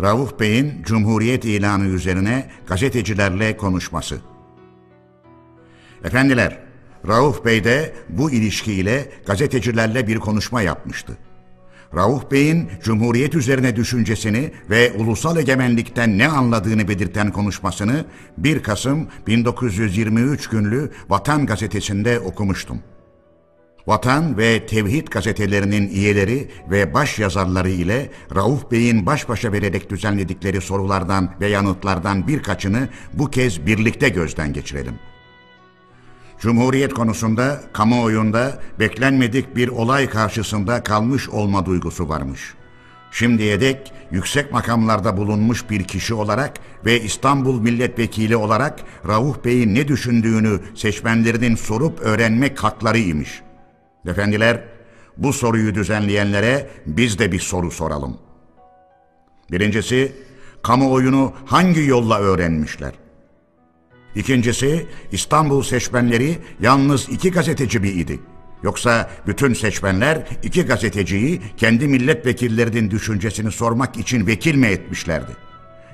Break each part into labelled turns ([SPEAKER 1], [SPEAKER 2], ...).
[SPEAKER 1] Rauf Bey'in Cumhuriyet ilanı üzerine gazetecilerle konuşması. Efendiler, Rauf Bey de bu ilişkiyle gazetecilerle bir konuşma yapmıştı. Rauf Bey'in Cumhuriyet üzerine düşüncesini ve ulusal egemenlikten ne anladığını belirten konuşmasını 1 Kasım 1923 günlü Vatan Gazetesi'nde okumuştum. Vatan ve Tevhid gazetelerinin üyeleri ve baş yazarları ile Rauf Bey'in baş başa vererek düzenledikleri sorulardan ve yanıtlardan birkaçını bu kez birlikte gözden geçirelim. Cumhuriyet konusunda kamuoyunda beklenmedik bir olay karşısında kalmış olma duygusu varmış. Şimdiye dek yüksek makamlarda bulunmuş bir kişi olarak ve İstanbul milletvekili olarak Rauf Bey'in ne düşündüğünü seçmenlerinin sorup öğrenmek hakları imiş. Efendiler, bu soruyu düzenleyenlere biz de bir soru soralım. Birincisi, kamuoyunu hangi yolla öğrenmişler? İkincisi, İstanbul seçmenleri yalnız iki gazeteci mi idi? Yoksa bütün seçmenler iki gazeteciyi kendi milletvekillerinin düşüncesini sormak için vekil mi etmişlerdi?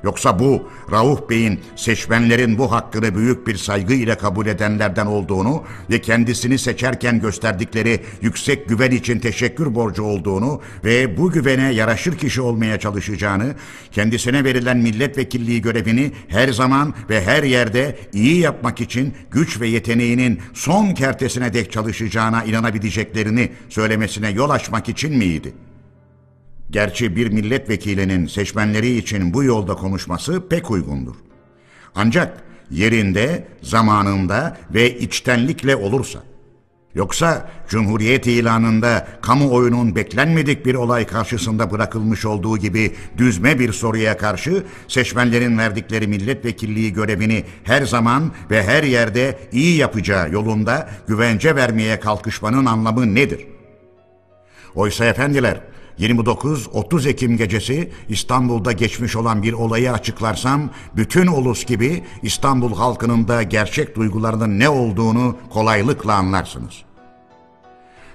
[SPEAKER 1] Yoksa bu Rauf Bey'in seçmenlerin bu hakkını büyük bir saygı ile kabul edenlerden olduğunu ve kendisini seçerken gösterdikleri yüksek güven için teşekkür borcu olduğunu ve bu güvene yaraşır kişi olmaya çalışacağını, kendisine verilen milletvekilliği görevini her zaman ve her yerde iyi yapmak için güç ve yeteneğinin son kertesine dek çalışacağına inanabileceklerini söylemesine yol açmak için miydi?'' Gerçi bir milletvekilinin seçmenleri için bu yolda konuşması pek uygundur. Ancak yerinde, zamanında ve içtenlikle olursa. Yoksa Cumhuriyet ilanında kamuoyunun beklenmedik bir olay karşısında bırakılmış olduğu gibi düzme bir soruya karşı seçmenlerin verdikleri milletvekilliği görevini her zaman ve her yerde iyi yapacağı yolunda güvence vermeye kalkışmanın anlamı nedir? Oysa efendiler, 29-30 Ekim gecesi İstanbul'da geçmiş olan bir olayı açıklarsam bütün ulus gibi İstanbul halkının da gerçek duygularının ne olduğunu kolaylıkla anlarsınız.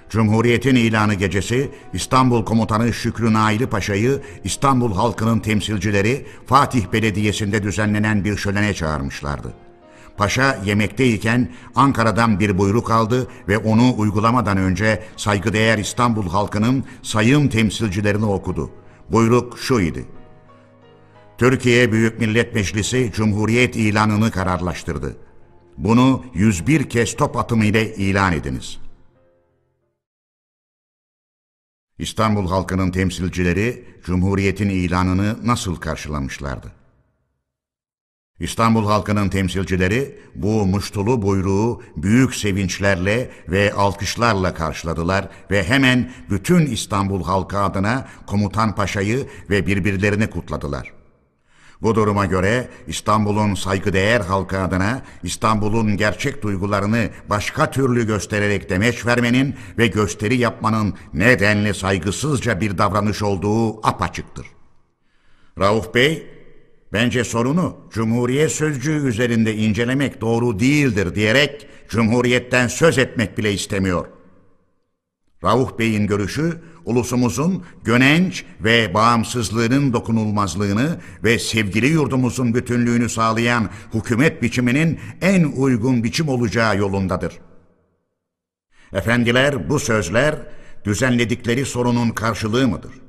[SPEAKER 1] Cumhuriyetin ilanı gecesi İstanbul Komutanı Şükrü Naili Paşa'yı İstanbul halkının temsilcileri Fatih Belediyesi'nde düzenlenen bir şölene çağırmışlardı. Paşa yemekteyken Ankara'dan bir buyruk aldı ve onu uygulamadan önce saygıdeğer İstanbul halkının sayım temsilcilerini okudu. Buyruk şu idi. Türkiye Büyük Millet Meclisi Cumhuriyet ilanını kararlaştırdı. Bunu 101 kez top atımı ile ilan ediniz. İstanbul halkının temsilcileri Cumhuriyet'in ilanını nasıl karşılamışlardı? İstanbul halkının temsilcileri bu muştulu buyruğu büyük sevinçlerle ve alkışlarla karşıladılar ve hemen bütün İstanbul halkı adına Komutan Paşa'yı ve birbirlerini kutladılar. Bu duruma göre İstanbul'un saygıdeğer halkı adına İstanbul'un gerçek duygularını başka türlü göstererek demeç vermenin ve gösteri yapmanın nedenli saygısızca bir davranış olduğu apaçıktır. Rauf Bey Bence sorunu Cumhuriyet sözcüğü üzerinde incelemek doğru değildir diyerek Cumhuriyet'ten söz etmek bile istemiyor. Rauf Bey'in görüşü ulusumuzun gönenç ve bağımsızlığının dokunulmazlığını ve sevgili yurdumuzun bütünlüğünü sağlayan hükümet biçiminin en uygun biçim olacağı yolundadır. Efendiler bu sözler düzenledikleri sorunun karşılığı mıdır?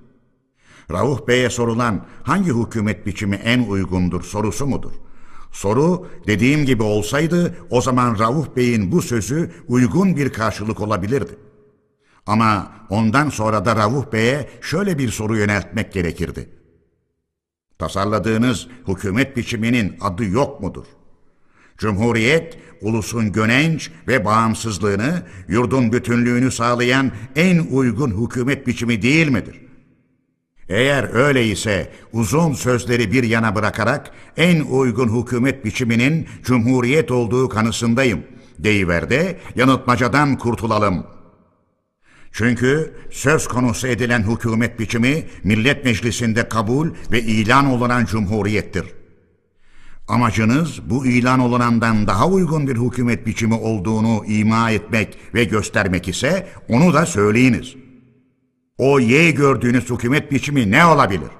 [SPEAKER 1] Rauf Bey'e sorulan hangi hükümet biçimi en uygundur sorusu mudur? Soru dediğim gibi olsaydı o zaman Rauf Bey'in bu sözü uygun bir karşılık olabilirdi. Ama ondan sonra da Rauf Bey'e şöyle bir soru yöneltmek gerekirdi. Tasarladığınız hükümet biçiminin adı yok mudur? Cumhuriyet, ulusun gönenç ve bağımsızlığını, yurdun bütünlüğünü sağlayan en uygun hükümet biçimi değil midir? Eğer öyleyse uzun sözleri bir yana bırakarak en uygun hükümet biçiminin cumhuriyet olduğu kanısındayım deyiver de yanıltmacadan kurtulalım. Çünkü söz konusu edilen hükümet biçimi Millet Meclisi'nde kabul ve ilan olunan cumhuriyettir. Amacınız bu ilan olunandan daha uygun bir hükümet biçimi olduğunu ima etmek ve göstermek ise onu da söyleyiniz.'' O Y gördüğünüz hükümet biçimi ne olabilir?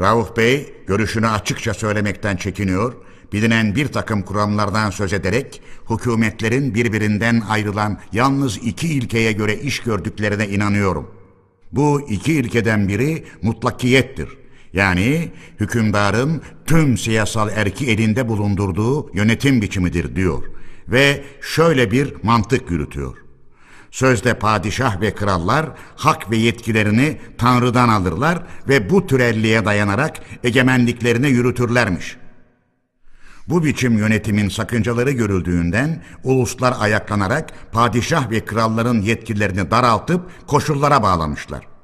[SPEAKER 1] Rauf Bey görüşünü açıkça söylemekten çekiniyor, bilinen bir takım kuramlardan söz ederek hükümetlerin birbirinden ayrılan yalnız iki ilkeye göre iş gördüklerine inanıyorum. Bu iki ilkeden biri mutlakiyettir. Yani hükümdarın tüm siyasal erki elinde bulundurduğu yönetim biçimidir diyor ve şöyle bir mantık yürütüyor. Sözde padişah ve krallar hak ve yetkilerini Tanrı'dan alırlar ve bu türelliğe dayanarak egemenliklerini yürütürlermiş. Bu biçim yönetimin sakıncaları görüldüğünden uluslar ayaklanarak padişah ve kralların yetkilerini daraltıp koşullara bağlamışlar.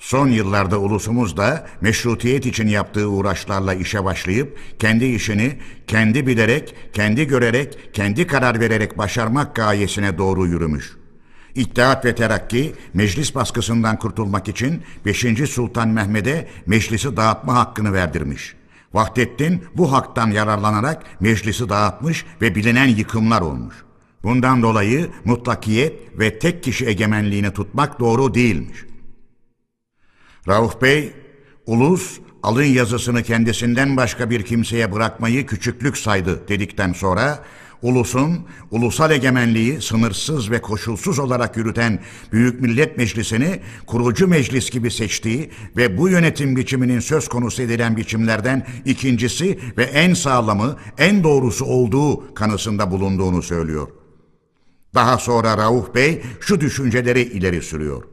[SPEAKER 1] Son yıllarda ulusumuz da meşrutiyet için yaptığı uğraşlarla işe başlayıp kendi işini kendi bilerek, kendi görerek, kendi karar vererek başarmak gayesine doğru yürümüş. İttihat ve Terakki meclis baskısından kurtulmak için 5. Sultan Mehmet'e meclisi dağıtma hakkını verdirmiş. Vahdettin bu haktan yararlanarak meclisi dağıtmış ve bilinen yıkımlar olmuş. Bundan dolayı mutlakiyet ve tek kişi egemenliğini tutmak doğru değilmiş. Rauf Bey, ulus alın yazısını kendisinden başka bir kimseye bırakmayı küçüklük saydı dedikten sonra ulusun ulusal egemenliği sınırsız ve koşulsuz olarak yürüten Büyük Millet Meclisi'ni kurucu meclis gibi seçtiği ve bu yönetim biçiminin söz konusu edilen biçimlerden ikincisi ve en sağlamı, en doğrusu olduğu kanısında bulunduğunu söylüyor. Daha sonra Rauf Bey şu düşünceleri ileri sürüyor.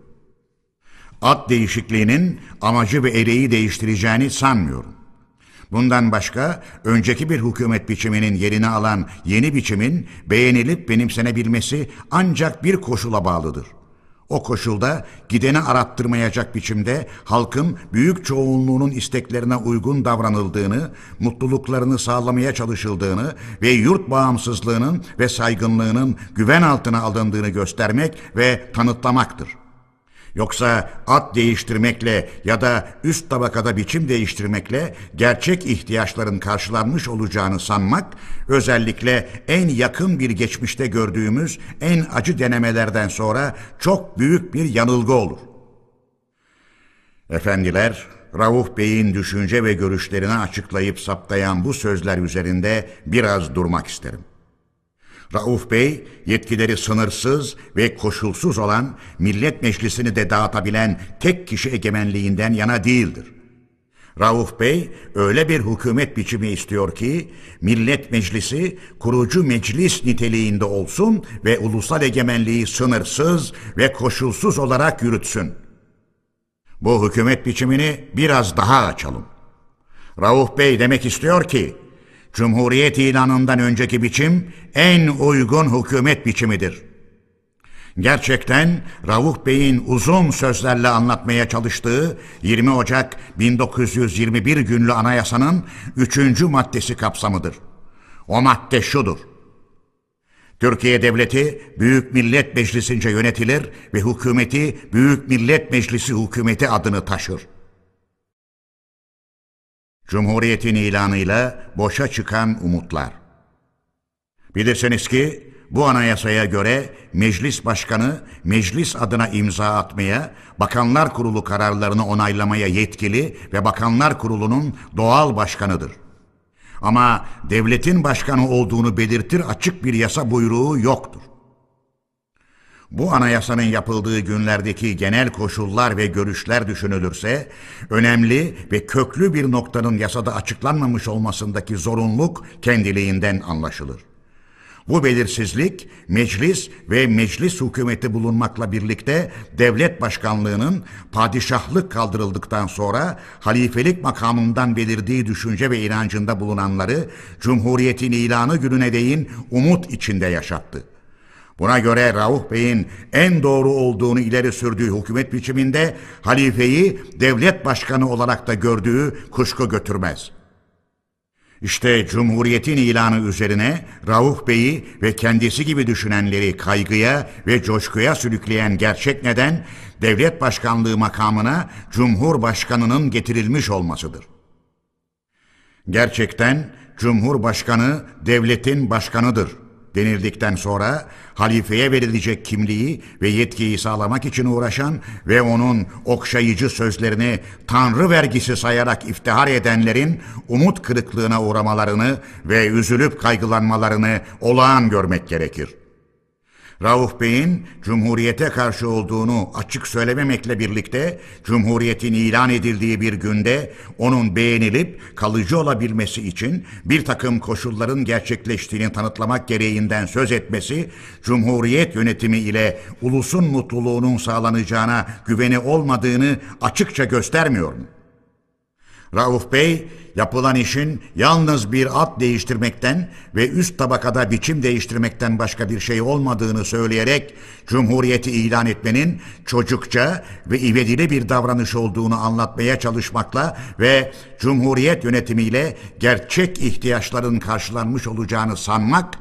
[SPEAKER 1] Ad değişikliğinin amacı ve ereği değiştireceğini sanmıyorum. Bundan başka önceki bir hükümet biçiminin yerini alan yeni biçimin beğenilip benimsenebilmesi ancak bir koşula bağlıdır. O koşulda gideni arattırmayacak biçimde halkın büyük çoğunluğunun isteklerine uygun davranıldığını, mutluluklarını sağlamaya çalışıldığını ve yurt bağımsızlığının ve saygınlığının güven altına alındığını göstermek ve tanıtlamaktır.'' Yoksa at değiştirmekle ya da üst tabakada biçim değiştirmekle gerçek ihtiyaçların karşılanmış olacağını sanmak, özellikle en yakın bir geçmişte gördüğümüz en acı denemelerden sonra çok büyük bir yanılgı olur. Efendiler, Rauf Bey'in düşünce ve görüşlerini açıklayıp saptayan bu sözler üzerinde biraz durmak isterim. Rauf Bey yetkileri sınırsız ve koşulsuz olan Millet Meclisi'ni de dağıtabilen tek kişi egemenliğinden yana değildir. Rauf Bey öyle bir hükümet biçimi istiyor ki Millet Meclisi kurucu meclis niteliğinde olsun ve ulusal egemenliği sınırsız ve koşulsuz olarak yürütsün. Bu hükümet biçimini biraz daha açalım. Rauf Bey demek istiyor ki Cumhuriyet ilanından önceki biçim en uygun hükümet biçimidir. Gerçekten Rauf Bey'in uzun sözlerle anlatmaya çalıştığı 20 Ocak 1921 günlü anayasanın 3. maddesi kapsamıdır. O madde şudur. Türkiye Devleti Büyük Millet Meclisi'nce yönetilir ve hükümeti Büyük Millet Meclisi hükümeti adını taşır. Cumhuriyetin ilanıyla boşa çıkan umutlar. Bilirsiniz ki bu anayasaya göre meclis başkanı meclis adına imza atmaya, bakanlar kurulu kararlarını onaylamaya yetkili ve bakanlar kurulunun doğal başkanıdır. Ama devletin başkanı olduğunu belirtir açık bir yasa buyruğu yoktur. Bu anayasanın yapıldığı günlerdeki genel koşullar ve görüşler düşünülürse, önemli ve köklü bir noktanın yasada açıklanmamış olmasındaki zorunluluk kendiliğinden anlaşılır. Bu belirsizlik meclis ve meclis hükümeti bulunmakla birlikte devlet başkanlığının padişahlık kaldırıldıktan sonra halifelik makamından belirdiği düşünce ve inancında bulunanları Cumhuriyetin ilanı gününe değin umut içinde yaşattı. Buna göre Rauf Bey'in en doğru olduğunu ileri sürdüğü hükümet biçiminde halifeyi devlet başkanı olarak da gördüğü kuşku götürmez. İşte Cumhuriyet'in ilanı üzerine Rauf Bey'i ve kendisi gibi düşünenleri kaygıya ve coşkuya sürükleyen gerçek neden devlet başkanlığı makamına Cumhurbaşkanının getirilmiş olmasıdır. Gerçekten Cumhurbaşkanı devletin başkanıdır denildikten sonra halifeye verilecek kimliği ve yetkiyi sağlamak için uğraşan ve onun okşayıcı sözlerini tanrı vergisi sayarak iftihar edenlerin umut kırıklığına uğramalarını ve üzülüp kaygılanmalarını olağan görmek gerekir. Rauf Bey'in Cumhuriyete karşı olduğunu açık söylememekle birlikte Cumhuriyetin ilan edildiği bir günde onun beğenilip kalıcı olabilmesi için bir takım koşulların gerçekleştiğini tanıtlamak gereğinden söz etmesi Cumhuriyet yönetimi ile ulusun mutluluğunun sağlanacağına güveni olmadığını açıkça göstermiyor mu? Rauf Bey yapılan işin yalnız bir at değiştirmekten ve üst tabakada biçim değiştirmekten başka bir şey olmadığını söyleyerek Cumhuriyeti ilan etmenin çocukça ve ivedili bir davranış olduğunu anlatmaya çalışmakla ve Cumhuriyet yönetimiyle gerçek ihtiyaçların karşılanmış olacağını sanmak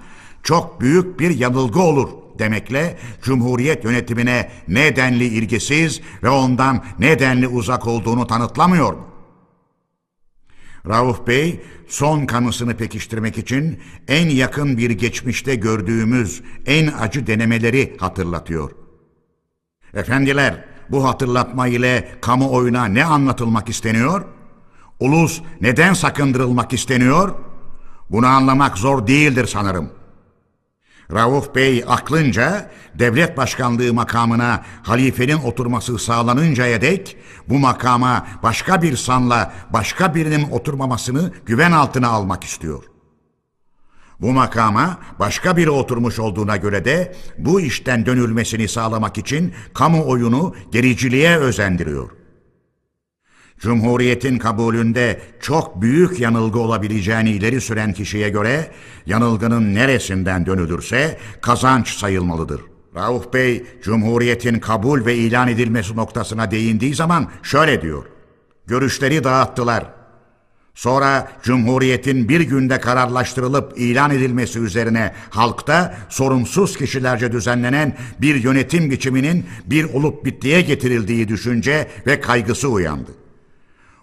[SPEAKER 1] çok büyük bir yanılgı olur demekle Cumhuriyet yönetimine nedenli ilgisiz ve ondan nedenli uzak olduğunu tanıtlamıyor mu? Rauf Bey son kanısını pekiştirmek için en yakın bir geçmişte gördüğümüz en acı denemeleri hatırlatıyor. Efendiler, bu hatırlatma ile kamuoyuna ne anlatılmak isteniyor? Ulus neden sakındırılmak isteniyor? Bunu anlamak zor değildir sanırım. Rauf Bey aklınca devlet başkanlığı makamına halifenin oturması sağlanıncaya dek bu makama başka bir sanla başka birinin oturmamasını güven altına almak istiyor. Bu makama başka biri oturmuş olduğuna göre de bu işten dönülmesini sağlamak için kamuoyunu gericiliğe özendiriyor. Cumhuriyetin kabulünde çok büyük yanılgı olabileceğini ileri süren kişiye göre yanılgının neresinden dönülürse kazanç sayılmalıdır. Rauf Bey, Cumhuriyetin kabul ve ilan edilmesi noktasına değindiği zaman şöyle diyor. Görüşleri dağıttılar. Sonra Cumhuriyet'in bir günde kararlaştırılıp ilan edilmesi üzerine halkta sorumsuz kişilerce düzenlenen bir yönetim biçiminin bir olup bittiye getirildiği düşünce ve kaygısı uyandı.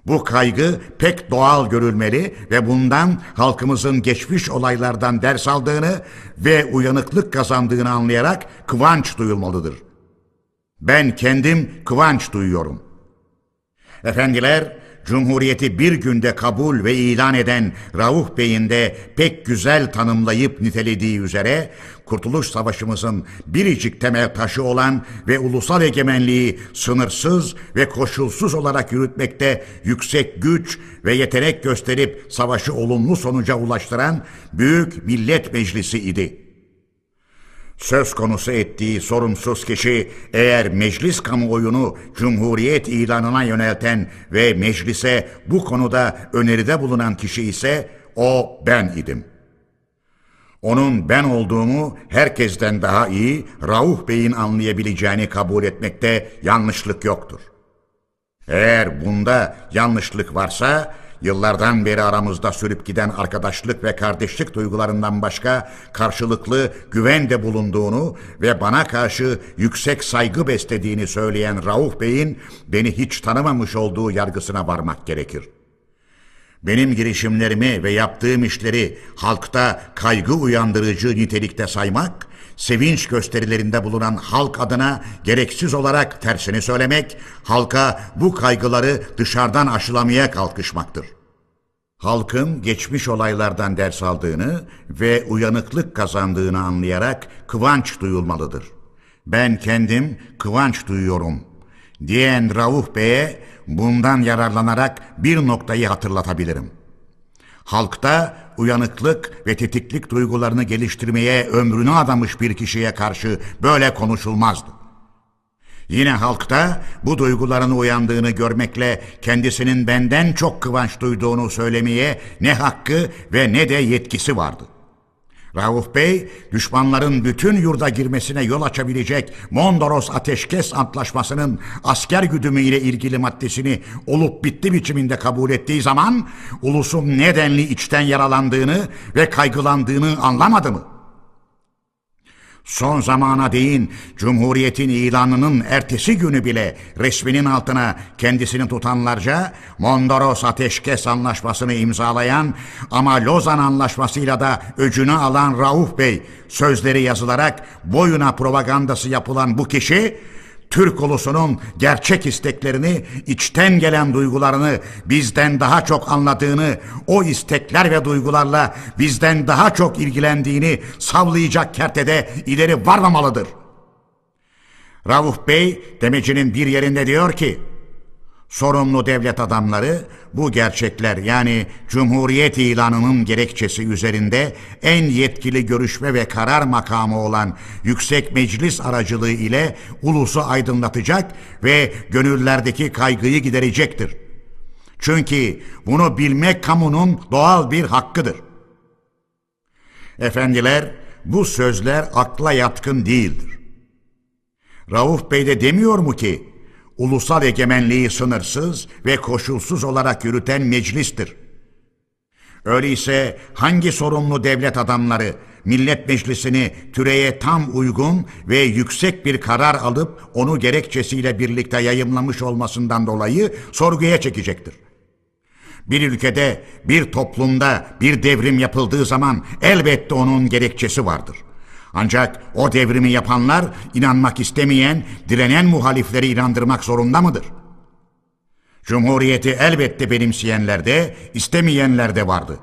[SPEAKER 1] Bu kaygı pek doğal görülmeli ve bundan halkımızın geçmiş olaylardan ders aldığını ve uyanıklık kazandığını anlayarak kıvanç duyulmalıdır. Ben kendim kıvanç duyuyorum. Efendiler, Cumhuriyeti bir günde kabul ve ilan eden Rauf Bey'in de pek güzel tanımlayıp nitelediği üzere Kurtuluş Savaşımızın biricik temel taşı olan ve ulusal egemenliği sınırsız ve koşulsuz olarak yürütmekte yüksek güç ve yetenek gösterip savaşı olumlu sonuca ulaştıran Büyük Millet Meclisi idi.'' Söz konusu ettiği sorumsuz kişi eğer meclis kamuoyunu Cumhuriyet ilanına yönelten ve meclise bu konuda öneride bulunan kişi ise o ben idim. Onun ben olduğumu herkesten daha iyi Rauf Bey'in anlayabileceğini kabul etmekte yanlışlık yoktur. Eğer bunda yanlışlık varsa Yıllardan beri aramızda sürüp giden arkadaşlık ve kardeşlik duygularından başka karşılıklı güven de bulunduğunu ve bana karşı yüksek saygı beslediğini söyleyen Rauf Bey'in beni hiç tanımamış olduğu yargısına varmak gerekir. Benim girişimlerimi ve yaptığım işleri halkta kaygı uyandırıcı nitelikte saymak, sevinç gösterilerinde bulunan halk adına gereksiz olarak tersini söylemek, halka bu kaygıları dışarıdan aşılamaya kalkışmaktır. Halkın geçmiş olaylardan ders aldığını ve uyanıklık kazandığını anlayarak kıvanç duyulmalıdır. Ben kendim kıvanç duyuyorum diyen Rauf Bey'e bundan yararlanarak bir noktayı hatırlatabilirim. Halkta uyanıklık ve tetiklik duygularını geliştirmeye ömrünü adamış bir kişiye karşı böyle konuşulmazdı. Yine halkta bu duyguların uyandığını görmekle kendisinin benden çok kıvanç duyduğunu söylemeye ne hakkı ve ne de yetkisi vardı. Rauf Bey, düşmanların bütün yurda girmesine yol açabilecek Mondros Ateşkes Antlaşması'nın asker güdümü ile ilgili maddesini olup bitti biçiminde kabul ettiği zaman ulusun nedenli içten yaralandığını ve kaygılandığını anlamadı mı? Son zamana değin Cumhuriyet'in ilanının ertesi günü bile resminin altına kendisini tutanlarca Mondros Ateşkes Anlaşması'nı imzalayan ama Lozan Anlaşması'yla da öcünü alan Rauf Bey sözleri yazılarak boyuna propagandası yapılan bu kişi Türk ulusunun gerçek isteklerini, içten gelen duygularını bizden daha çok anladığını, o istekler ve duygularla bizden daha çok ilgilendiğini savlayacak kertede ileri varmamalıdır. Rauf Bey demecinin bir yerinde diyor ki, Sorumlu devlet adamları bu gerçekler yani Cumhuriyet ilanının gerekçesi üzerinde en yetkili görüşme ve karar makamı olan Yüksek Meclis aracılığı ile ulusu aydınlatacak ve gönüllerdeki kaygıyı giderecektir. Çünkü bunu bilmek kamunun doğal bir hakkıdır. Efendiler bu sözler akla yatkın değildir. Rauf Bey de demiyor mu ki ulusal egemenliği sınırsız ve koşulsuz olarak yürüten meclistir. Öyleyse hangi sorumlu devlet adamları Millet Meclisi'ni türeye tam uygun ve yüksek bir karar alıp onu gerekçesiyle birlikte yayımlamış olmasından dolayı sorguya çekecektir? Bir ülkede, bir toplumda bir devrim yapıldığı zaman elbette onun gerekçesi vardır.'' Ancak o devrimi yapanlar inanmak istemeyen, direnen muhalifleri inandırmak zorunda mıdır? Cumhuriyeti elbette benimseyenler de, istemeyenler de vardı.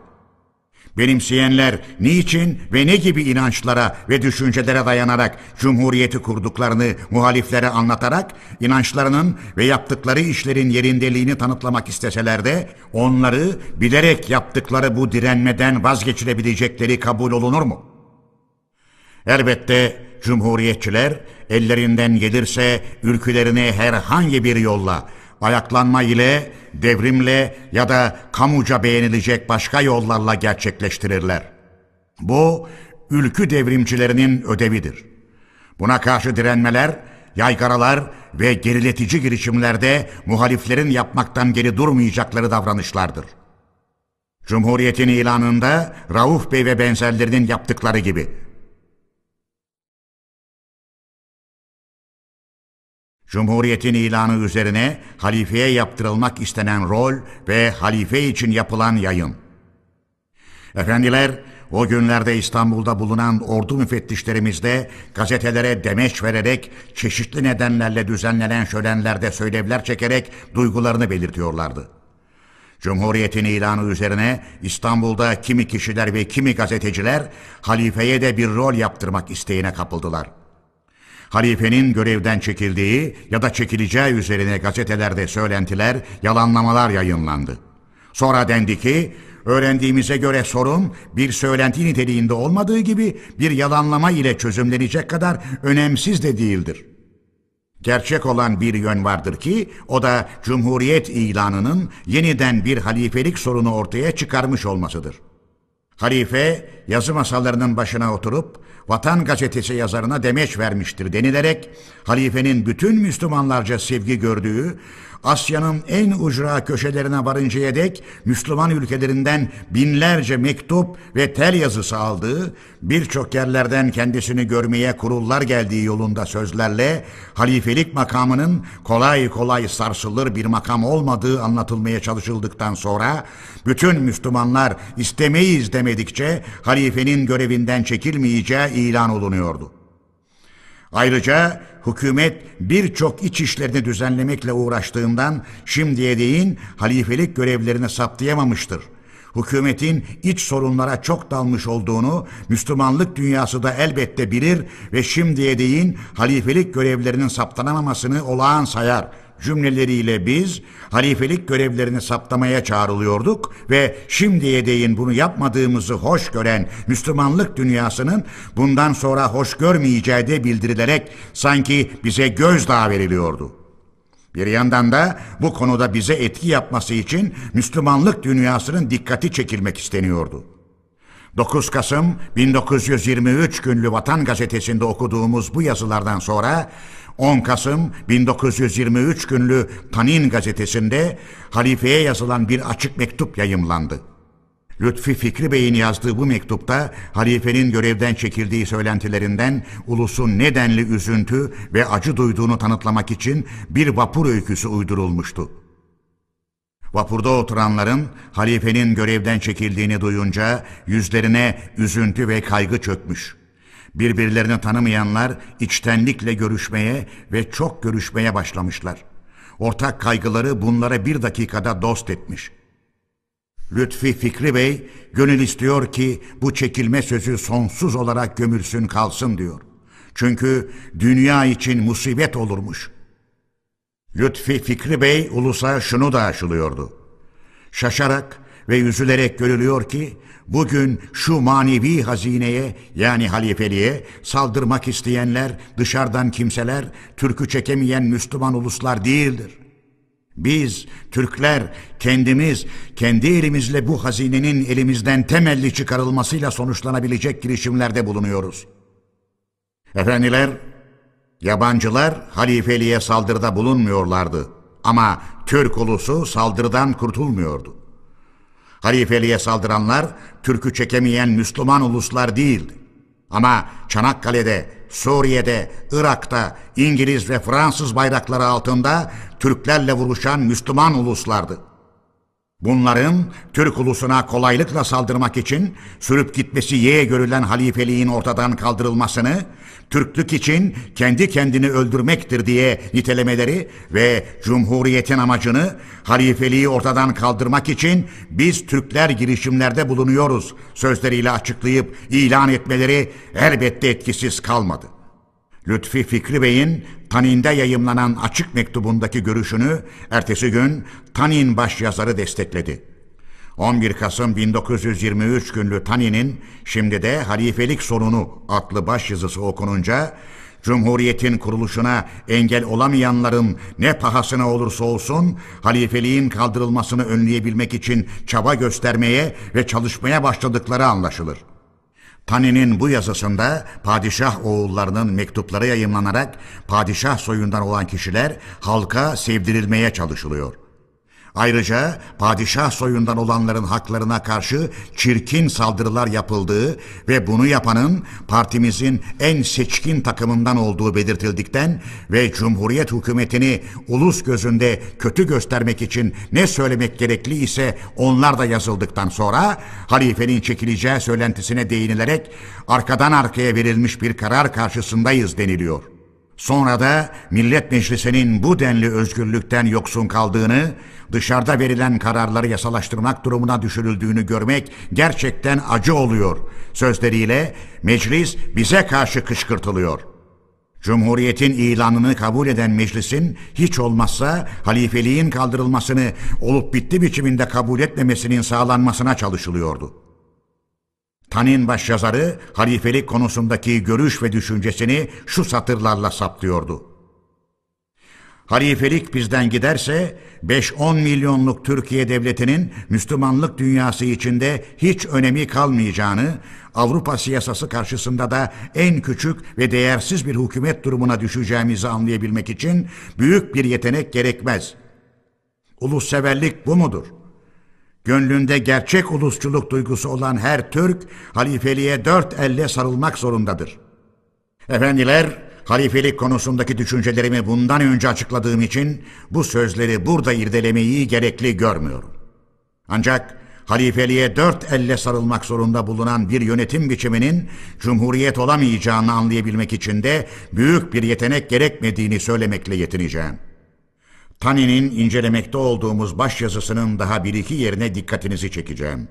[SPEAKER 1] Benimseyenler niçin ve ne gibi inançlara ve düşüncelere dayanarak Cumhuriyeti kurduklarını muhaliflere anlatarak inançlarının ve yaptıkları işlerin yerindeliğini tanıtlamak isteseler de onları bilerek yaptıkları bu direnmeden vazgeçirebilecekleri kabul olunur mu? Elbette cumhuriyetçiler ellerinden gelirse ülkelerini herhangi bir yolla ayaklanma ile, devrimle ya da kamuca beğenilecek başka yollarla gerçekleştirirler. Bu ülkü devrimcilerinin ödevidir. Buna karşı direnmeler, yaygaralar ve geriletici girişimlerde muhaliflerin yapmaktan geri durmayacakları davranışlardır. Cumhuriyetin ilanında Rauf Bey ve benzerlerinin yaptıkları gibi Cumhuriyetin ilanı üzerine halifeye yaptırılmak istenen rol ve halife için yapılan yayın. Efendiler, o günlerde İstanbul'da bulunan ordu müfettişlerimizde gazetelere demeç vererek çeşitli nedenlerle düzenlenen şölenlerde söylevler çekerek duygularını belirtiyorlardı. Cumhuriyetin ilanı üzerine İstanbul'da kimi kişiler ve kimi gazeteciler halifeye de bir rol yaptırmak isteğine kapıldılar halifenin görevden çekildiği ya da çekileceği üzerine gazetelerde söylentiler, yalanlamalar yayınlandı. Sonra dendi ki, öğrendiğimize göre sorun bir söylenti niteliğinde olmadığı gibi bir yalanlama ile çözümlenecek kadar önemsiz de değildir. Gerçek olan bir yön vardır ki o da Cumhuriyet ilanının yeniden bir halifelik sorunu ortaya çıkarmış olmasıdır. Halife yazı masalarının başına oturup Vatan Gazetesi yazarına demeç vermiştir denilerek halifenin bütün Müslümanlarca sevgi gördüğü Asya'nın en ucra köşelerine varıncaya dek Müslüman ülkelerinden binlerce mektup ve tel yazısı aldığı, birçok yerlerden kendisini görmeye kurullar geldiği yolunda sözlerle halifelik makamının kolay kolay sarsılır bir makam olmadığı anlatılmaya çalışıldıktan sonra bütün Müslümanlar istemeyiz demedikçe halifenin görevinden çekilmeyeceği ilan olunuyordu. Ayrıca hükümet birçok iç işlerini düzenlemekle uğraştığından şimdiye değin halifelik görevlerini saptayamamıştır. Hükümetin iç sorunlara çok dalmış olduğunu Müslümanlık dünyası da elbette bilir ve şimdiye değin halifelik görevlerinin saptanamamasını olağan sayar cümleleriyle biz halifelik görevlerini saptamaya çağrılıyorduk ve şimdiye değin bunu yapmadığımızı hoş gören Müslümanlık dünyasının bundan sonra hoş görmeyeceği de bildirilerek sanki bize gözdağı veriliyordu. Bir yandan da bu konuda bize etki yapması için Müslümanlık dünyasının dikkati çekilmek isteniyordu. 9 Kasım 1923 günlü Vatan Gazetesi'nde okuduğumuz bu yazılardan sonra 10 Kasım 1923 günlü Tanin gazetesinde halifeye yazılan bir açık mektup yayımlandı. Lütfi Fikri Bey'in yazdığı bu mektupta halifenin görevden çekildiği söylentilerinden ulusun nedenli üzüntü ve acı duyduğunu tanıtlamak için bir vapur öyküsü uydurulmuştu. Vapurda oturanların halifenin görevden çekildiğini duyunca yüzlerine üzüntü ve kaygı çökmüş. Birbirlerini tanımayanlar içtenlikle görüşmeye ve çok görüşmeye başlamışlar. Ortak kaygıları bunlara bir dakikada dost etmiş. Lütfi Fikri Bey, gönül istiyor ki bu çekilme sözü sonsuz olarak gömülsün kalsın diyor. Çünkü dünya için musibet olurmuş.'' Lütfi Fikri Bey ulusa şunu da aşılıyordu. Şaşarak ve üzülerek görülüyor ki bugün şu manevi hazineye yani halifeliğe saldırmak isteyenler dışarıdan kimseler Türk'ü çekemeyen Müslüman uluslar değildir. Biz Türkler kendimiz kendi elimizle bu hazinenin elimizden temelli çıkarılmasıyla sonuçlanabilecek girişimlerde bulunuyoruz. Efendiler Yabancılar halifeliğe saldırıda bulunmuyorlardı ama Türk ulusu saldırıdan kurtulmuyordu. Halifeliğe saldıranlar Türk'ü çekemeyen Müslüman uluslar değildi. Ama Çanakkale'de, Suriye'de, Irak'ta İngiliz ve Fransız bayrakları altında Türklerle vuruşan Müslüman uluslardı. Bunların Türk ulusuna kolaylıkla saldırmak için sürüp gitmesi yeğe görülen halifeliğin ortadan kaldırılmasını, Türklük için kendi kendini öldürmektir diye nitelemeleri ve Cumhuriyet'in amacını halifeliği ortadan kaldırmak için biz Türkler girişimlerde bulunuyoruz sözleriyle açıklayıp ilan etmeleri elbette etkisiz kalmadı. Lütfi Fikri Bey'in Tanin'de yayımlanan açık mektubundaki görüşünü ertesi gün Tanin başyazarı destekledi. 11 Kasım 1923 günlü Tanin'in şimdi de Halifelik Sorunu adlı başyazısı okununca Cumhuriyetin kuruluşuna engel olamayanların ne pahasına olursa olsun halifeliğin kaldırılmasını önleyebilmek için çaba göstermeye ve çalışmaya başladıkları anlaşılır. Tani'nin bu yazısında padişah oğullarının mektupları yayınlanarak padişah soyundan olan kişiler halka sevdirilmeye çalışılıyor. Ayrıca padişah soyundan olanların haklarına karşı çirkin saldırılar yapıldığı ve bunu yapanın partimizin en seçkin takımından olduğu belirtildikten ve Cumhuriyet hükümetini ulus gözünde kötü göstermek için ne söylemek gerekli ise onlar da yazıldıktan sonra halifenin çekileceği söylentisine değinilerek arkadan arkaya verilmiş bir karar karşısındayız deniliyor. Sonra da Millet Meclisi'nin bu denli özgürlükten yoksun kaldığını, dışarıda verilen kararları yasalaştırmak durumuna düşürüldüğünü görmek gerçekten acı oluyor. Sözleriyle meclis bize karşı kışkırtılıyor. Cumhuriyetin ilanını kabul eden meclisin hiç olmazsa halifeliğin kaldırılmasını olup bitti biçiminde kabul etmemesinin sağlanmasına çalışılıyordu. Tanin başyazarı halifelik konusundaki görüş ve düşüncesini şu satırlarla saptıyordu. Halifelik bizden giderse 5-10 milyonluk Türkiye devletinin Müslümanlık dünyası içinde hiç önemi kalmayacağını, Avrupa siyasası karşısında da en küçük ve değersiz bir hükümet durumuna düşeceğimizi anlayabilmek için büyük bir yetenek gerekmez. Ulusseverlik bu mudur? Gönlünde gerçek ulusçuluk duygusu olan her Türk halifeliğe dört elle sarılmak zorundadır. Efendiler, halifelik konusundaki düşüncelerimi bundan önce açıkladığım için bu sözleri burada irdelemeyi gerekli görmüyorum. Ancak halifeliğe dört elle sarılmak zorunda bulunan bir yönetim biçiminin cumhuriyet olamayacağını anlayabilmek için de büyük bir yetenek gerekmediğini söylemekle yetineceğim. Tani'nin incelemekte olduğumuz başyazısının daha bir iki yerine dikkatinizi çekeceğim.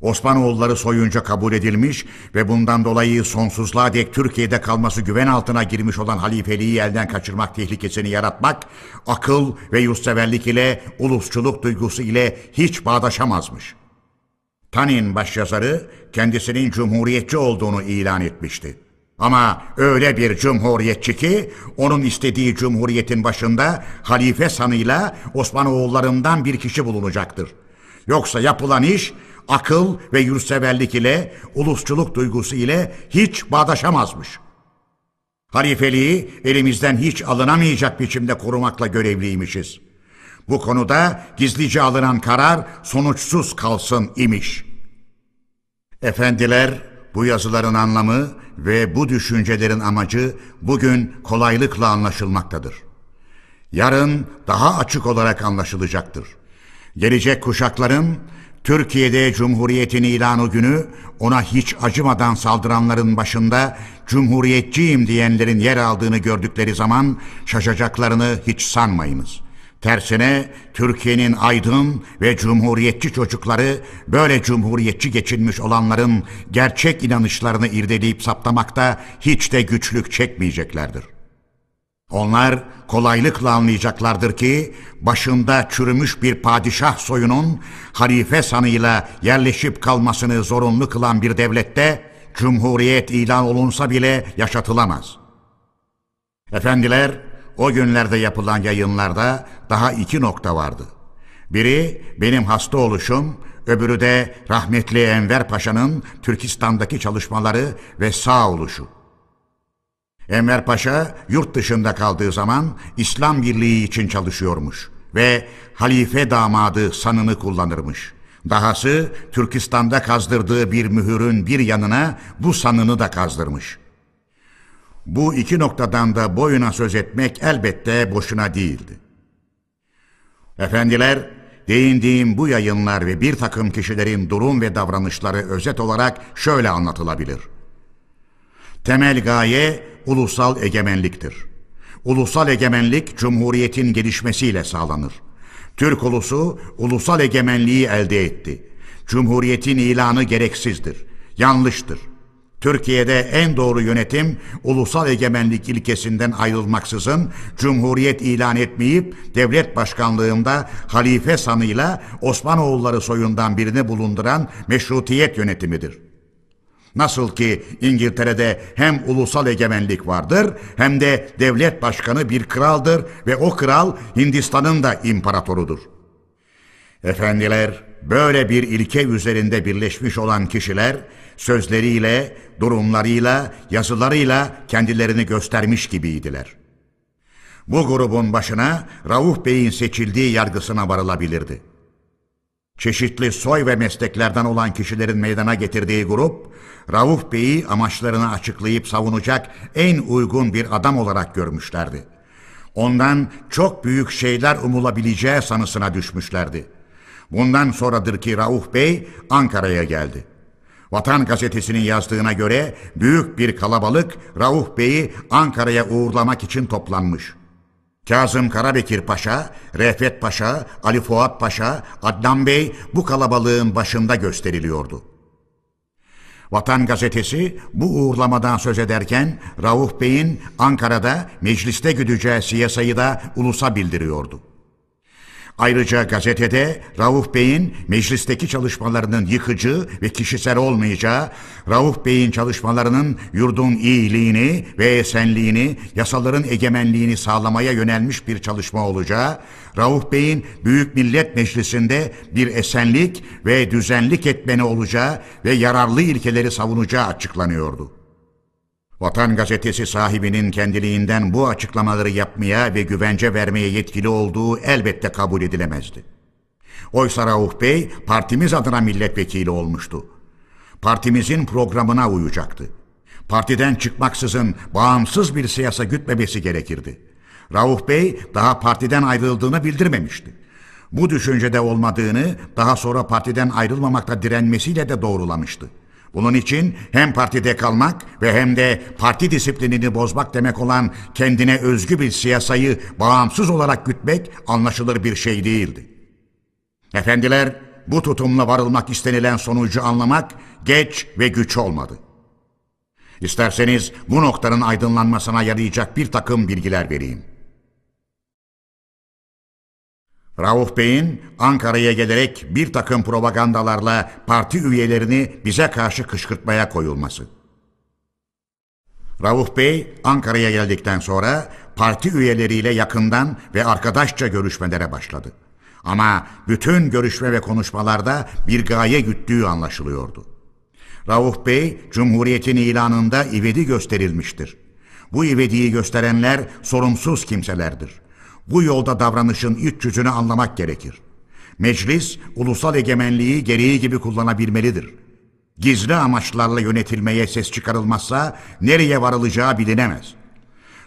[SPEAKER 1] Osmanoğulları soyunca kabul edilmiş ve bundan dolayı sonsuzluğa dek Türkiye'de kalması güven altına girmiş olan halifeliği elden kaçırmak tehlikesini yaratmak, akıl ve yurtseverlik ile ulusçuluk duygusu ile hiç bağdaşamazmış. Tanin başyazarı kendisinin cumhuriyetçi olduğunu ilan etmişti. Ama öyle bir cumhuriyetçi ki onun istediği cumhuriyetin başında halife sanıyla Osmanoğullarından bir kişi bulunacaktır. Yoksa yapılan iş akıl ve yurtseverlik ile ulusçuluk duygusu ile hiç bağdaşamazmış. Halifeliği elimizden hiç alınamayacak biçimde korumakla görevliymişiz. Bu konuda gizlice alınan karar sonuçsuz kalsın imiş. Efendiler, bu yazıların anlamı ve bu düşüncelerin amacı bugün kolaylıkla anlaşılmaktadır. Yarın daha açık olarak anlaşılacaktır. Gelecek kuşakların Türkiye'de Cumhuriyet'in ilanı günü ona hiç acımadan saldıranların başında Cumhuriyetçiyim diyenlerin yer aldığını gördükleri zaman şaşacaklarını hiç sanmayınız. Tersine Türkiye'nin aydın ve cumhuriyetçi çocukları böyle cumhuriyetçi geçinmiş olanların gerçek inanışlarını irdeleyip saptamakta hiç de güçlük çekmeyeceklerdir. Onlar kolaylıkla anlayacaklardır ki başında çürümüş bir padişah soyunun halife sanıyla yerleşip kalmasını zorunlu kılan bir devlette cumhuriyet ilan olunsa bile yaşatılamaz. Efendiler, o günlerde yapılan yayınlarda daha iki nokta vardı. Biri benim hasta oluşum, öbürü de rahmetli Enver Paşa'nın Türkistan'daki çalışmaları ve sağ oluşu. Enver Paşa yurt dışında kaldığı zaman İslam Birliği için çalışıyormuş ve halife damadı sanını kullanırmış. Dahası Türkistan'da kazdırdığı bir mühürün bir yanına bu sanını da kazdırmış. Bu iki noktadan da boyuna söz etmek elbette boşuna değildi. Efendiler, değindiğim bu yayınlar ve bir takım kişilerin durum ve davranışları özet olarak şöyle anlatılabilir. Temel gaye ulusal egemenliktir. Ulusal egemenlik cumhuriyetin gelişmesiyle sağlanır. Türk ulusu ulusal egemenliği elde etti. Cumhuriyetin ilanı gereksizdir, yanlıştır. Türkiye'de en doğru yönetim ulusal egemenlik ilkesinden ayrılmaksızın cumhuriyet ilan etmeyip devlet başkanlığında halife sanıyla Osmanoğulları soyundan birini bulunduran meşrutiyet yönetimidir. Nasıl ki İngiltere'de hem ulusal egemenlik vardır hem de devlet başkanı bir kraldır ve o kral Hindistan'ın da imparatorudur. Efendiler, böyle bir ilke üzerinde birleşmiş olan kişiler sözleriyle, durumlarıyla, yazılarıyla kendilerini göstermiş gibiydiler. Bu grubun başına Rauf Bey'in seçildiği yargısına varılabilirdi. Çeşitli soy ve mesleklerden olan kişilerin meydana getirdiği grup, Rauf Bey'i amaçlarını açıklayıp savunacak en uygun bir adam olarak görmüşlerdi. Ondan çok büyük şeyler umulabileceği sanısına düşmüşlerdi. Bundan sonradır ki Rauf Bey Ankara'ya geldi. Vatan gazetesinin yazdığına göre büyük bir kalabalık Rauf Bey'i Ankara'ya uğurlamak için toplanmış. Kazım Karabekir Paşa, Refet Paşa, Ali Fuat Paşa, Adnan Bey bu kalabalığın başında gösteriliyordu. Vatan gazetesi bu uğurlamadan söz ederken Rauf Bey'in Ankara'da mecliste güdeceği siyasayı da ulusa bildiriyordu. Ayrıca gazetede Rauf Bey'in meclisteki çalışmalarının yıkıcı ve kişisel olmayacağı, Rauf Bey'in çalışmalarının yurdun iyiliğini ve esenliğini, yasaların egemenliğini sağlamaya yönelmiş bir çalışma olacağı, Rauf Bey'in Büyük Millet Meclisi'nde bir esenlik ve düzenlik etmeni olacağı ve yararlı ilkeleri savunacağı açıklanıyordu. Vatan Gazetesi sahibinin kendiliğinden bu açıklamaları yapmaya ve güvence vermeye yetkili olduğu elbette kabul edilemezdi. Oysa Rauf Bey partimiz adına milletvekili olmuştu. Partimizin programına uyacaktı. Partiden çıkmaksızın bağımsız bir siyasa gütmemesi gerekirdi. Rauf Bey daha partiden ayrıldığını bildirmemişti. Bu düşüncede olmadığını daha sonra partiden ayrılmamakta direnmesiyle de doğrulamıştı. Bunun için hem partide kalmak ve hem de parti disiplinini bozmak demek olan kendine özgü bir siyasayı bağımsız olarak gütmek anlaşılır bir şey değildi. Efendiler, bu tutumla varılmak istenilen sonucu anlamak geç ve güç olmadı. İsterseniz bu noktanın aydınlanmasına yarayacak bir takım bilgiler vereyim. Rauf Bey'in Ankara'ya gelerek bir takım propagandalarla parti üyelerini bize karşı kışkırtmaya koyulması. Rauf Bey Ankara'ya geldikten sonra parti üyeleriyle yakından ve arkadaşça görüşmelere başladı. Ama bütün görüşme ve konuşmalarda bir gaye güttüğü anlaşılıyordu. Rauf Bey, Cumhuriyet'in ilanında ivedi gösterilmiştir. Bu ivediyi gösterenler sorumsuz kimselerdir. Bu yolda davranışın iç yüzünü anlamak gerekir. Meclis, ulusal egemenliği gereği gibi kullanabilmelidir. Gizli amaçlarla yönetilmeye ses çıkarılmazsa nereye varılacağı bilinemez.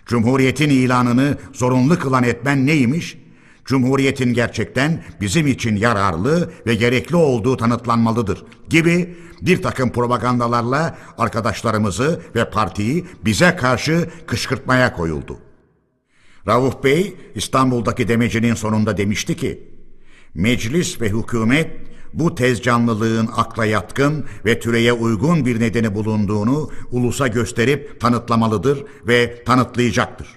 [SPEAKER 1] Cumhuriyetin ilanını zorunlu kılan etmen neymiş? Cumhuriyetin gerçekten bizim için yararlı ve gerekli olduğu tanıtlanmalıdır gibi bir takım propagandalarla arkadaşlarımızı ve partiyi bize karşı kışkırtmaya koyuldu. Rauf Bey İstanbul'daki demecinin sonunda demişti ki, meclis ve hükümet bu tez canlılığın akla yatkın ve türeye uygun bir nedeni bulunduğunu ulusa gösterip tanıtlamalıdır ve tanıtlayacaktır.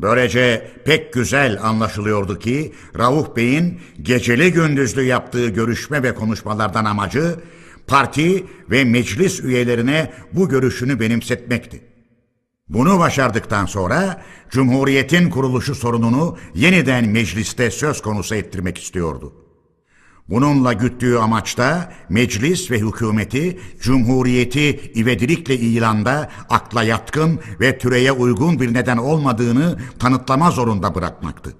[SPEAKER 1] Böylece pek güzel anlaşılıyordu ki Rauf Bey'in geceli gündüzlü yaptığı görüşme ve konuşmalardan amacı parti ve meclis üyelerine bu görüşünü benimsetmekti. Bunu başardıktan sonra Cumhuriyet'in kuruluşu sorununu yeniden mecliste söz konusu ettirmek istiyordu. Bununla güttüğü amaçta meclis ve hükümeti Cumhuriyeti ivedilikle ilanda akla yatkın ve türeye uygun bir neden olmadığını tanıtlama zorunda bırakmaktı.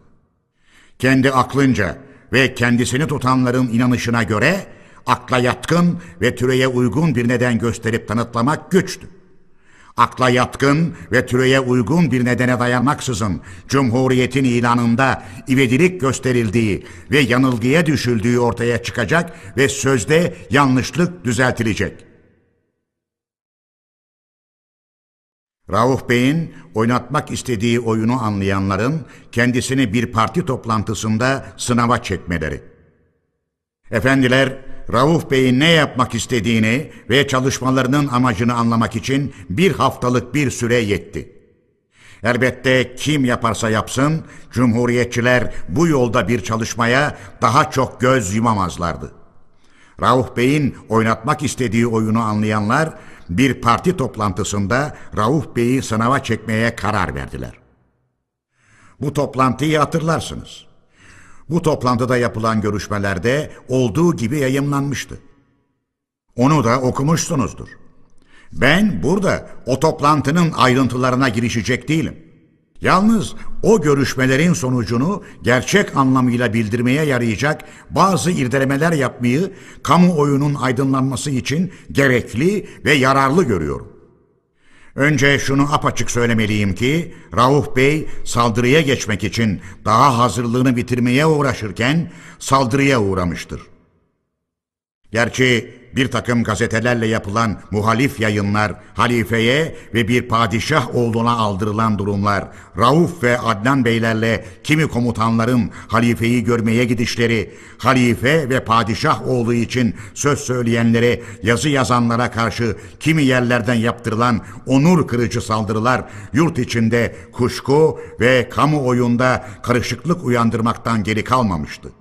[SPEAKER 1] Kendi aklınca ve kendisini tutanların inanışına göre akla yatkın ve türeye uygun bir neden gösterip tanıtlamak güçtü akla yatkın ve türeye uygun bir nedene dayanmaksızın Cumhuriyet'in ilanında ivedilik gösterildiği ve yanılgıya düşüldüğü ortaya çıkacak ve sözde yanlışlık düzeltilecek. Rauf Bey'in oynatmak istediği oyunu anlayanların kendisini bir parti toplantısında sınava çekmeleri. Efendiler, Rauf Bey'in ne yapmak istediğini ve çalışmalarının amacını anlamak için bir haftalık bir süre yetti. Elbette kim yaparsa yapsın, cumhuriyetçiler bu yolda bir çalışmaya daha çok göz yumamazlardı. Rauf Bey'in oynatmak istediği oyunu anlayanlar bir parti toplantısında Rauf Bey'i sınava çekmeye karar verdiler. Bu toplantıyı hatırlarsınız. Bu toplantıda yapılan görüşmelerde olduğu gibi yayımlanmıştı. Onu da okumuşsunuzdur. Ben burada o toplantının ayrıntılarına girişecek değilim. Yalnız o görüşmelerin sonucunu gerçek anlamıyla bildirmeye yarayacak bazı irdelemeler yapmayı kamuoyunun aydınlanması için gerekli ve yararlı görüyorum. Önce şunu apaçık söylemeliyim ki Rauf Bey saldırıya geçmek için daha hazırlığını bitirmeye uğraşırken saldırıya uğramıştır. Gerçi bir takım gazetelerle yapılan muhalif yayınlar, halifeye ve bir padişah olduğuna aldırılan durumlar, Rauf ve Adnan beylerle kimi komutanların halifeyi görmeye gidişleri, halife ve padişah olduğu için söz söyleyenlere, yazı yazanlara karşı kimi yerlerden yaptırılan onur kırıcı saldırılar, yurt içinde kuşku ve kamuoyunda karışıklık uyandırmaktan geri kalmamıştı.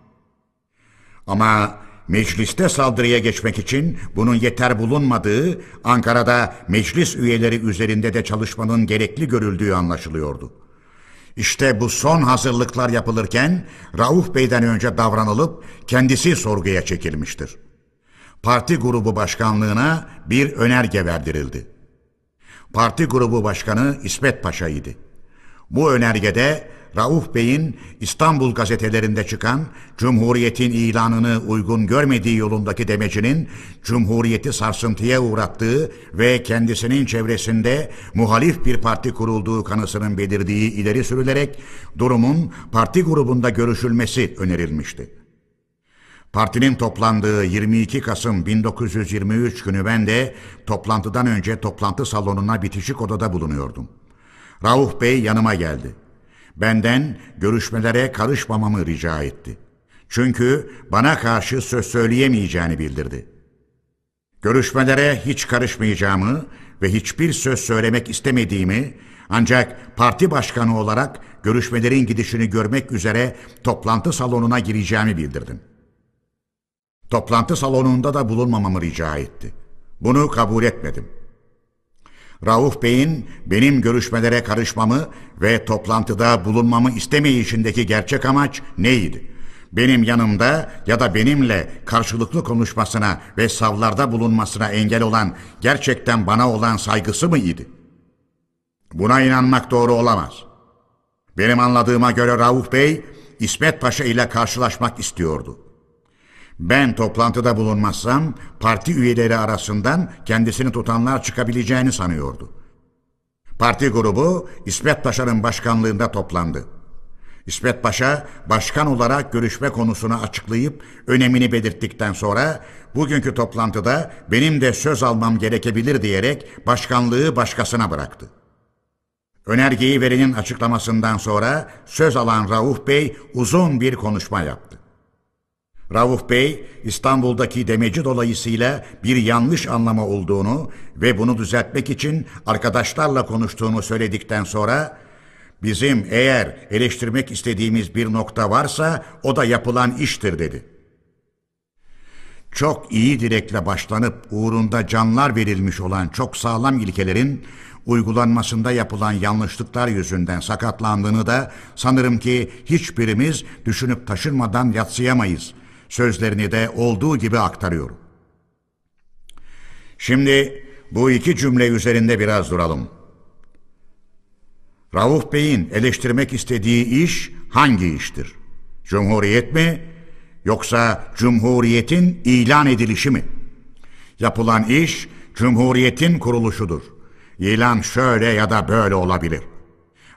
[SPEAKER 1] Ama mecliste saldırıya geçmek için bunun yeter bulunmadığı, Ankara'da meclis üyeleri üzerinde de çalışmanın gerekli görüldüğü anlaşılıyordu. İşte bu son hazırlıklar yapılırken Rauf Bey'den önce davranılıp kendisi sorguya çekilmiştir. Parti grubu başkanlığına bir önerge verdirildi. Parti grubu başkanı İsmet Paşa'ydı. Bu önergede Rauf Bey'in İstanbul gazetelerinde çıkan Cumhuriyet'in ilanını uygun görmediği yolundaki demecinin Cumhuriyet'i sarsıntıya uğrattığı ve kendisinin çevresinde muhalif bir parti kurulduğu kanısının belirdiği ileri sürülerek durumun parti grubunda görüşülmesi önerilmişti. Partinin toplandığı 22 Kasım 1923 günü ben de toplantıdan önce toplantı salonuna bitişik odada bulunuyordum. Rauf Bey yanıma geldi. Benden görüşmelere karışmamamı rica etti. Çünkü bana karşı söz söyleyemeyeceğini bildirdi. Görüşmelere hiç karışmayacağımı ve hiçbir söz söylemek istemediğimi ancak parti başkanı olarak görüşmelerin gidişini görmek üzere toplantı salonuna gireceğimi bildirdim. Toplantı salonunda da bulunmamamı rica etti. Bunu kabul etmedim. Rauf Bey'in benim görüşmelere karışmamı ve toplantıda bulunmamı istemeyişindeki gerçek amaç neydi? Benim yanımda ya da benimle karşılıklı konuşmasına ve savlarda bulunmasına engel olan gerçekten bana olan saygısı mı idi? Buna inanmak doğru olamaz. Benim anladığıma göre Rauf Bey, İsmet Paşa ile karşılaşmak istiyordu. Ben toplantıda bulunmazsam parti üyeleri arasından kendisini tutanlar çıkabileceğini sanıyordu. Parti grubu İsmet Paşa'nın başkanlığında toplandı. İsmet Paşa başkan olarak görüşme konusunu açıklayıp önemini belirttikten sonra bugünkü toplantıda benim de söz almam gerekebilir diyerek başkanlığı başkasına bıraktı. Önergeyi verenin açıklamasından sonra söz alan Rauf Bey uzun bir konuşma yaptı. Rauf Bey, İstanbul'daki demeci dolayısıyla bir yanlış anlama olduğunu ve bunu düzeltmek için arkadaşlarla konuştuğunu söyledikten sonra bizim eğer eleştirmek istediğimiz bir nokta varsa o da yapılan iştir dedi. Çok iyi dilekle başlanıp uğrunda canlar verilmiş olan çok sağlam ilkelerin uygulanmasında yapılan yanlışlıklar yüzünden sakatlandığını da sanırım ki hiçbirimiz düşünüp taşınmadan yatsıyamayız. Sözlerini de olduğu gibi aktarıyorum. Şimdi bu iki cümle üzerinde biraz duralım. Rauf Bey'in eleştirmek istediği iş hangi iştir? Cumhuriyet mi yoksa Cumhuriyet'in ilan edilişi mi? Yapılan iş Cumhuriyet'in kuruluşudur. İlan şöyle ya da böyle olabilir.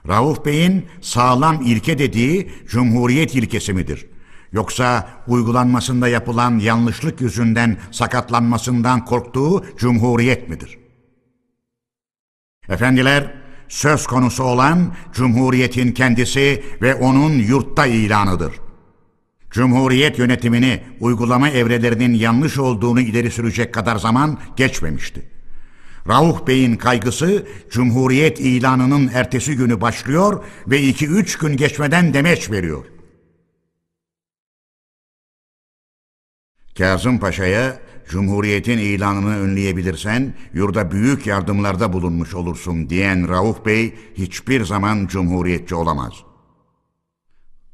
[SPEAKER 1] Rauf Bey'in sağlam ilke dediği Cumhuriyet ilkesi midir? Yoksa uygulanmasında yapılan yanlışlık yüzünden sakatlanmasından korktuğu Cumhuriyet midir? Efendiler, söz konusu olan Cumhuriyet'in kendisi ve onun yurtta ilanıdır. Cumhuriyet yönetimini uygulama evrelerinin yanlış olduğunu ileri sürecek kadar zaman geçmemişti. Rauf Bey'in kaygısı Cumhuriyet ilanının ertesi günü başlıyor ve iki üç gün geçmeden demeç veriyor. Kazım Paşa'ya Cumhuriyet'in ilanını önleyebilirsen yurda büyük yardımlarda bulunmuş olursun diyen Rauf Bey hiçbir zaman cumhuriyetçi olamaz.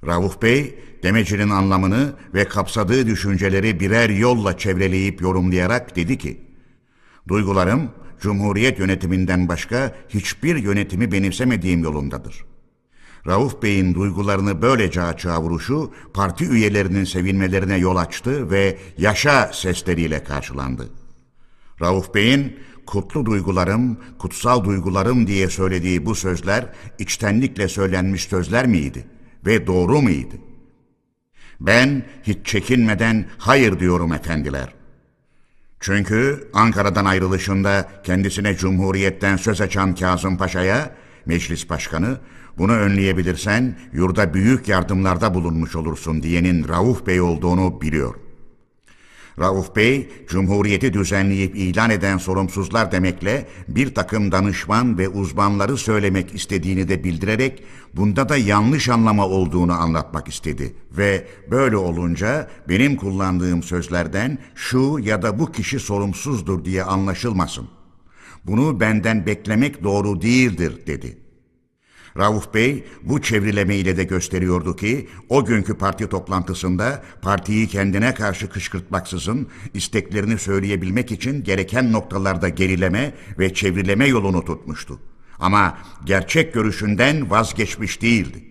[SPEAKER 1] Rauf Bey demecinin anlamını ve kapsadığı düşünceleri birer yolla çevreleyip yorumlayarak dedi ki, Duygularım Cumhuriyet yönetiminden başka hiçbir yönetimi benimsemediğim yolundadır. Rauf Bey'in duygularını böylece açığa vuruşu parti üyelerinin sevinmelerine yol açtı ve yaşa sesleriyle karşılandı. Rauf Bey'in kutlu duygularım, kutsal duygularım diye söylediği bu sözler içtenlikle söylenmiş sözler miydi ve doğru muydu? Ben hiç çekinmeden hayır diyorum efendiler. Çünkü Ankara'dan ayrılışında kendisine Cumhuriyet'ten söz açan Kazım Paşa'ya meclis başkanı bunu önleyebilirsen yurda büyük yardımlarda bulunmuş olursun diyenin Rauf Bey olduğunu biliyor. Rauf Bey, Cumhuriyeti düzenleyip ilan eden sorumsuzlar demekle bir takım danışman ve uzmanları söylemek istediğini de bildirerek bunda da yanlış anlama olduğunu anlatmak istedi. Ve böyle olunca benim kullandığım sözlerden şu ya da bu kişi sorumsuzdur diye anlaşılmasın. Bunu benden beklemek doğru değildir dedi.'' Rauf Bey bu çevrilemeyle de gösteriyordu ki o günkü parti toplantısında partiyi kendine karşı kışkırtmaksızın isteklerini söyleyebilmek için gereken noktalarda gerileme ve çevrileme yolunu tutmuştu. Ama gerçek görüşünden vazgeçmiş değildi.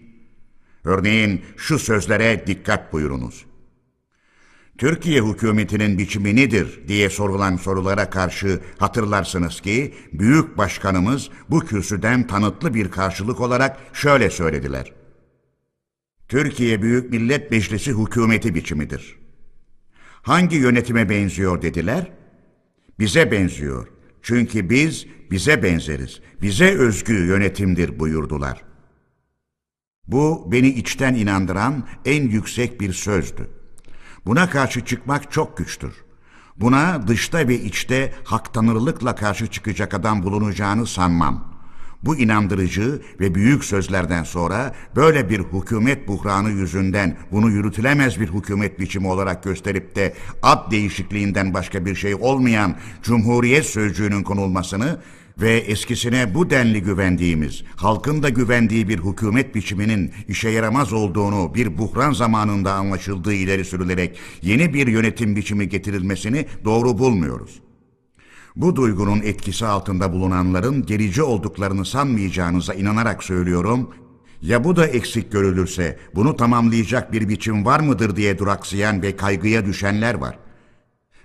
[SPEAKER 1] Örneğin şu sözlere dikkat buyurunuz. Türkiye hükümetinin biçimi nedir diye sorulan sorulara karşı hatırlarsınız ki büyük başkanımız bu kürsüden tanıtlı bir karşılık olarak şöyle söylediler. Türkiye Büyük Millet Meclisi hükümeti biçimidir. Hangi yönetime benziyor dediler? Bize benziyor. Çünkü biz bize benzeriz. Bize özgü yönetimdir buyurdular. Bu beni içten inandıran en yüksek bir sözdü. Buna karşı çıkmak çok güçtür. Buna dışta ve içte haktanırlıkla karşı çıkacak adam bulunacağını sanmam. Bu inandırıcı ve büyük sözlerden sonra böyle bir hükümet buhranı yüzünden bunu yürütülemez bir hükümet biçimi olarak gösterip de ad değişikliğinden başka bir şey olmayan Cumhuriyet sözcüğünün konulmasını ve eskisine bu denli güvendiğimiz, halkın da güvendiği bir hükümet biçiminin işe yaramaz olduğunu bir buhran zamanında anlaşıldığı ileri sürülerek yeni bir yönetim biçimi getirilmesini doğru bulmuyoruz. Bu duygunun etkisi altında bulunanların gerici olduklarını sanmayacağınıza inanarak söylüyorum, Ya bu da eksik görülürse bunu tamamlayacak bir biçim var mıdır diye duraksayan ve kaygıya düşenler var.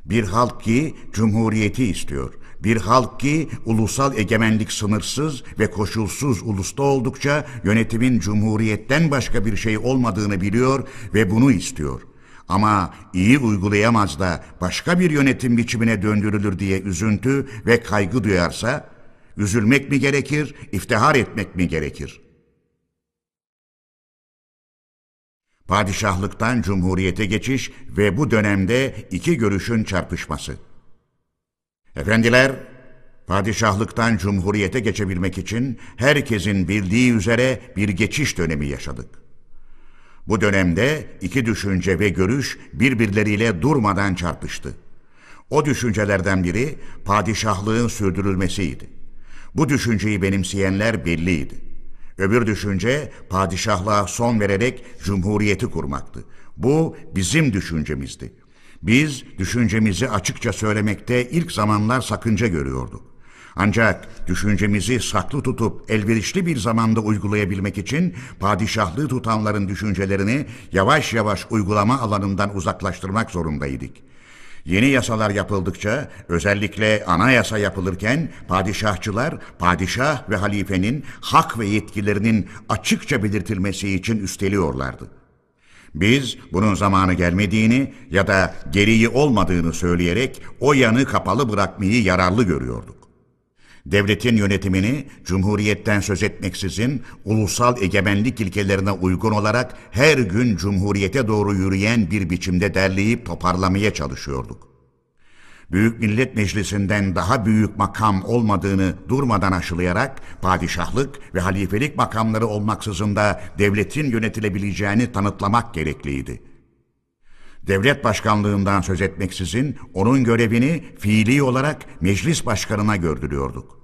[SPEAKER 1] Bir halk ki cumhuriyeti istiyor. Bir halk ki ulusal egemenlik sınırsız ve koşulsuz ulusta oldukça yönetimin cumhuriyetten başka bir şey olmadığını biliyor ve bunu istiyor. Ama iyi uygulayamaz da başka bir yönetim biçimine döndürülür diye üzüntü ve kaygı duyarsa, üzülmek mi gerekir, iftihar etmek mi gerekir? Padişahlıktan cumhuriyete geçiş ve bu dönemde iki görüşün çarpışması. Efendiler, padişahlıktan cumhuriyete geçebilmek için herkesin bildiği üzere bir geçiş dönemi yaşadık. Bu dönemde iki düşünce ve görüş birbirleriyle durmadan çarpıştı. O düşüncelerden biri padişahlığın sürdürülmesiydi. Bu düşünceyi benimseyenler belliydi. Öbür düşünce padişahlığa son vererek cumhuriyeti kurmaktı. Bu bizim düşüncemizdi. Biz düşüncemizi açıkça söylemekte ilk zamanlar sakınca görüyorduk. Ancak düşüncemizi saklı tutup elverişli bir zamanda uygulayabilmek için padişahlığı tutanların düşüncelerini yavaş yavaş uygulama alanından uzaklaştırmak zorundaydık. Yeni yasalar yapıldıkça özellikle anayasa yapılırken padişahçılar padişah ve halifenin hak ve yetkilerinin açıkça belirtilmesi için üsteliyorlardı. Biz bunun zamanı gelmediğini ya da gereği olmadığını söyleyerek o yanı kapalı bırakmayı yararlı görüyorduk. Devletin yönetimini cumhuriyetten söz etmeksizin ulusal egemenlik ilkelerine uygun olarak her gün cumhuriyete doğru yürüyen bir biçimde derleyip toparlamaya çalışıyorduk. Büyük Millet Meclisi'nden daha büyük makam olmadığını durmadan aşılayarak padişahlık ve halifelik makamları olmaksızın da devletin yönetilebileceğini tanıtlamak gerekliydi. Devlet başkanlığından söz etmeksizin onun görevini fiili olarak meclis başkanına gördürüyorduk.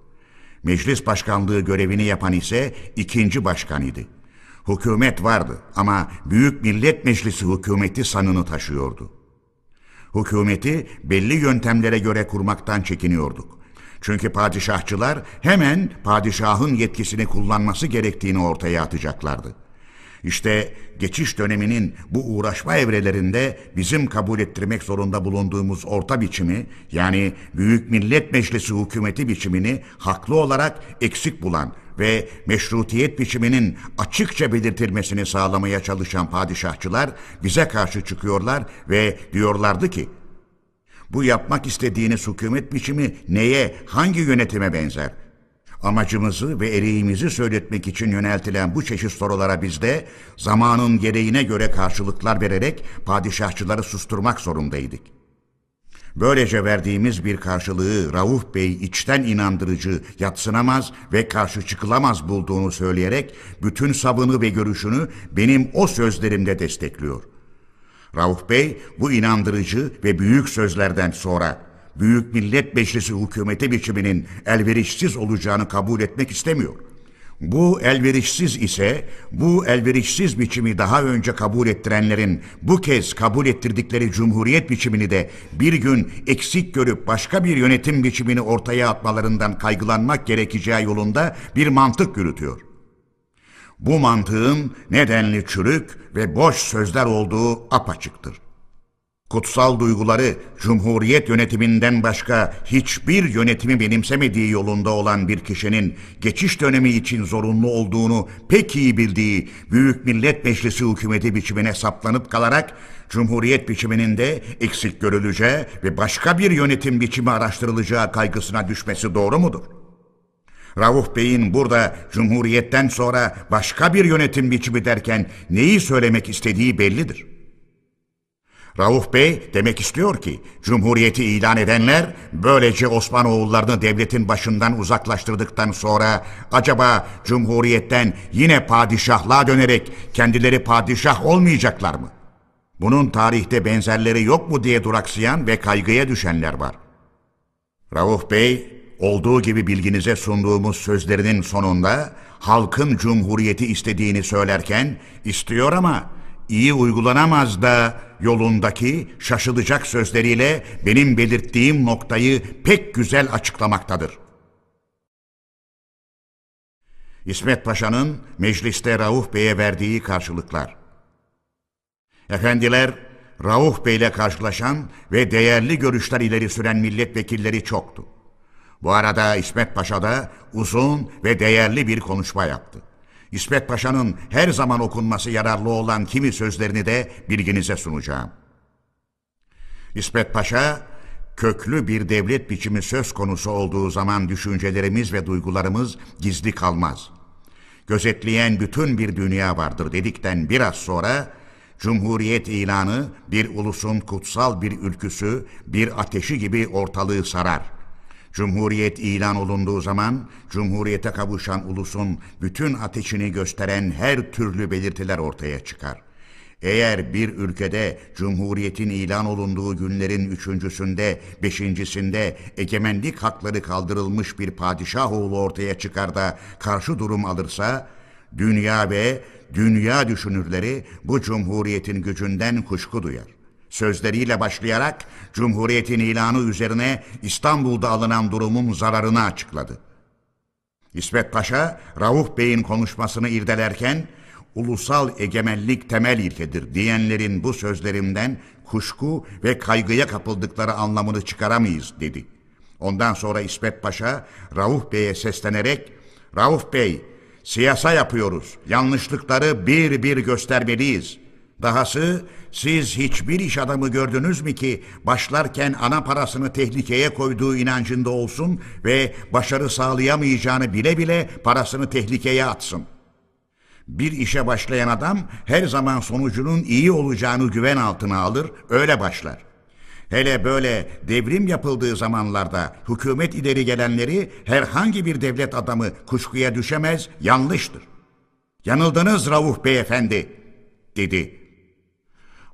[SPEAKER 1] Meclis başkanlığı görevini yapan ise ikinci başkan idi. Hükümet vardı ama Büyük Millet Meclisi hükümeti sanını taşıyordu. Hükümeti belli yöntemlere göre kurmaktan çekiniyorduk. Çünkü padişahçılar hemen padişahın yetkisini kullanması gerektiğini ortaya atacaklardı. İşte geçiş döneminin bu uğraşma evrelerinde bizim kabul ettirmek zorunda bulunduğumuz orta biçimi yani Büyük Millet Meclisi hükümeti biçimini haklı olarak eksik bulan ve meşrutiyet biçiminin açıkça belirtilmesini sağlamaya çalışan padişahçılar bize karşı çıkıyorlar ve diyorlardı ki bu yapmak istediğiniz hükümet biçimi neye, hangi yönetime benzer? Amacımızı ve eriğimizi söyletmek için yöneltilen bu çeşit sorulara biz de zamanın gereğine göre karşılıklar vererek padişahçıları susturmak zorundaydık. Böylece verdiğimiz bir karşılığı Rauf Bey içten inandırıcı, yatsınamaz ve karşı çıkılamaz bulduğunu söyleyerek bütün sabını ve görüşünü benim o sözlerimde destekliyor. Rauf Bey bu inandırıcı ve büyük sözlerden sonra Büyük Millet Meclisi hükümeti biçiminin elverişsiz olacağını kabul etmek istemiyor. Bu elverişsiz ise bu elverişsiz biçimi daha önce kabul ettirenlerin bu kez kabul ettirdikleri cumhuriyet biçimini de bir gün eksik görüp başka bir yönetim biçimini ortaya atmalarından kaygılanmak gerekeceği yolunda bir mantık yürütüyor. Bu mantığın nedenli çürük ve boş sözler olduğu apaçıktır. Kutsal duyguları Cumhuriyet yönetiminden başka hiçbir yönetimi benimsemediği yolunda olan bir kişinin geçiş dönemi için zorunlu olduğunu pek iyi bildiği Büyük Millet Meclisi hükümeti biçimine saplanıp kalarak Cumhuriyet biçiminin de eksik görüleceği ve başka bir yönetim biçimi araştırılacağı kaygısına düşmesi doğru mudur? Rauf Bey'in burada Cumhuriyet'ten sonra başka bir yönetim biçimi derken neyi söylemek istediği bellidir. Rauf Bey demek istiyor ki Cumhuriyeti ilan edenler böylece Osmanoğullarını devletin başından uzaklaştırdıktan sonra acaba Cumhuriyetten yine padişahlığa dönerek kendileri padişah olmayacaklar mı? Bunun tarihte benzerleri yok mu diye duraksayan ve kaygıya düşenler var. Rauf Bey olduğu gibi bilginize sunduğumuz sözlerinin sonunda halkın cumhuriyeti istediğini söylerken istiyor ama iyi uygulanamaz da yolundaki şaşılacak sözleriyle benim belirttiğim noktayı pek güzel açıklamaktadır. İsmet Paşa'nın mecliste Rauf Bey'e verdiği karşılıklar. Efendiler, Rauf Bey'le karşılaşan ve değerli görüşler ileri süren milletvekilleri çoktu. Bu arada İsmet Paşa da uzun ve değerli bir konuşma yaptı. İsmet Paşa'nın her zaman okunması yararlı olan kimi sözlerini de bilginize sunacağım. İsmet Paşa, köklü bir devlet biçimi söz konusu olduğu zaman düşüncelerimiz ve duygularımız gizli kalmaz. Gözetleyen bütün bir dünya vardır dedikten biraz sonra Cumhuriyet ilanı bir ulusun kutsal bir ülküsü, bir ateşi gibi ortalığı sarar. Cumhuriyet ilan olunduğu zaman Cumhuriyete kavuşan ulusun bütün ateşini gösteren her türlü belirtiler ortaya çıkar. Eğer bir ülkede Cumhuriyet'in ilan olunduğu günlerin üçüncüsünde, beşincisinde egemenlik hakları kaldırılmış bir padişah oğlu ortaya çıkar da karşı durum alırsa, dünya ve dünya düşünürleri bu Cumhuriyet'in gücünden kuşku duyar. Sözleriyle başlayarak Cumhuriyet'in ilanı üzerine İstanbul'da alınan durumun zararını açıkladı. İsmet Paşa, Rauf Bey'in konuşmasını irdelerken, ulusal egemenlik temel ilkedir diyenlerin bu sözlerinden kuşku ve kaygıya kapıldıkları anlamını çıkaramayız dedi. Ondan sonra İsmet Paşa Rauf Bey'e seslenerek Rauf Bey siyasa yapıyoruz. Yanlışlıkları bir bir göstermeliyiz. Dahası siz hiçbir iş adamı gördünüz mü ki başlarken ana parasını tehlikeye koyduğu inancında olsun ve başarı sağlayamayacağını bile bile parasını tehlikeye atsın.'' Bir işe başlayan adam her zaman sonucunun iyi olacağını güven altına alır, öyle başlar. Hele böyle devrim yapıldığı zamanlarda hükümet ileri gelenleri herhangi bir devlet adamı kuşkuya düşemez, yanlıştır. Yanıldınız Rauf Beyefendi, dedi.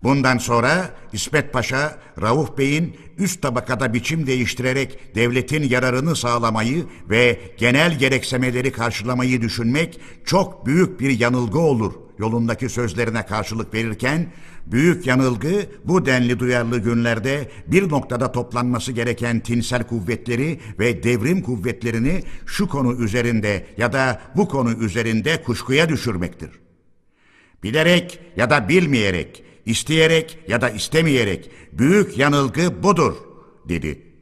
[SPEAKER 1] Bundan sonra İsmet Paşa, Rauf Bey'in üst tabakada biçim değiştirerek devletin yararını sağlamayı ve genel gereksemeleri karşılamayı düşünmek çok büyük bir yanılgı olur yolundaki sözlerine karşılık verirken, büyük yanılgı bu denli duyarlı günlerde bir noktada toplanması gereken tinsel kuvvetleri ve devrim kuvvetlerini şu konu üzerinde ya da bu konu üzerinde kuşkuya düşürmektir. Bilerek ya da bilmeyerek isteyerek ya da istemeyerek büyük yanılgı budur dedi.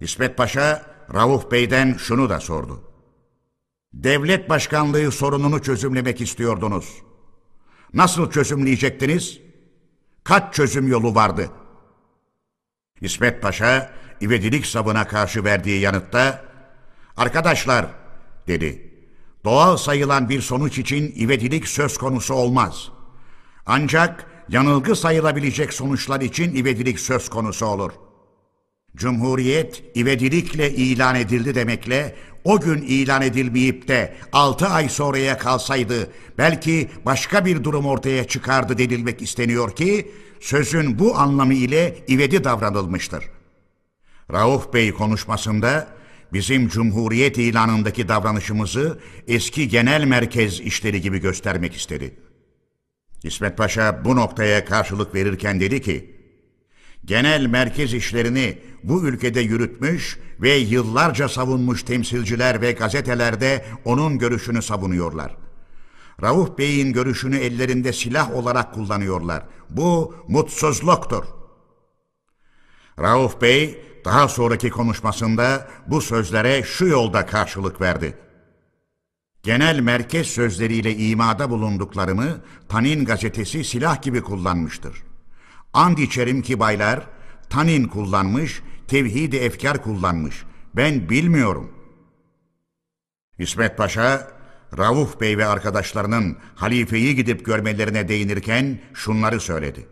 [SPEAKER 1] İsmet Paşa Rauf Bey'den şunu da sordu. Devlet başkanlığı sorununu çözümlemek istiyordunuz. Nasıl çözümleyecektiniz? Kaç çözüm yolu vardı? İsmet Paşa ivedilik sabına karşı verdiği yanıtta Arkadaşlar dedi. Doğal sayılan bir sonuç için ivedilik söz konusu olmaz.'' Ancak yanılgı sayılabilecek sonuçlar için ivedilik söz konusu olur. Cumhuriyet ivedilikle ilan edildi demekle o gün ilan edilmeyip de altı ay sonraya kalsaydı belki başka bir durum ortaya çıkardı denilmek isteniyor ki sözün bu anlamı ile ivedi davranılmıştır. Rauf Bey konuşmasında bizim Cumhuriyet ilanındaki davranışımızı eski genel merkez işleri gibi göstermek istedi. İsmet Paşa bu noktaya karşılık verirken dedi ki, genel merkez işlerini bu ülkede yürütmüş ve yıllarca savunmuş temsilciler ve gazetelerde onun görüşünü savunuyorlar. Rauf Bey'in görüşünü ellerinde silah olarak kullanıyorlar. Bu mutsuzluktur. Rauf Bey daha sonraki konuşmasında bu sözlere şu yolda karşılık verdi genel merkez sözleriyle imada bulunduklarımı Tanin gazetesi silah gibi kullanmıştır. And içerim ki baylar, Tanin kullanmış, tevhid-i efkar kullanmış. Ben bilmiyorum. İsmet Paşa, Rauf Bey ve arkadaşlarının halifeyi gidip görmelerine değinirken şunları söyledi.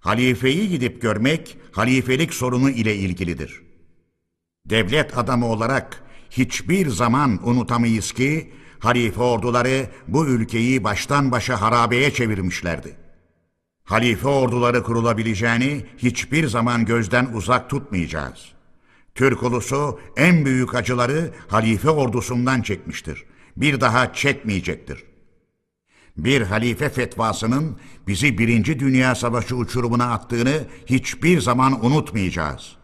[SPEAKER 1] Halifeyi gidip görmek, halifelik sorunu ile ilgilidir. Devlet adamı olarak hiçbir zaman unutamayız ki halife orduları bu ülkeyi baştan başa harabeye çevirmişlerdi. Halife orduları kurulabileceğini hiçbir zaman gözden uzak tutmayacağız. Türk ulusu en büyük acıları halife ordusundan çekmiştir. Bir daha çekmeyecektir. Bir halife fetvasının bizi Birinci Dünya Savaşı uçurumuna attığını hiçbir zaman unutmayacağız.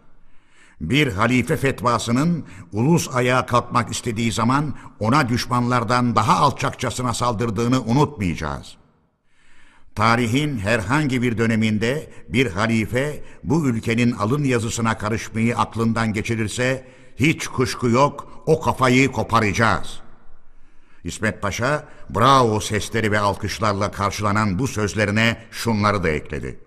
[SPEAKER 1] Bir halife fetvasının ulus ayağa kalkmak istediği zaman ona düşmanlardan daha alçakçasına saldırdığını unutmayacağız. Tarihin herhangi bir döneminde bir halife bu ülkenin alın yazısına karışmayı aklından geçirirse hiç kuşku yok o kafayı koparacağız. İsmet Paşa bravo sesleri ve alkışlarla karşılanan bu sözlerine şunları da ekledi.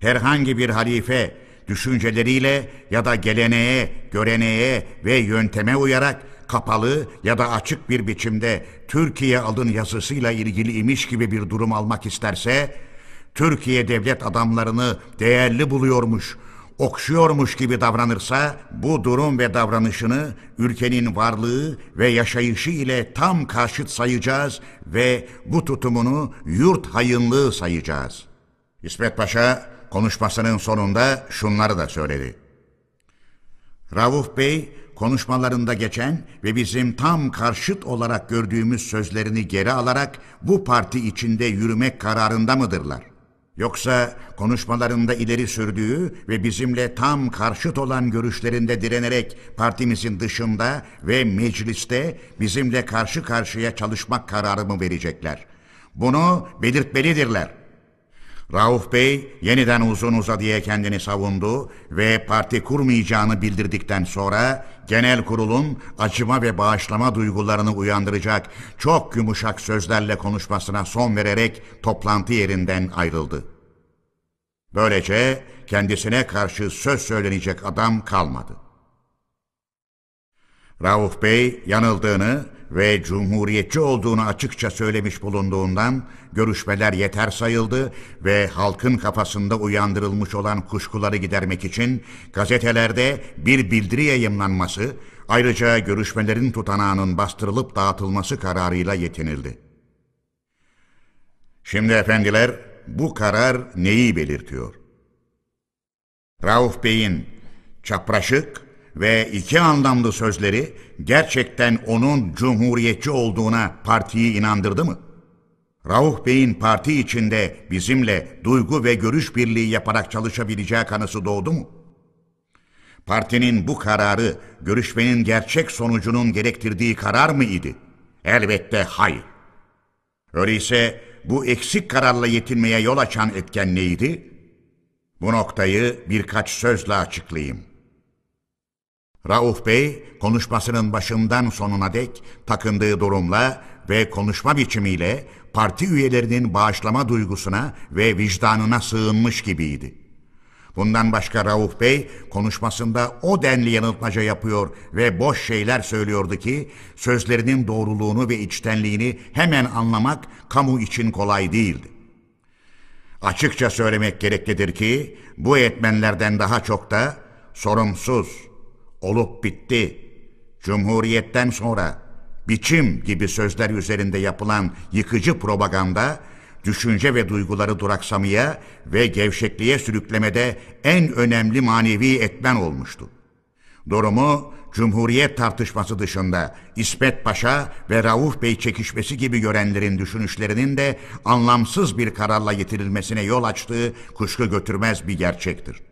[SPEAKER 1] Herhangi bir halife düşünceleriyle ya da geleneğe, göreneğe ve yönteme uyarak kapalı ya da açık bir biçimde Türkiye alın yazısıyla ilgili imiş gibi bir durum almak isterse, Türkiye devlet adamlarını değerli buluyormuş, okşuyormuş gibi davranırsa, bu durum ve davranışını ülkenin varlığı ve yaşayışı ile tam karşıt sayacağız ve bu tutumunu yurt hayınlığı sayacağız. İsmet Paşa konuşmasının sonunda şunları da söyledi. Rauf Bey konuşmalarında geçen ve bizim tam karşıt olarak gördüğümüz sözlerini geri alarak bu parti içinde yürümek kararında mıdırlar? Yoksa konuşmalarında ileri sürdüğü ve bizimle tam karşıt olan görüşlerinde direnerek partimizin dışında ve mecliste bizimle karşı karşıya çalışmak kararı mı verecekler? Bunu belirtmelidirler. Rauf Bey yeniden uzun uzadıya kendini savundu ve parti kurmayacağını bildirdikten sonra genel kurulun acıma ve bağışlama duygularını uyandıracak çok yumuşak sözlerle konuşmasına son vererek toplantı yerinden ayrıldı. Böylece kendisine karşı söz söylenecek adam kalmadı. Rauf Bey yanıldığını ve cumhuriyetçi olduğunu açıkça söylemiş bulunduğundan görüşmeler yeter sayıldı ve halkın kafasında uyandırılmış olan kuşkuları gidermek için gazetelerde bir bildiri yayımlanması, ayrıca görüşmelerin tutanağının bastırılıp dağıtılması kararıyla yetinildi. Şimdi efendiler bu karar neyi belirtiyor? Rauf Bey'in çapraşık ve iki anlamlı sözleri gerçekten onun cumhuriyetçi olduğuna partiyi inandırdı mı? Rauf Bey'in parti içinde bizimle duygu ve görüş birliği yaparak çalışabileceği kanısı doğdu mu? Partinin bu kararı görüşmenin gerçek sonucunun gerektirdiği karar mı idi? Elbette hayır. Öyleyse bu eksik kararla yetinmeye yol açan etken neydi? Bu noktayı birkaç sözle açıklayayım. Rauf Bey konuşmasının başından sonuna dek takındığı durumla ve konuşma biçimiyle parti üyelerinin bağışlama duygusuna ve vicdanına sığınmış gibiydi. Bundan başka Rauf Bey konuşmasında o denli yanıltmaca yapıyor ve boş şeyler söylüyordu ki sözlerinin doğruluğunu ve içtenliğini hemen anlamak kamu için kolay değildi. Açıkça söylemek gereklidir ki bu etmenlerden daha çok da sorumsuz, olup bitti, cumhuriyetten sonra biçim gibi sözler üzerinde yapılan yıkıcı propaganda, düşünce ve duyguları duraksamaya ve gevşekliğe sürüklemede en önemli manevi etmen olmuştu. Durumu Cumhuriyet tartışması dışında İsmet Paşa ve Rauf Bey çekişmesi gibi görenlerin düşünüşlerinin de anlamsız bir kararla getirilmesine yol açtığı kuşku götürmez bir gerçektir.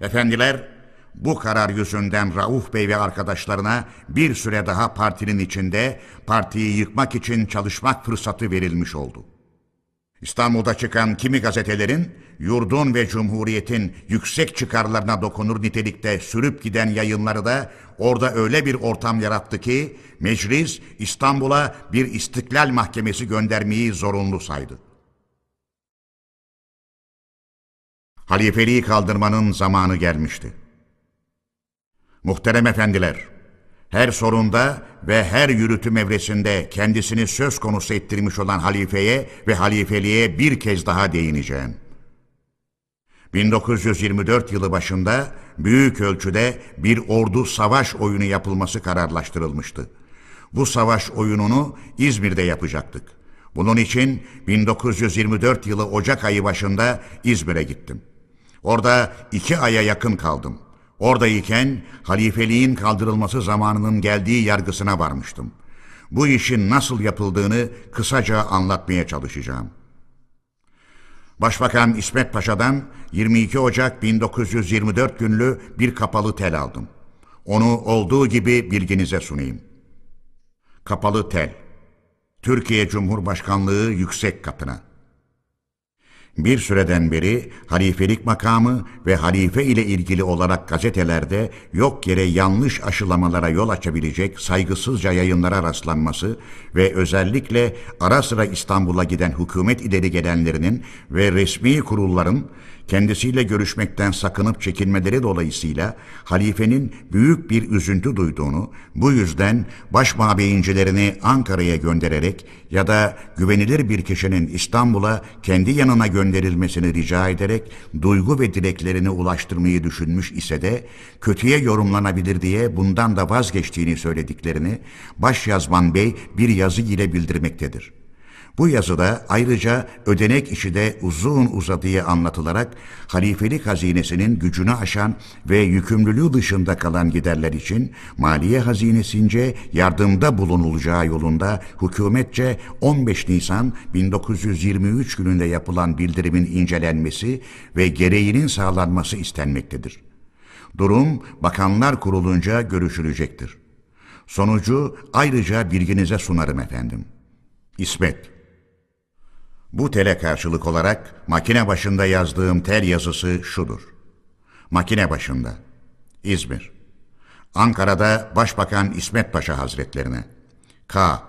[SPEAKER 1] Efendiler, bu karar yüzünden Rauf Bey ve arkadaşlarına bir süre daha partinin içinde partiyi yıkmak için çalışmak fırsatı verilmiş oldu. İstanbul'da çıkan kimi gazetelerin yurdun ve cumhuriyetin yüksek çıkarlarına dokunur nitelikte sürüp giden yayınları da orada öyle bir ortam yarattı ki meclis İstanbul'a bir istiklal mahkemesi göndermeyi zorunlu saydı. Halifeliği kaldırmanın zamanı gelmişti. Muhterem efendiler, her sorunda ve her yürütüm evresinde kendisini söz konusu ettirmiş olan halifeye ve halifeliğe bir kez daha değineceğim. 1924 yılı başında büyük ölçüde bir ordu savaş oyunu yapılması kararlaştırılmıştı. Bu savaş oyununu İzmir'de yapacaktık. Bunun için 1924 yılı Ocak ayı başında İzmir'e gittim. Orada iki aya yakın kaldım. Oradayken halifeliğin kaldırılması zamanının geldiği yargısına varmıştım. Bu işin nasıl yapıldığını kısaca anlatmaya çalışacağım. Başbakan İsmet Paşa'dan 22 Ocak 1924 günlü bir kapalı tel aldım. Onu olduğu gibi bilginize sunayım. Kapalı tel. Türkiye Cumhurbaşkanlığı yüksek katına. Bir süreden beri halifelik makamı ve halife ile ilgili olarak gazetelerde yok yere yanlış aşılamalara yol açabilecek saygısızca yayınlara rastlanması ve özellikle ara sıra İstanbul'a giden hükümet ileri gelenlerinin ve resmi kurulların kendisiyle görüşmekten sakınıp çekinmeleri dolayısıyla halifenin büyük bir üzüntü duyduğunu, bu yüzden baş mabeyincilerini Ankara'ya göndererek ya da güvenilir bir kişinin İstanbul'a kendi yanına gönderilmesini rica ederek duygu ve dileklerini ulaştırmayı düşünmüş ise de kötüye yorumlanabilir diye bundan da vazgeçtiğini söylediklerini Başyazman Bey bir yazı ile bildirmektedir. Bu yazıda ayrıca ödenek işi de uzun uzadıya anlatılarak halifelik hazinesinin gücünü aşan ve yükümlülüğü dışında kalan giderler için maliye hazinesince yardımda bulunulacağı yolunda hükümetçe 15 Nisan 1923 gününde yapılan bildirimin incelenmesi ve gereğinin sağlanması istenmektedir. Durum Bakanlar Kurulunca görüşülecektir. Sonucu ayrıca bilginize sunarım efendim. İsmet bu tele karşılık olarak makine başında yazdığım tel yazısı şudur. Makine başında. İzmir. Ankara'da Başbakan İsmet Paşa Hazretlerine. K.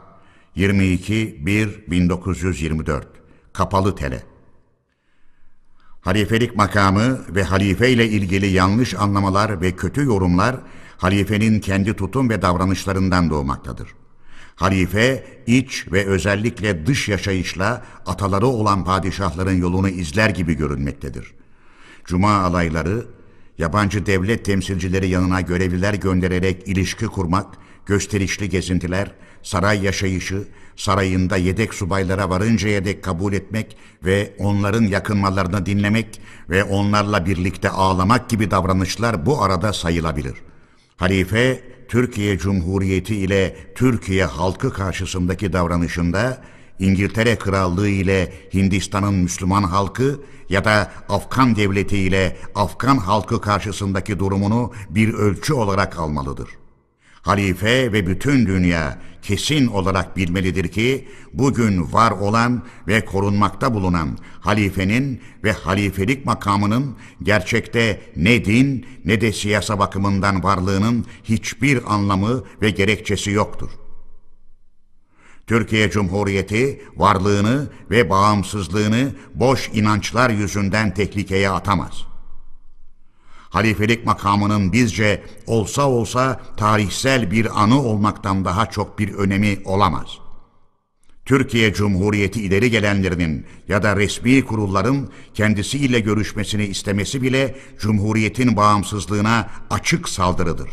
[SPEAKER 1] 22 1 1924. Kapalı tele. Halifelik makamı ve halife ile ilgili yanlış anlamalar ve kötü yorumlar halifenin kendi tutum ve davranışlarından doğmaktadır. Halife iç ve özellikle dış yaşayışla ataları olan padişahların yolunu izler gibi görünmektedir. Cuma alayları, yabancı devlet temsilcileri yanına görevliler göndererek ilişki kurmak, gösterişli gezintiler, saray yaşayışı, sarayında yedek subaylara varıncaya dek kabul etmek ve onların yakınmalarını dinlemek ve onlarla birlikte ağlamak gibi davranışlar bu arada sayılabilir. Halife Türkiye Cumhuriyeti ile Türkiye halkı karşısındaki davranışında İngiltere Krallığı ile Hindistan'ın Müslüman halkı ya da Afgan devleti ile Afgan halkı karşısındaki durumunu bir ölçü olarak almalıdır. Halife ve bütün dünya kesin olarak bilmelidir ki bugün var olan ve korunmakta bulunan halifenin ve halifelik makamının gerçekte ne din ne de siyasa bakımından varlığının hiçbir anlamı ve gerekçesi yoktur. Türkiye Cumhuriyeti varlığını ve bağımsızlığını boş inançlar yüzünden tehlikeye atamaz.'' Halifelik makamının bizce olsa olsa tarihsel bir anı olmaktan daha çok bir önemi olamaz. Türkiye Cumhuriyeti ileri gelenlerinin ya da resmi kurulların kendisiyle görüşmesini istemesi bile Cumhuriyet'in bağımsızlığına açık saldırıdır.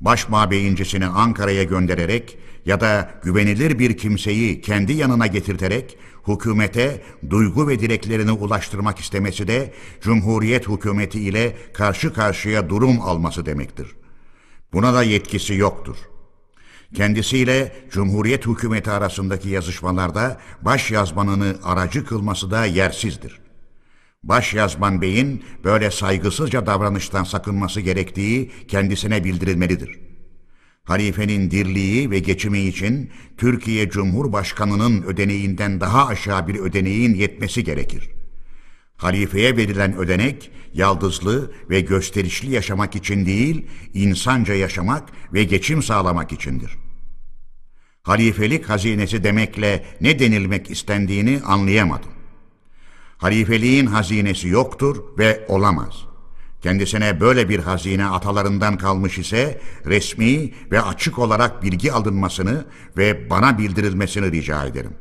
[SPEAKER 1] Başmabeyincisini Ankara'ya göndererek ya da güvenilir bir kimseyi kendi yanına getirterek hükümete duygu ve dileklerini ulaştırmak istemesi de Cumhuriyet hükümeti ile karşı karşıya durum alması demektir. Buna da yetkisi yoktur. Kendisiyle Cumhuriyet hükümeti arasındaki yazışmalarda baş yazmanını aracı kılması da yersizdir. Baş yazman beyin böyle saygısızca davranıştan sakınması gerektiği kendisine bildirilmelidir.'' Halifenin dirliği ve geçimi için Türkiye Cumhurbaşkanı'nın ödeneğinden daha aşağı bir ödeneğin yetmesi gerekir. Halifeye verilen ödenek, yaldızlı ve gösterişli yaşamak için değil, insanca yaşamak ve geçim sağlamak içindir. Halifelik hazinesi demekle ne denilmek istendiğini anlayamadım. Halifeliğin hazinesi yoktur ve olamaz.'' Kendisine böyle bir hazine atalarından kalmış ise resmi ve açık olarak bilgi alınmasını ve bana bildirilmesini rica ederim.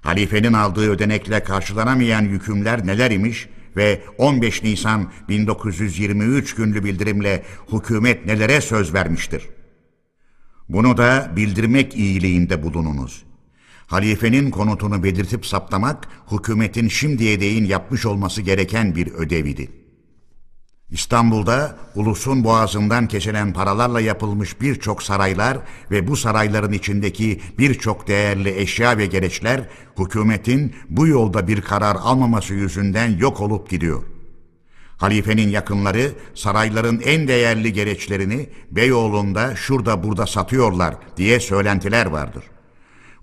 [SPEAKER 1] Halifenin aldığı ödenekle karşılanamayan yükümler neler imiş ve 15 Nisan 1923 günlü bildirimle hükümet nelere söz vermiştir? Bunu da bildirmek iyiliğinde bulununuz. Halifenin konutunu belirtip saptamak hükümetin şimdiye değin yapmış olması gereken bir ödevidir. İstanbul'da ulusun boğazından kesilen paralarla yapılmış birçok saraylar ve bu sarayların içindeki birçok değerli eşya ve gereçler hükümetin bu yolda bir karar almaması yüzünden yok olup gidiyor. Halifenin yakınları sarayların en değerli gereçlerini Beyoğlu'nda şurada burada satıyorlar diye söylentiler vardır.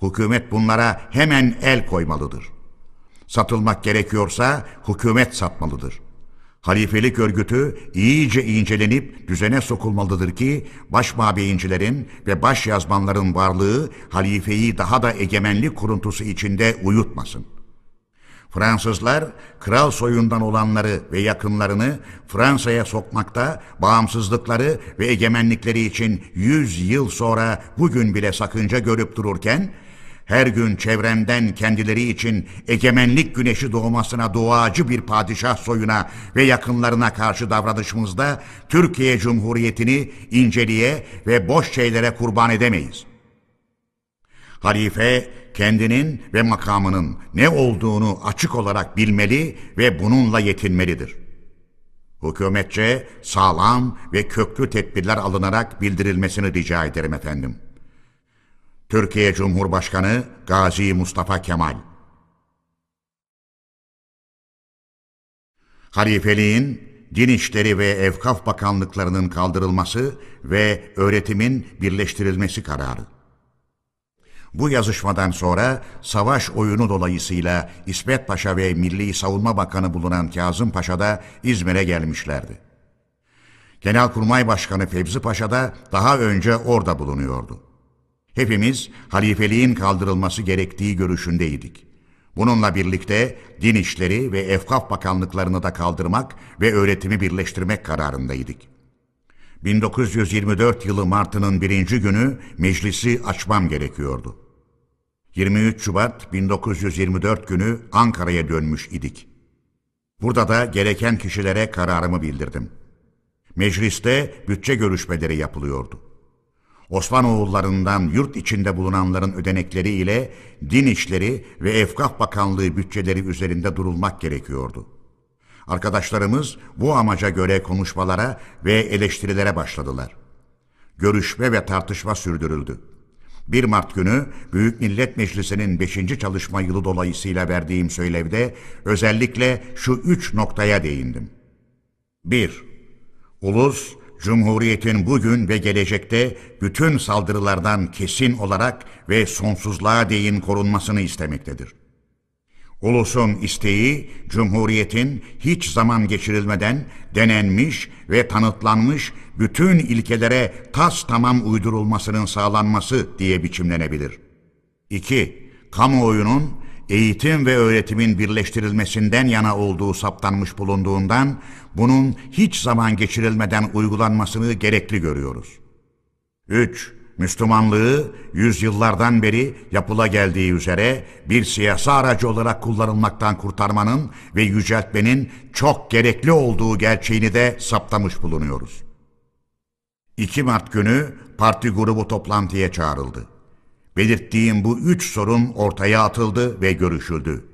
[SPEAKER 1] Hükümet bunlara hemen el koymalıdır. Satılmak gerekiyorsa hükümet satmalıdır. Halifelik örgütü iyice incelenip düzene sokulmalıdır ki baş mabeyincilerin ve baş yazmanların varlığı halifeyi daha da egemenlik kuruntusu içinde uyutmasın. Fransızlar kral soyundan olanları ve yakınlarını Fransa'ya sokmakta bağımsızlıkları ve egemenlikleri için yüz yıl sonra bugün bile sakınca görüp dururken her gün çevremden kendileri için egemenlik güneşi doğmasına duacı bir padişah soyuna ve yakınlarına karşı davranışımızda Türkiye Cumhuriyeti'ni inceliğe ve boş şeylere kurban edemeyiz. Halife kendinin ve makamının ne olduğunu açık olarak bilmeli ve bununla yetinmelidir. Hükümetçe sağlam ve köklü tedbirler alınarak bildirilmesini rica ederim efendim. Türkiye Cumhurbaşkanı Gazi Mustafa Kemal Halifeliğin Din İşleri ve Evkaf Bakanlıklarının kaldırılması ve öğretimin birleştirilmesi kararı. Bu yazışmadan sonra savaş oyunu dolayısıyla İsmet Paşa ve Milli Savunma Bakanı bulunan Kazım Paşa da İzmir'e gelmişlerdi. Genelkurmay Başkanı Fevzi Paşa da daha önce orada bulunuyordu. Hepimiz halifeliğin kaldırılması gerektiği görüşündeydik. Bununla birlikte din işleri ve efkaf bakanlıklarını da kaldırmak ve öğretimi birleştirmek kararındaydık. 1924 yılı Mart'ının birinci günü meclisi açmam gerekiyordu. 23 Şubat 1924 günü Ankara'ya dönmüş idik. Burada da gereken kişilere kararımı bildirdim. Mecliste bütçe görüşmeleri yapılıyordu. Osmanoğullarından yurt içinde bulunanların ödenekleri ile din işleri ve Efkaf Bakanlığı bütçeleri üzerinde durulmak gerekiyordu. Arkadaşlarımız bu amaca göre konuşmalara ve eleştirilere başladılar. Görüşme ve tartışma sürdürüldü. 1 Mart günü Büyük Millet Meclisi'nin 5. çalışma yılı dolayısıyla verdiğim söylevde özellikle şu üç noktaya değindim. 1. Ulus, Cumhuriyetin bugün ve gelecekte bütün saldırılardan kesin olarak ve sonsuzluğa değin korunmasını istemektedir. Ulusun isteği, Cumhuriyetin hiç zaman geçirilmeden denenmiş ve tanıtlanmış bütün ilkelere tas tamam uydurulmasının sağlanması diye biçimlenebilir. 2. Kamuoyunun eğitim ve öğretimin birleştirilmesinden yana olduğu saptanmış bulunduğundan bunun hiç zaman geçirilmeden uygulanmasını gerekli görüyoruz. 3. Müslümanlığı yüzyıllardan beri yapıla geldiği üzere bir siyasi aracı olarak kullanılmaktan kurtarmanın ve yüceltmenin çok gerekli olduğu gerçeğini de saptamış bulunuyoruz. 2 Mart günü parti grubu toplantıya çağrıldı. Belirttiğim bu üç sorun ortaya atıldı ve görüşüldü.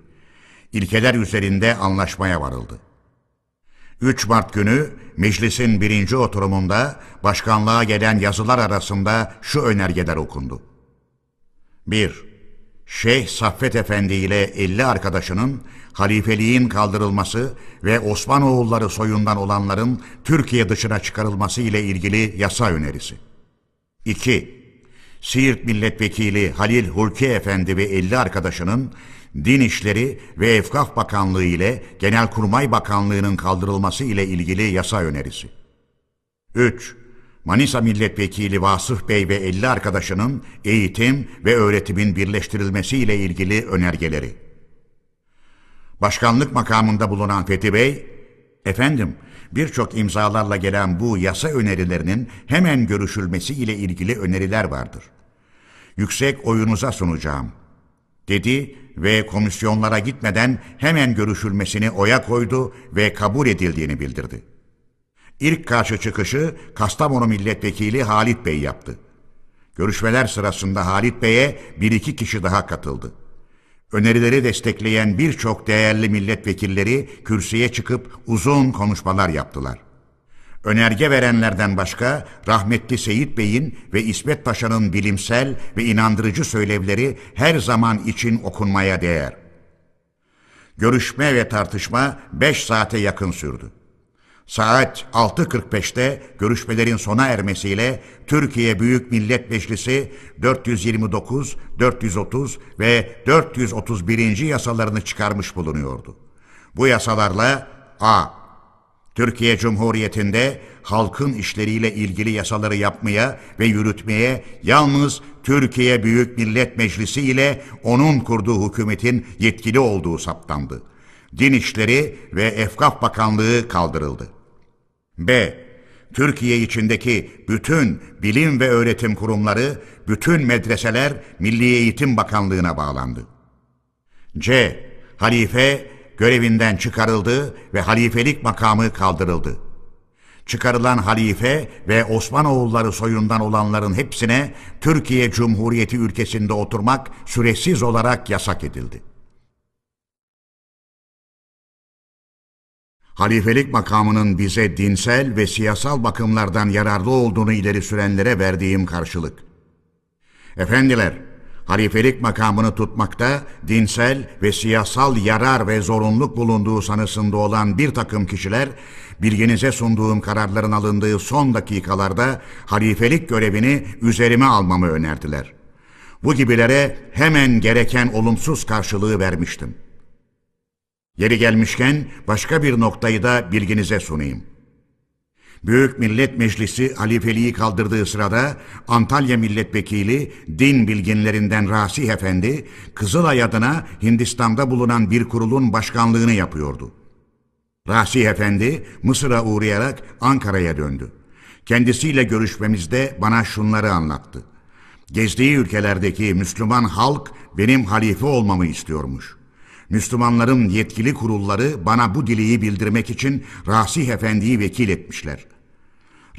[SPEAKER 1] İlkeler üzerinde anlaşmaya varıldı. 3 Mart günü meclisin birinci oturumunda başkanlığa gelen yazılar arasında şu önergeler okundu. 1. Şeyh Saffet Efendi ile 50 arkadaşının halifeliğin kaldırılması ve Osmanoğulları soyundan olanların Türkiye dışına çıkarılması ile ilgili yasa önerisi. 2. Siirt Milletvekili Halil Hulki Efendi ve 50 arkadaşının Din İşleri ve Efkaf Bakanlığı ile Genelkurmay Bakanlığı'nın kaldırılması ile ilgili yasa önerisi. 3. Manisa Milletvekili Vasıf Bey ve 50 arkadaşının eğitim ve öğretimin birleştirilmesi ile ilgili önergeleri. Başkanlık makamında bulunan Fethi Bey, efendim birçok imzalarla gelen bu yasa önerilerinin hemen görüşülmesi ile ilgili öneriler vardır. Yüksek oyunuza sunacağım, dedi ve komisyonlara gitmeden hemen görüşülmesini oya koydu ve kabul edildiğini bildirdi. İlk karşı çıkışı Kastamonu Milletvekili Halit Bey yaptı. Görüşmeler sırasında Halit Bey'e bir iki kişi daha katıldı. Önerileri destekleyen birçok değerli milletvekilleri kürsüye çıkıp uzun konuşmalar yaptılar. Önerge verenlerden başka rahmetli Seyit Bey'in ve İsmet Paşa'nın bilimsel ve inandırıcı söylevleri her zaman için okunmaya değer. Görüşme ve tartışma 5 saate yakın sürdü. Saat 6.45'te görüşmelerin sona ermesiyle Türkiye Büyük Millet Meclisi 429, 430 ve 431. yasalarını çıkarmış bulunuyordu. Bu yasalarla A. Türkiye Cumhuriyeti'nde halkın işleriyle ilgili yasaları yapmaya ve yürütmeye yalnız Türkiye Büyük Millet Meclisi ile onun kurduğu hükümetin yetkili olduğu saptandı. Din İşleri ve Efkaf Bakanlığı kaldırıldı. B. Türkiye içindeki bütün bilim ve öğretim kurumları, bütün medreseler Milli Eğitim Bakanlığı'na bağlandı. C. Halife görevinden çıkarıldı ve halifelik makamı kaldırıldı. Çıkarılan halife ve Osmanoğulları soyundan olanların hepsine Türkiye Cumhuriyeti ülkesinde oturmak süresiz olarak yasak edildi. Halifelik makamının bize dinsel ve siyasal bakımlardan yararlı olduğunu ileri sürenlere verdiğim karşılık. Efendiler, halifelik makamını tutmakta dinsel ve siyasal yarar ve zorunluluk bulunduğu sanısında olan bir takım kişiler, bilginize sunduğum kararların alındığı son dakikalarda halifelik görevini üzerime almamı önerdiler. Bu gibilere hemen gereken olumsuz karşılığı vermiştim.'' Yeri gelmişken başka bir noktayı da bilginize sunayım. Büyük Millet Meclisi halifeliği kaldırdığı sırada Antalya Milletvekili din bilginlerinden Rasih Efendi, Kızılay adına Hindistan'da bulunan bir kurulun başkanlığını yapıyordu. Rasih Efendi Mısır'a uğrayarak Ankara'ya döndü. Kendisiyle görüşmemizde bana şunları anlattı. Gezdiği ülkelerdeki Müslüman halk benim halife olmamı istiyormuş. Müslümanların yetkili kurulları bana bu dileği bildirmek için Rasih Efendi'yi vekil etmişler.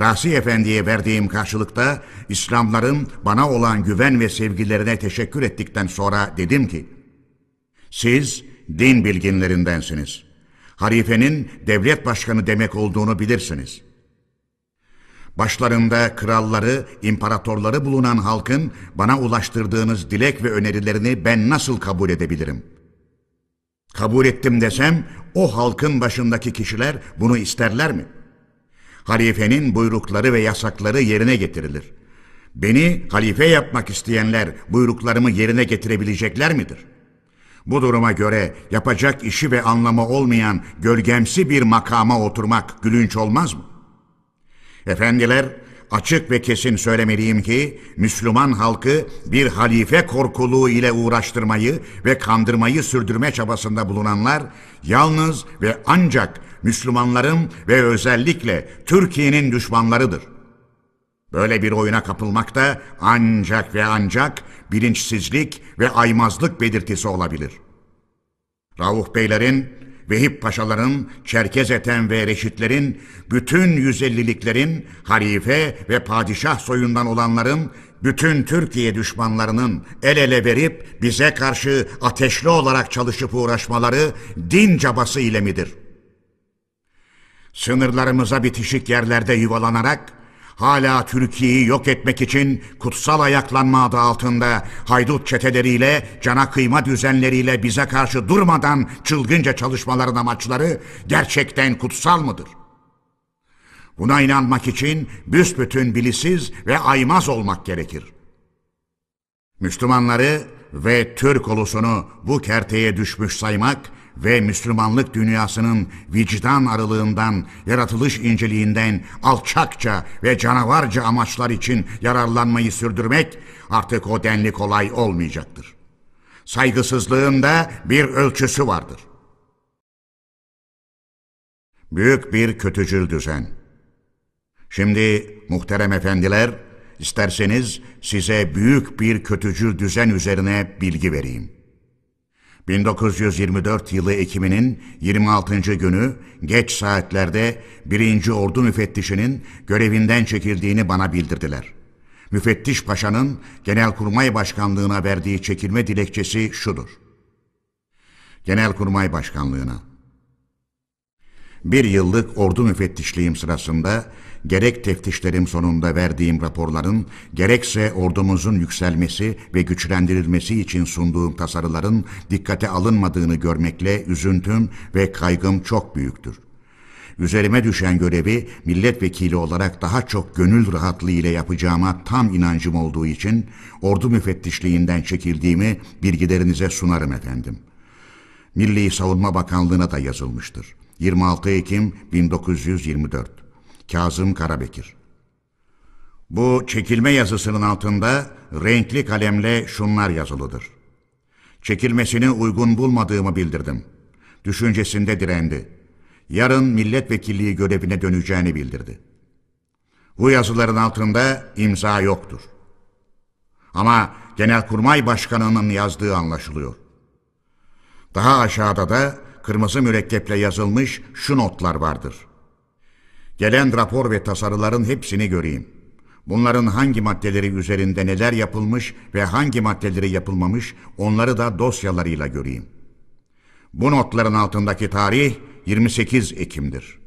[SPEAKER 1] Rasih Efendi'ye verdiğim karşılıkta İslamların bana olan güven ve sevgilerine teşekkür ettikten sonra dedim ki, siz din bilginlerindensiniz. Halifenin devlet başkanı demek olduğunu bilirsiniz. Başlarında kralları, imparatorları bulunan halkın bana ulaştırdığınız dilek ve önerilerini ben nasıl kabul edebilirim?'' Kabul ettim desem o halkın başındaki kişiler bunu isterler mi? Halifenin buyrukları ve yasakları yerine getirilir. Beni halife yapmak isteyenler buyruklarımı yerine getirebilecekler midir? Bu duruma göre yapacak işi ve anlamı olmayan gölgemsi bir makama oturmak gülünç olmaz mı? Efendiler, açık ve kesin söylemeliyim ki Müslüman halkı bir halife korkuluğu ile uğraştırmayı ve kandırmayı sürdürme çabasında bulunanlar yalnız ve ancak Müslümanların ve özellikle Türkiye'nin düşmanlarıdır. Böyle bir oyuna kapılmak da ancak ve ancak bilinçsizlik ve aymazlık belirtisi olabilir. Rauf Beylerin Vehip Paşaların, Çerkez Eten ve Reşitlerin, bütün 150'liklerin, halife ve padişah soyundan olanların, bütün Türkiye düşmanlarının el ele verip bize karşı ateşli olarak çalışıp uğraşmaları din cabası ile midir? Sınırlarımıza bitişik yerlerde yuvalanarak, hala Türkiye'yi yok etmek için kutsal ayaklanma adı altında haydut çeteleriyle, cana kıyma düzenleriyle bize karşı durmadan çılgınca çalışmaların amaçları gerçekten kutsal mıdır? Buna inanmak için büsbütün bilisiz ve aymaz olmak gerekir. Müslümanları ve Türk ulusunu bu kerteye düşmüş saymak ve Müslümanlık dünyasının vicdan aralığından, yaratılış inceliğinden alçakça ve canavarca amaçlar için yararlanmayı sürdürmek artık o denli kolay olmayacaktır. Saygısızlığın da bir ölçüsü vardır. Büyük bir kötücül düzen. Şimdi muhterem efendiler, isterseniz size büyük bir kötücül düzen üzerine bilgi vereyim.'' 1924 yılı Ekim'inin 26. günü geç saatlerde 1. Ordu müfettişinin görevinden çekildiğini bana bildirdiler. Müfettiş Paşa'nın Genelkurmay Başkanlığına verdiği çekilme dilekçesi şudur. Genelkurmay Başkanlığına Bir yıllık ordu müfettişliğim sırasında gerek teftişlerim sonunda verdiğim raporların, gerekse ordumuzun yükselmesi ve güçlendirilmesi için sunduğum tasarıların dikkate alınmadığını görmekle üzüntüm ve kaygım çok büyüktür. Üzerime düşen görevi milletvekili olarak daha çok gönül rahatlığı ile yapacağıma tam inancım olduğu için ordu müfettişliğinden çekildiğimi bilgilerinize sunarım efendim. Milli Savunma Bakanlığı'na da yazılmıştır. 26 Ekim 1924 Kazım Karabekir Bu çekilme yazısının altında renkli kalemle şunlar yazılıdır. Çekilmesini uygun bulmadığımı bildirdim. Düşüncesinde direndi. Yarın milletvekilliği görevine döneceğini bildirdi. Bu yazıların altında imza yoktur. Ama Genelkurmay Başkanı'nın yazdığı anlaşılıyor. Daha aşağıda da kırmızı mürekkeple yazılmış şu notlar vardır. Gelen rapor ve tasarıların hepsini göreyim. Bunların hangi maddeleri üzerinde neler yapılmış ve hangi maddeleri yapılmamış onları da dosyalarıyla göreyim. Bu notların altındaki tarih 28 Ekim'dir.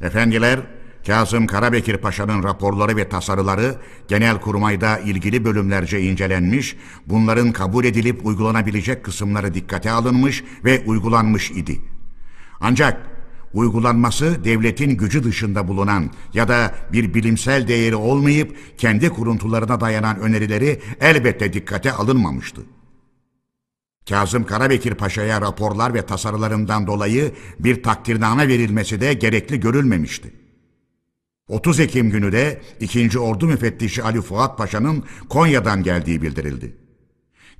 [SPEAKER 1] Efendiler, Kazım Karabekir Paşa'nın raporları ve tasarıları Genelkurmay'da ilgili bölümlerce incelenmiş, bunların kabul edilip uygulanabilecek kısımları dikkate alınmış ve uygulanmış idi. Ancak uygulanması devletin gücü dışında bulunan ya da bir bilimsel değeri olmayıp kendi kuruntularına dayanan önerileri elbette dikkate alınmamıştı. Kazım Karabekir Paşa'ya raporlar ve tasarılarından dolayı bir takdirname verilmesi de gerekli görülmemişti. 30 Ekim günü de 2. Ordu Müfettişi Ali Fuat Paşa'nın Konya'dan geldiği bildirildi.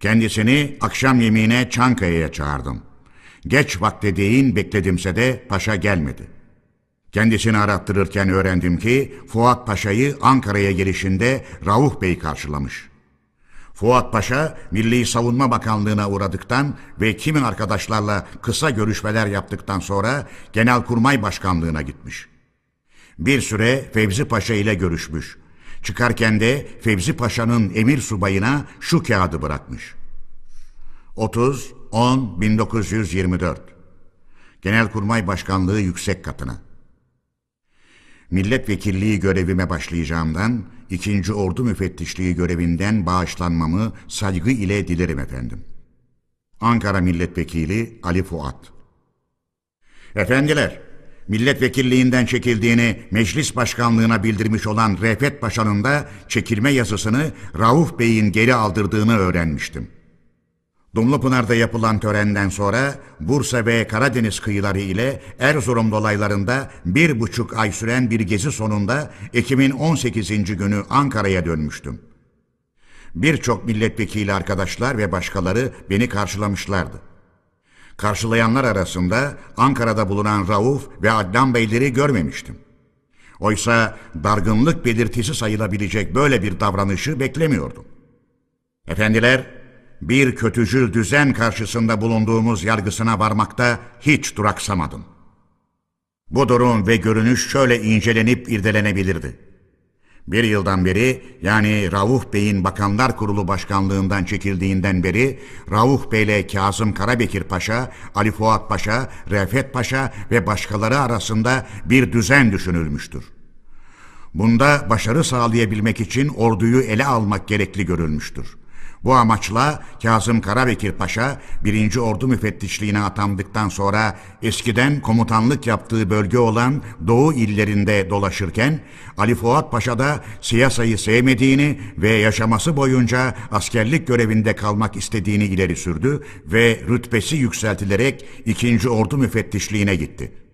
[SPEAKER 1] Kendisini akşam yemeğine Çankaya'ya çağırdım. Geç vakte değin bekledimse de paşa gelmedi. Kendisini arattırırken öğrendim ki Fuat Paşa'yı Ankara'ya gelişinde Rauf Bey karşılamış. Fuat Paşa Milli Savunma Bakanlığı'na uğradıktan ve kimi arkadaşlarla kısa görüşmeler yaptıktan sonra Genelkurmay Başkanlığı'na gitmiş. Bir süre Fevzi Paşa ile görüşmüş. Çıkarken de Fevzi Paşa'nın emir subayına şu kağıdı bırakmış. 30 10 1924 Genelkurmay Başkanlığı yüksek katına. Milletvekilliği görevime başlayacağımdan ikinci Ordu Müfettişliği görevinden bağışlanmamı saygı ile dilerim efendim. Ankara Milletvekili Ali Fuat Efendiler, milletvekilliğinden çekildiğini meclis başkanlığına bildirmiş olan Refet Paşa'nın da çekilme yazısını Rauf Bey'in geri aldırdığını öğrenmiştim. Dumlupınar'da yapılan törenden sonra Bursa ve Karadeniz kıyıları ile Erzurum dolaylarında bir buçuk ay süren bir gezi sonunda Ekim'in 18. günü Ankara'ya dönmüştüm. Birçok milletvekili arkadaşlar ve başkaları beni karşılamışlardı. Karşılayanlar arasında Ankara'da bulunan Rauf ve Adnan Beyleri görmemiştim. Oysa dargınlık belirtisi sayılabilecek böyle bir davranışı beklemiyordum. Efendiler, bir kötücül düzen karşısında bulunduğumuz yargısına varmakta hiç duraksamadım. Bu durum ve görünüş şöyle incelenip irdelenebilirdi. Bir yıldan beri yani Rauf Bey'in Bakanlar Kurulu Başkanlığından çekildiğinden beri Rauf Bey ile Kazım Karabekir Paşa, Ali Fuat Paşa, Refet Paşa ve başkaları arasında bir düzen düşünülmüştür. Bunda başarı sağlayabilmek için orduyu ele almak gerekli görülmüştür. Bu amaçla Kazım Karabekir Paşa 1. Ordu Müfettişliğine atandıktan sonra eskiden komutanlık yaptığı bölge olan Doğu illerinde dolaşırken Ali Fuat Paşa da siyasayı sevmediğini ve yaşaması boyunca askerlik görevinde kalmak istediğini ileri sürdü ve rütbesi yükseltilerek 2. Ordu Müfettişliğine gitti.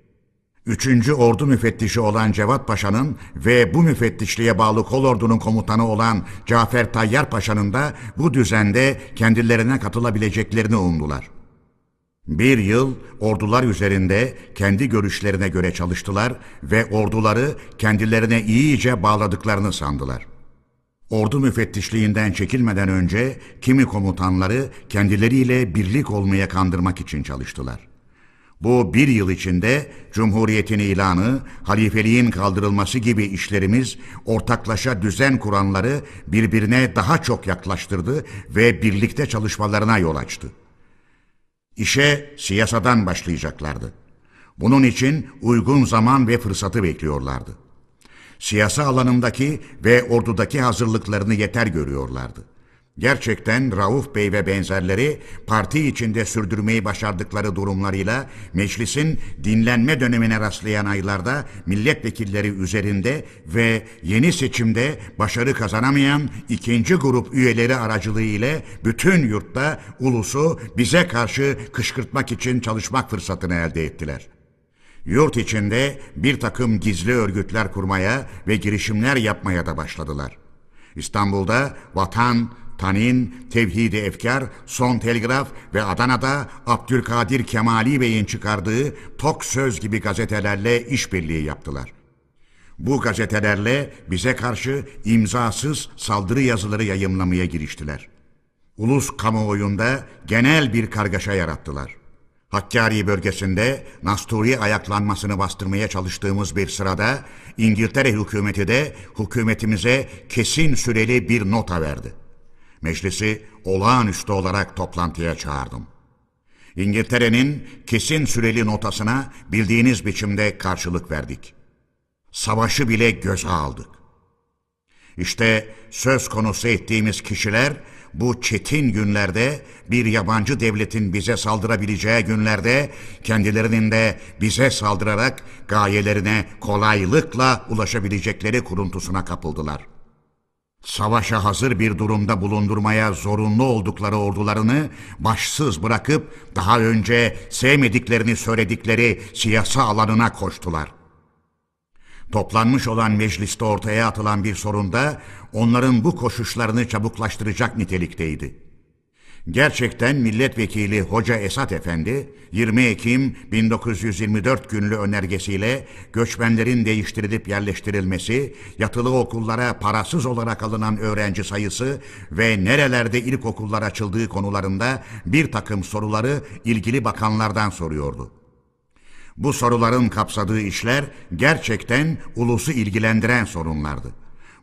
[SPEAKER 1] Üçüncü ordu müfettişi olan Cevat Paşa'nın ve bu müfettişliğe bağlı kolordunun komutanı olan Cafer Tayyar Paşa'nın da bu düzende kendilerine katılabileceklerini umdular. Bir yıl ordular üzerinde kendi görüşlerine göre çalıştılar ve orduları kendilerine iyice bağladıklarını sandılar. Ordu müfettişliğinden çekilmeden önce kimi komutanları kendileriyle birlik olmaya kandırmak için çalıştılar.'' Bu bir yıl içinde Cumhuriyet'in ilanı, halifeliğin kaldırılması gibi işlerimiz ortaklaşa düzen kuranları birbirine daha çok yaklaştırdı ve birlikte çalışmalarına yol açtı. İşe siyasadan başlayacaklardı. Bunun için uygun zaman ve fırsatı bekliyorlardı. Siyasi alanındaki ve ordudaki hazırlıklarını yeter görüyorlardı. Gerçekten Rauf Bey ve benzerleri parti içinde sürdürmeyi başardıkları durumlarıyla meclisin dinlenme dönemine rastlayan aylarda milletvekilleri üzerinde ve yeni seçimde başarı kazanamayan ikinci grup üyeleri aracılığı ile bütün yurtta ulusu bize karşı kışkırtmak için çalışmak fırsatını elde ettiler. Yurt içinde bir takım gizli örgütler kurmaya ve girişimler yapmaya da başladılar. İstanbul'da Vatan, Tanin, Tevhidi Efkar, Son Telgraf ve Adana'da Abdülkadir Kemali Bey'in çıkardığı Tok Söz gibi gazetelerle işbirliği yaptılar. Bu gazetelerle bize karşı imzasız saldırı yazıları yayımlamaya giriştiler. Ulus kamuoyunda genel bir kargaşa yarattılar. Hakkari bölgesinde Nasturi ayaklanmasını bastırmaya çalıştığımız bir sırada İngiltere hükümeti de hükümetimize kesin süreli bir nota verdi. Meclisi olağanüstü olarak toplantıya çağırdım. İngiltere'nin kesin süreli notasına bildiğiniz biçimde karşılık verdik. Savaşı bile göze aldık. İşte söz konusu ettiğimiz kişiler bu çetin günlerde bir yabancı devletin bize saldırabileceği günlerde kendilerinin de bize saldırarak gayelerine kolaylıkla ulaşabilecekleri kuruntusuna kapıldılar. Savaşa hazır bir durumda bulundurmaya zorunlu oldukları ordularını başsız bırakıp daha önce sevmediklerini söyledikleri siyasi alanına koştular.'' Toplanmış olan mecliste ortaya atılan bir sorunda onların bu koşuşlarını çabuklaştıracak nitelikteydi. Gerçekten milletvekili Hoca Esat Efendi 20 Ekim 1924 günlü önergesiyle göçmenlerin değiştirilip yerleştirilmesi, yatılı okullara parasız olarak alınan öğrenci sayısı ve nerelerde ilkokullar açıldığı konularında bir takım soruları ilgili bakanlardan soruyordu. Bu soruların kapsadığı işler gerçekten ulusu ilgilendiren sorunlardı.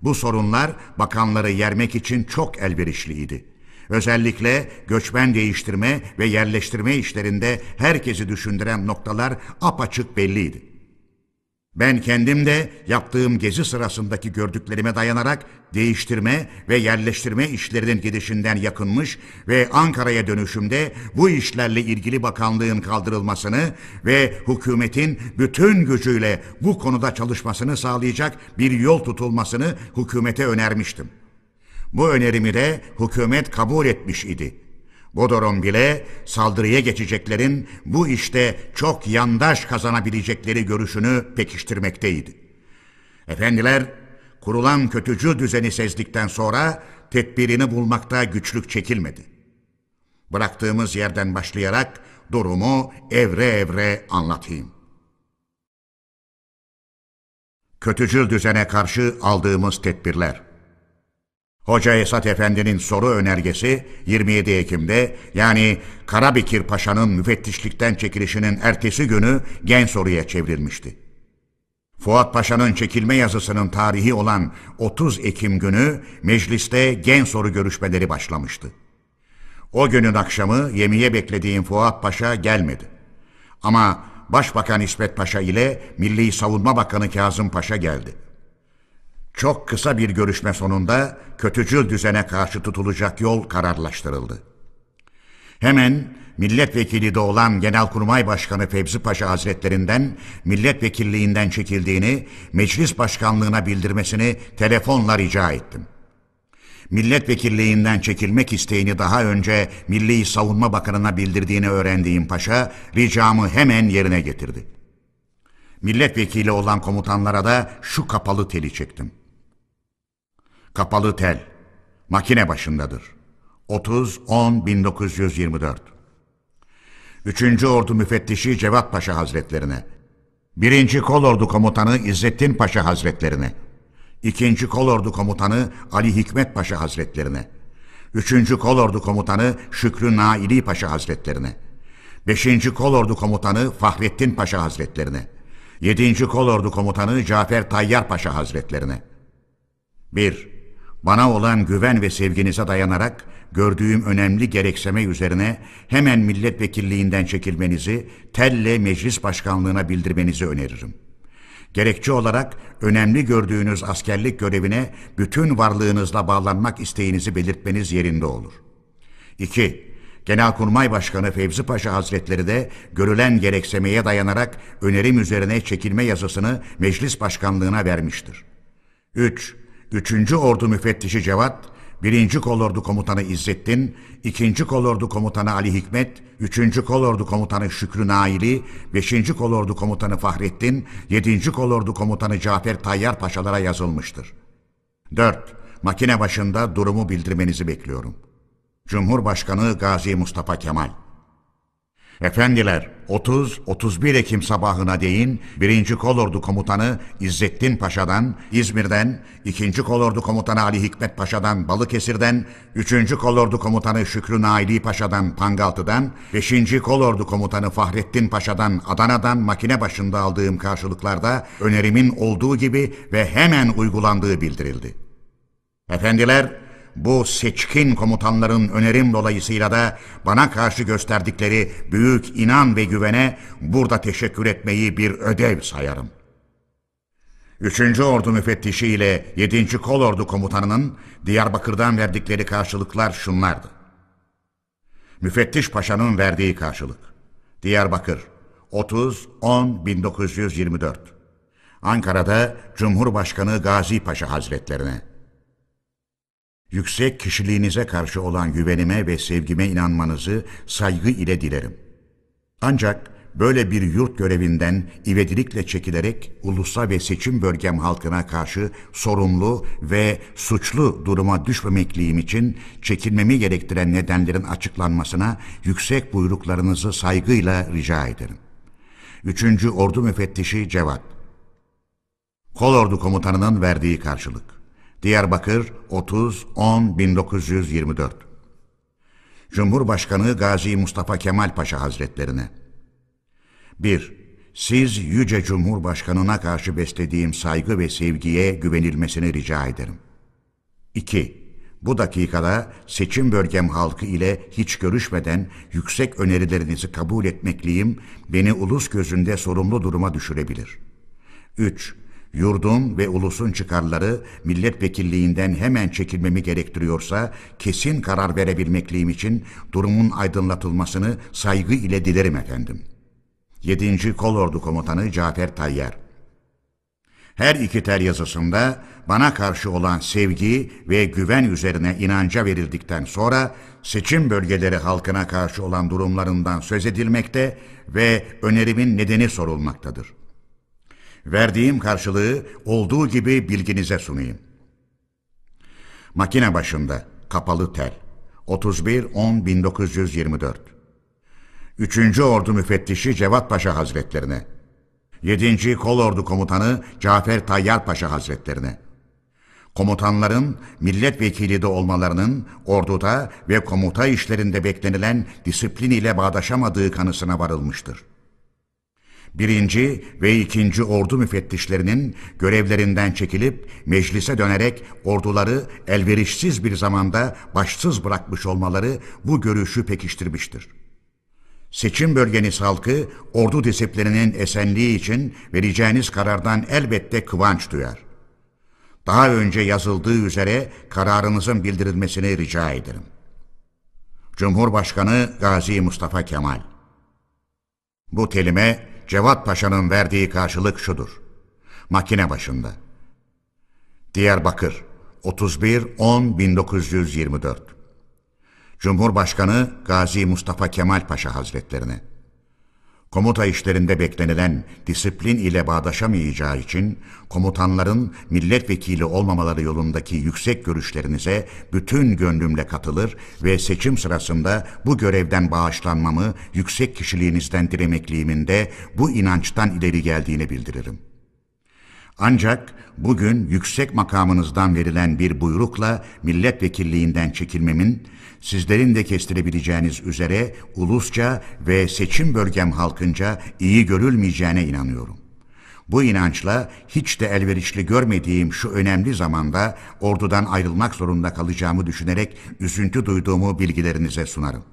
[SPEAKER 1] Bu sorunlar bakanları yermek için çok elverişliydi. Özellikle göçmen değiştirme ve yerleştirme işlerinde herkesi düşündüren noktalar apaçık belliydi. Ben kendim de yaptığım gezi sırasındaki gördüklerime dayanarak değiştirme ve yerleştirme işlerinin gidişinden yakınmış ve Ankara'ya dönüşümde bu işlerle ilgili bakanlığın kaldırılmasını ve hükümetin bütün gücüyle bu konuda çalışmasını sağlayacak bir yol tutulmasını hükümete önermiştim. Bu önerimi de hükümet kabul etmiş idi. Durum bile saldırıya geçeceklerin bu işte çok yandaş kazanabilecekleri görüşünü pekiştirmekteydi. Efendiler, kurulan kötücü düzeni sezdikten sonra tedbirini bulmakta güçlük çekilmedi. Bıraktığımız yerden başlayarak durumu evre evre anlatayım. Kötücül düzene karşı aldığımız tedbirler. Hoca Esat Efendi'nin soru önergesi 27 Ekim'de yani Karabekir Paşa'nın müfettişlikten çekilişinin ertesi günü gen soruya çevrilmişti. Fuat Paşa'nın çekilme yazısının tarihi olan 30 Ekim günü mecliste gen soru görüşmeleri başlamıştı. O günün akşamı yemeğe beklediğim Fuat Paşa gelmedi. Ama Başbakan İsmet Paşa ile Milli Savunma Bakanı Kazım Paşa geldi. Çok kısa bir görüşme sonunda kötücül düzene karşı tutulacak yol kararlaştırıldı. Hemen milletvekili de olan Genelkurmay Başkanı Fevzi Paşa Hazretlerinden milletvekilliğinden çekildiğini meclis başkanlığına bildirmesini telefonla rica ettim. Milletvekilliğinden çekilmek isteğini daha önce Milli Savunma Bakanı'na bildirdiğini öğrendiğim paşa ricamı hemen yerine getirdi. Milletvekili olan komutanlara da şu kapalı teli çektim. Kapalı tel. Makine başındadır. 30-10-1924 3. Ordu Müfettişi Cevat Paşa Hazretlerine 1. Kolordu Komutanı İzzettin Paşa Hazretlerine 2. Kolordu Komutanı Ali Hikmet Paşa Hazretlerine 3. Kolordu Komutanı Şükrü Naili Paşa Hazretlerine 5. Kolordu Komutanı Fahrettin Paşa Hazretlerine 7. Kolordu Komutanı Cafer Tayyar Paşa Hazretlerine 1. Bana olan güven ve sevginize dayanarak gördüğüm önemli gerekseme üzerine hemen milletvekilliğinden çekilmenizi telle meclis başkanlığına bildirmenizi öneririm. Gerekçe olarak önemli gördüğünüz askerlik görevine bütün varlığınızla bağlanmak isteğinizi belirtmeniz yerinde olur. 2. Genelkurmay Başkanı Fevzi Paşa Hazretleri de görülen gereksemeye dayanarak önerim üzerine çekilme yazısını meclis başkanlığına vermiştir. 3. 3. Ordu Müfettişi Cevat, 1. Kolordu Komutanı İzzettin, 2. Kolordu Komutanı Ali Hikmet, 3. Kolordu Komutanı Şükrü Naili, 5. Kolordu Komutanı Fahrettin, 7. Kolordu Komutanı Cafer Tayyar Paşalara yazılmıştır. 4. Makine başında durumu bildirmenizi bekliyorum. Cumhurbaşkanı Gazi Mustafa Kemal Efendiler, 30-31 Ekim sabahına değin 1. Kolordu Komutanı İzzettin Paşa'dan, İzmir'den, 2. Kolordu Komutanı Ali Hikmet Paşa'dan Balıkesir'den, 3. Kolordu Komutanı Şükrü Naili Paşa'dan Pangaltı'dan, 5. Kolordu Komutanı Fahrettin Paşa'dan Adana'dan makine başında aldığım karşılıklarda önerimin olduğu gibi ve hemen uygulandığı bildirildi. Efendiler, bu seçkin komutanların önerim dolayısıyla da bana karşı gösterdikleri büyük inan ve güvene burada teşekkür etmeyi bir ödev sayarım. Üçüncü Ordu Müfettişi ile 7. Kolordu Komutanı'nın Diyarbakır'dan verdikleri karşılıklar şunlardı. Müfettiş Paşa'nın verdiği karşılık. Diyarbakır 30-10-1924 Ankara'da Cumhurbaşkanı Gazi Paşa Hazretlerine Yüksek kişiliğinize karşı olan güvenime ve sevgime inanmanızı saygı ile dilerim. Ancak böyle bir yurt görevinden ivedilikle çekilerek ulusa ve seçim bölgem halkına karşı sorumlu ve suçlu duruma düşmemekliğim için çekilmemi gerektiren nedenlerin açıklanmasına yüksek buyruklarınızı saygıyla rica ederim. Üçüncü Ordu Müfettişi Cevat Kolordu Komutanı'nın verdiği karşılık Diyarbakır 30-10-1924 Cumhurbaşkanı Gazi Mustafa Kemal Paşa Hazretlerine 1. Siz Yüce Cumhurbaşkanına karşı beslediğim saygı ve sevgiye güvenilmesini rica ederim. 2. Bu dakikada seçim bölgem halkı ile hiç görüşmeden yüksek önerilerinizi kabul etmekliyim beni ulus gözünde sorumlu duruma düşürebilir. 3 yurdun ve ulusun çıkarları milletvekilliğinden hemen çekilmemi gerektiriyorsa kesin karar verebilmekliğim için durumun aydınlatılmasını saygı ile dilerim efendim. 7. Kolordu Komutanı Cafer Tayyar her iki tel yazısında bana karşı olan sevgi ve güven üzerine inanca verildikten sonra seçim bölgeleri halkına karşı olan durumlarından söz edilmekte ve önerimin nedeni sorulmaktadır. Verdiğim karşılığı olduğu gibi bilginize sunayım. Makine başında kapalı tel 31-10-1924 3. Ordu Müfettişi Cevat Paşa Hazretlerine 7. Kolordu Komutanı Cafer Tayyar Paşa Hazretlerine komutanların milletvekili de olmalarının orduda ve komuta işlerinde beklenilen disiplin ile bağdaşamadığı kanısına varılmıştır birinci ve ikinci ordu müfettişlerinin görevlerinden çekilip meclise dönerek orduları elverişsiz bir zamanda başsız bırakmış olmaları bu görüşü pekiştirmiştir. Seçim bölgeniz halkı ordu disiplininin esenliği için vereceğiniz karardan elbette kıvanç duyar. Daha önce yazıldığı üzere kararınızın bildirilmesini rica ederim. Cumhurbaşkanı Gazi Mustafa Kemal Bu kelime Cevat Paşa'nın verdiği karşılık şudur. Makine başında. Diyarbakır 31-10-1924 Cumhurbaşkanı Gazi Mustafa Kemal Paşa Hazretlerine komuta işlerinde beklenilen disiplin ile bağdaşamayacağı için komutanların milletvekili olmamaları yolundaki yüksek görüşlerinize bütün gönlümle katılır ve seçim sırasında bu görevden bağışlanmamı yüksek kişiliğinizden dilemekliğimin de bu inançtan ileri geldiğini bildiririm. Ancak bugün yüksek makamınızdan verilen bir buyrukla milletvekilliğinden çekilmemin sizlerin de kestirebileceğiniz üzere ulusça ve seçim bölgem halkınca iyi görülmeyeceğine inanıyorum. Bu inançla hiç de elverişli görmediğim şu önemli zamanda ordudan ayrılmak zorunda kalacağımı düşünerek üzüntü duyduğumu bilgilerinize sunarım.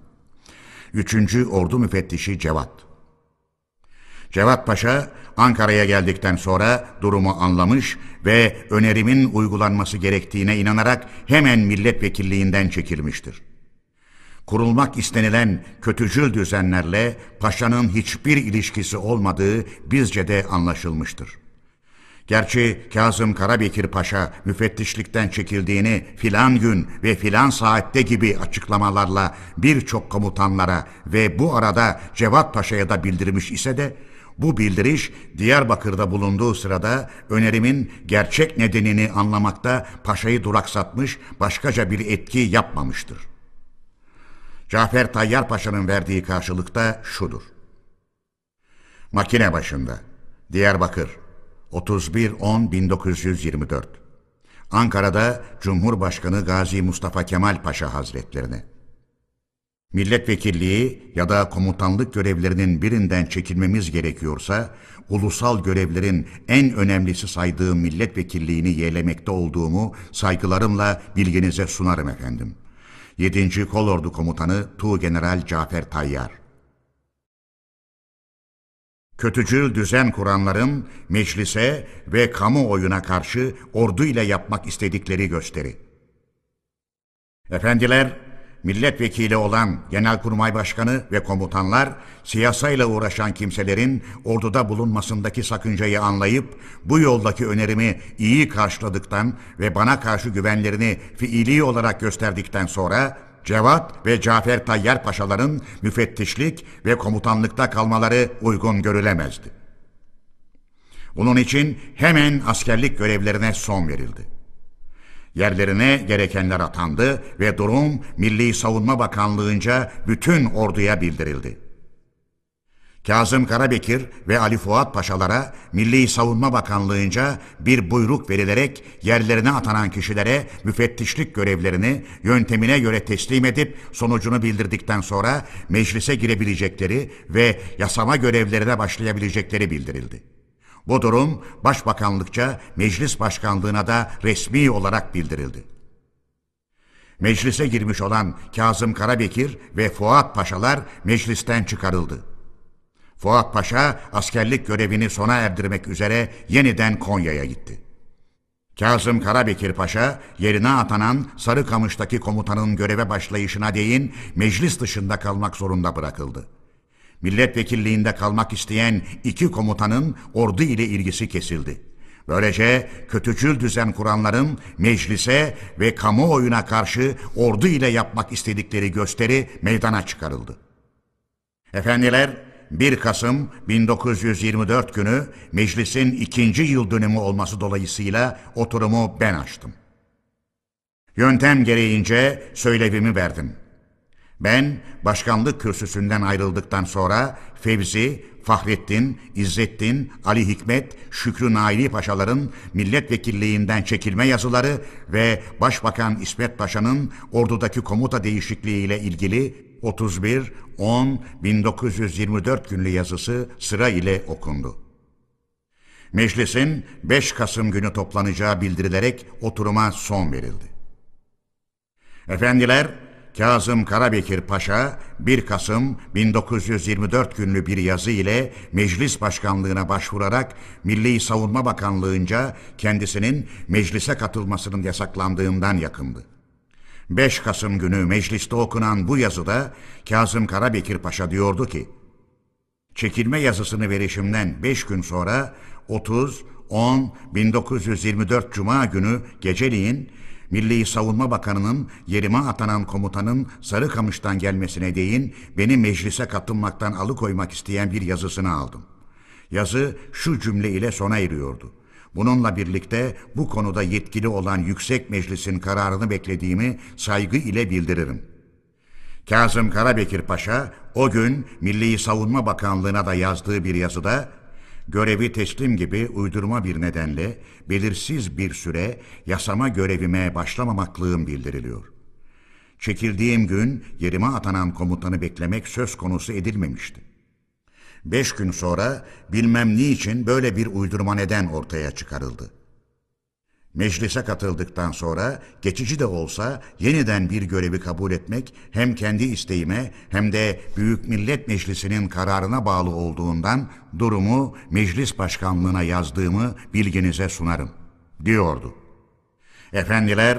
[SPEAKER 1] Üçüncü Ordu Müfettişi Cevat Cevat Paşa Ankara'ya geldikten sonra durumu anlamış ve önerimin uygulanması gerektiğine inanarak hemen milletvekilliğinden çekilmiştir. Kurulmak istenilen kötücül düzenlerle paşanın hiçbir ilişkisi olmadığı bizce de anlaşılmıştır. Gerçi Kazım Karabekir Paşa müfettişlikten çekildiğini filan gün ve filan saatte gibi açıklamalarla birçok komutanlara ve bu arada Cevat Paşa'ya da bildirmiş ise de bu bildiriş Diyarbakır'da bulunduğu sırada önerimin gerçek nedenini anlamakta paşayı duraksatmış, başkaca bir etki yapmamıştır. Cafer Tayyar Paşa'nın verdiği karşılıkta şudur. Makine başında. Diyarbakır. 31-10-1924. Ankara'da Cumhurbaşkanı Gazi Mustafa Kemal Paşa Hazretlerine. Milletvekilliği ya da komutanlık görevlerinin birinden çekilmemiz gerekiyorsa, ulusal görevlerin en önemlisi saydığım milletvekilliğini yeğlemekte olduğumu saygılarımla bilginize sunarım efendim. 7. Kolordu Komutanı Tuğgeneral Cafer Tayyar Kötücül düzen kuranların meclise ve kamuoyuna karşı ordu ile yapmak istedikleri gösteri. Efendiler, milletvekili olan Genelkurmay Başkanı ve komutanlar siyasayla uğraşan kimselerin orduda bulunmasındaki sakıncayı anlayıp bu yoldaki önerimi iyi karşıladıktan ve bana karşı güvenlerini fiili olarak gösterdikten sonra Cevat ve Cafer Tayyar Paşaların müfettişlik ve komutanlıkta kalmaları uygun görülemezdi. Bunun için hemen askerlik görevlerine son verildi. Yerlerine gerekenler atandı ve durum Milli Savunma Bakanlığı'nca bütün orduya bildirildi. Kazım Karabekir ve Ali Fuat Paşalara Milli Savunma Bakanlığı'nca bir buyruk verilerek yerlerine atanan kişilere müfettişlik görevlerini yöntemine göre teslim edip sonucunu bildirdikten sonra meclise girebilecekleri ve yasama görevlerine başlayabilecekleri bildirildi. Bu durum Başbakanlıkça Meclis Başkanlığına da resmi olarak bildirildi. Meclise girmiş olan Kazım Karabekir ve Fuat Paşalar meclisten çıkarıldı. Fuat Paşa askerlik görevini sona erdirmek üzere yeniden Konya'ya gitti. Kazım Karabekir Paşa yerine atanan Sarıkamış'taki komutanın göreve başlayışına değin meclis dışında kalmak zorunda bırakıldı. Milletvekilliğinde kalmak isteyen iki komutanın ordu ile ilgisi kesildi. Böylece kötücül düzen kuranların meclise ve kamuoyuna karşı ordu ile yapmak istedikleri gösteri meydana çıkarıldı. Efendiler, 1 Kasım 1924 günü meclisin ikinci yıl dönümü olması dolayısıyla oturumu ben açtım. Yöntem gereğince söylevimi verdim. Ben başkanlık kürsüsünden ayrıldıktan sonra Fevzi, Fahrettin, İzzettin, Ali Hikmet, Şükrü Naili Paşaların milletvekilliğinden çekilme yazıları ve Başbakan İsmet Paşa'nın ordudaki komuta değişikliğiyle ilgili 31 10 1924 günlü yazısı sıra ile okundu. Meclisin 5 Kasım günü toplanacağı bildirilerek oturuma son verildi. Efendiler, Kazım Karabekir Paşa 1 Kasım 1924 günlü bir yazı ile meclis başkanlığına başvurarak Milli Savunma Bakanlığı'nca kendisinin meclise katılmasının yasaklandığından yakındı. 5 Kasım günü mecliste okunan bu yazıda Kazım Karabekir Paşa diyordu ki, Çekilme yazısını verişimden 5 gün sonra 30 10 1924 Cuma günü geceliğin Milli Savunma Bakanı'nın yerime atanan komutanın Sarıkamış'tan gelmesine değin beni meclise katılmaktan alıkoymak isteyen bir yazısını aldım. Yazı şu cümle ile sona eriyordu. Bununla birlikte bu konuda yetkili olan Yüksek Meclis'in kararını beklediğimi saygı ile bildiririm. Kazım Karabekir Paşa o gün Milli Savunma Bakanlığı'na da yazdığı bir yazıda görevi teslim gibi uydurma bir nedenle belirsiz bir süre yasama görevime başlamamaklığım bildiriliyor. Çekildiğim gün yerime atanan komutanı beklemek söz konusu edilmemişti. Beş gün sonra bilmem niçin böyle bir uydurma neden ortaya çıkarıldı. Meclise katıldıktan sonra geçici de olsa yeniden bir görevi kabul etmek hem kendi isteğime hem de Büyük Millet Meclisi'nin kararına bağlı olduğundan durumu meclis başkanlığına yazdığımı bilginize sunarım, diyordu. Efendiler,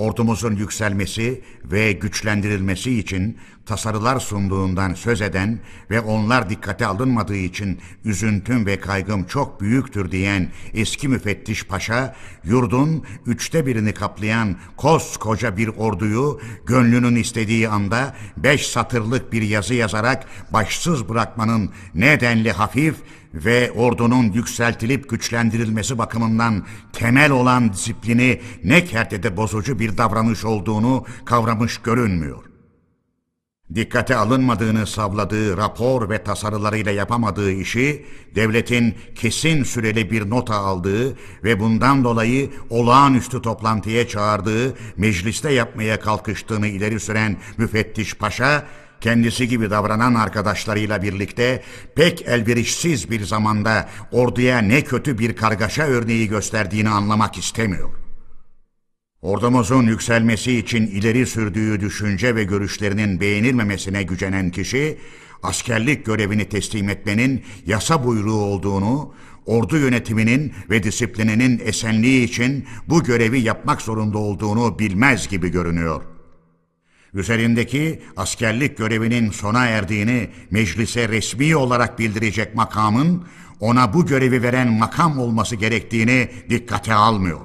[SPEAKER 1] ordumuzun yükselmesi ve güçlendirilmesi için tasarılar sunduğundan söz eden ve onlar dikkate alınmadığı için üzüntüm ve kaygım çok büyüktür diyen eski müfettiş paşa, yurdun üçte birini kaplayan koskoca bir orduyu gönlünün istediği anda beş satırlık bir yazı yazarak başsız bırakmanın nedenli hafif ve ordunun yükseltilip güçlendirilmesi bakımından temel olan disiplini ne kertede bozucu bir davranış olduğunu kavramış görünmüyor. Dikkate alınmadığını savladığı rapor ve tasarılarıyla yapamadığı işi devletin kesin süreli bir nota aldığı ve bundan dolayı olağanüstü toplantıya çağırdığı mecliste yapmaya kalkıştığını ileri süren müfettiş paşa kendisi gibi davranan arkadaşlarıyla birlikte pek elverişsiz bir zamanda orduya ne kötü bir kargaşa örneği gösterdiğini anlamak istemiyor. Ordumuzun yükselmesi için ileri sürdüğü düşünce ve görüşlerinin beğenilmemesine gücenen kişi, askerlik görevini teslim etmenin yasa buyruğu olduğunu, ordu yönetiminin ve disiplininin esenliği için bu görevi yapmak zorunda olduğunu bilmez gibi görünüyor. Üzerindeki askerlik görevinin sona erdiğini meclise resmi olarak bildirecek makamın ona bu görevi veren makam olması gerektiğini dikkate almıyor.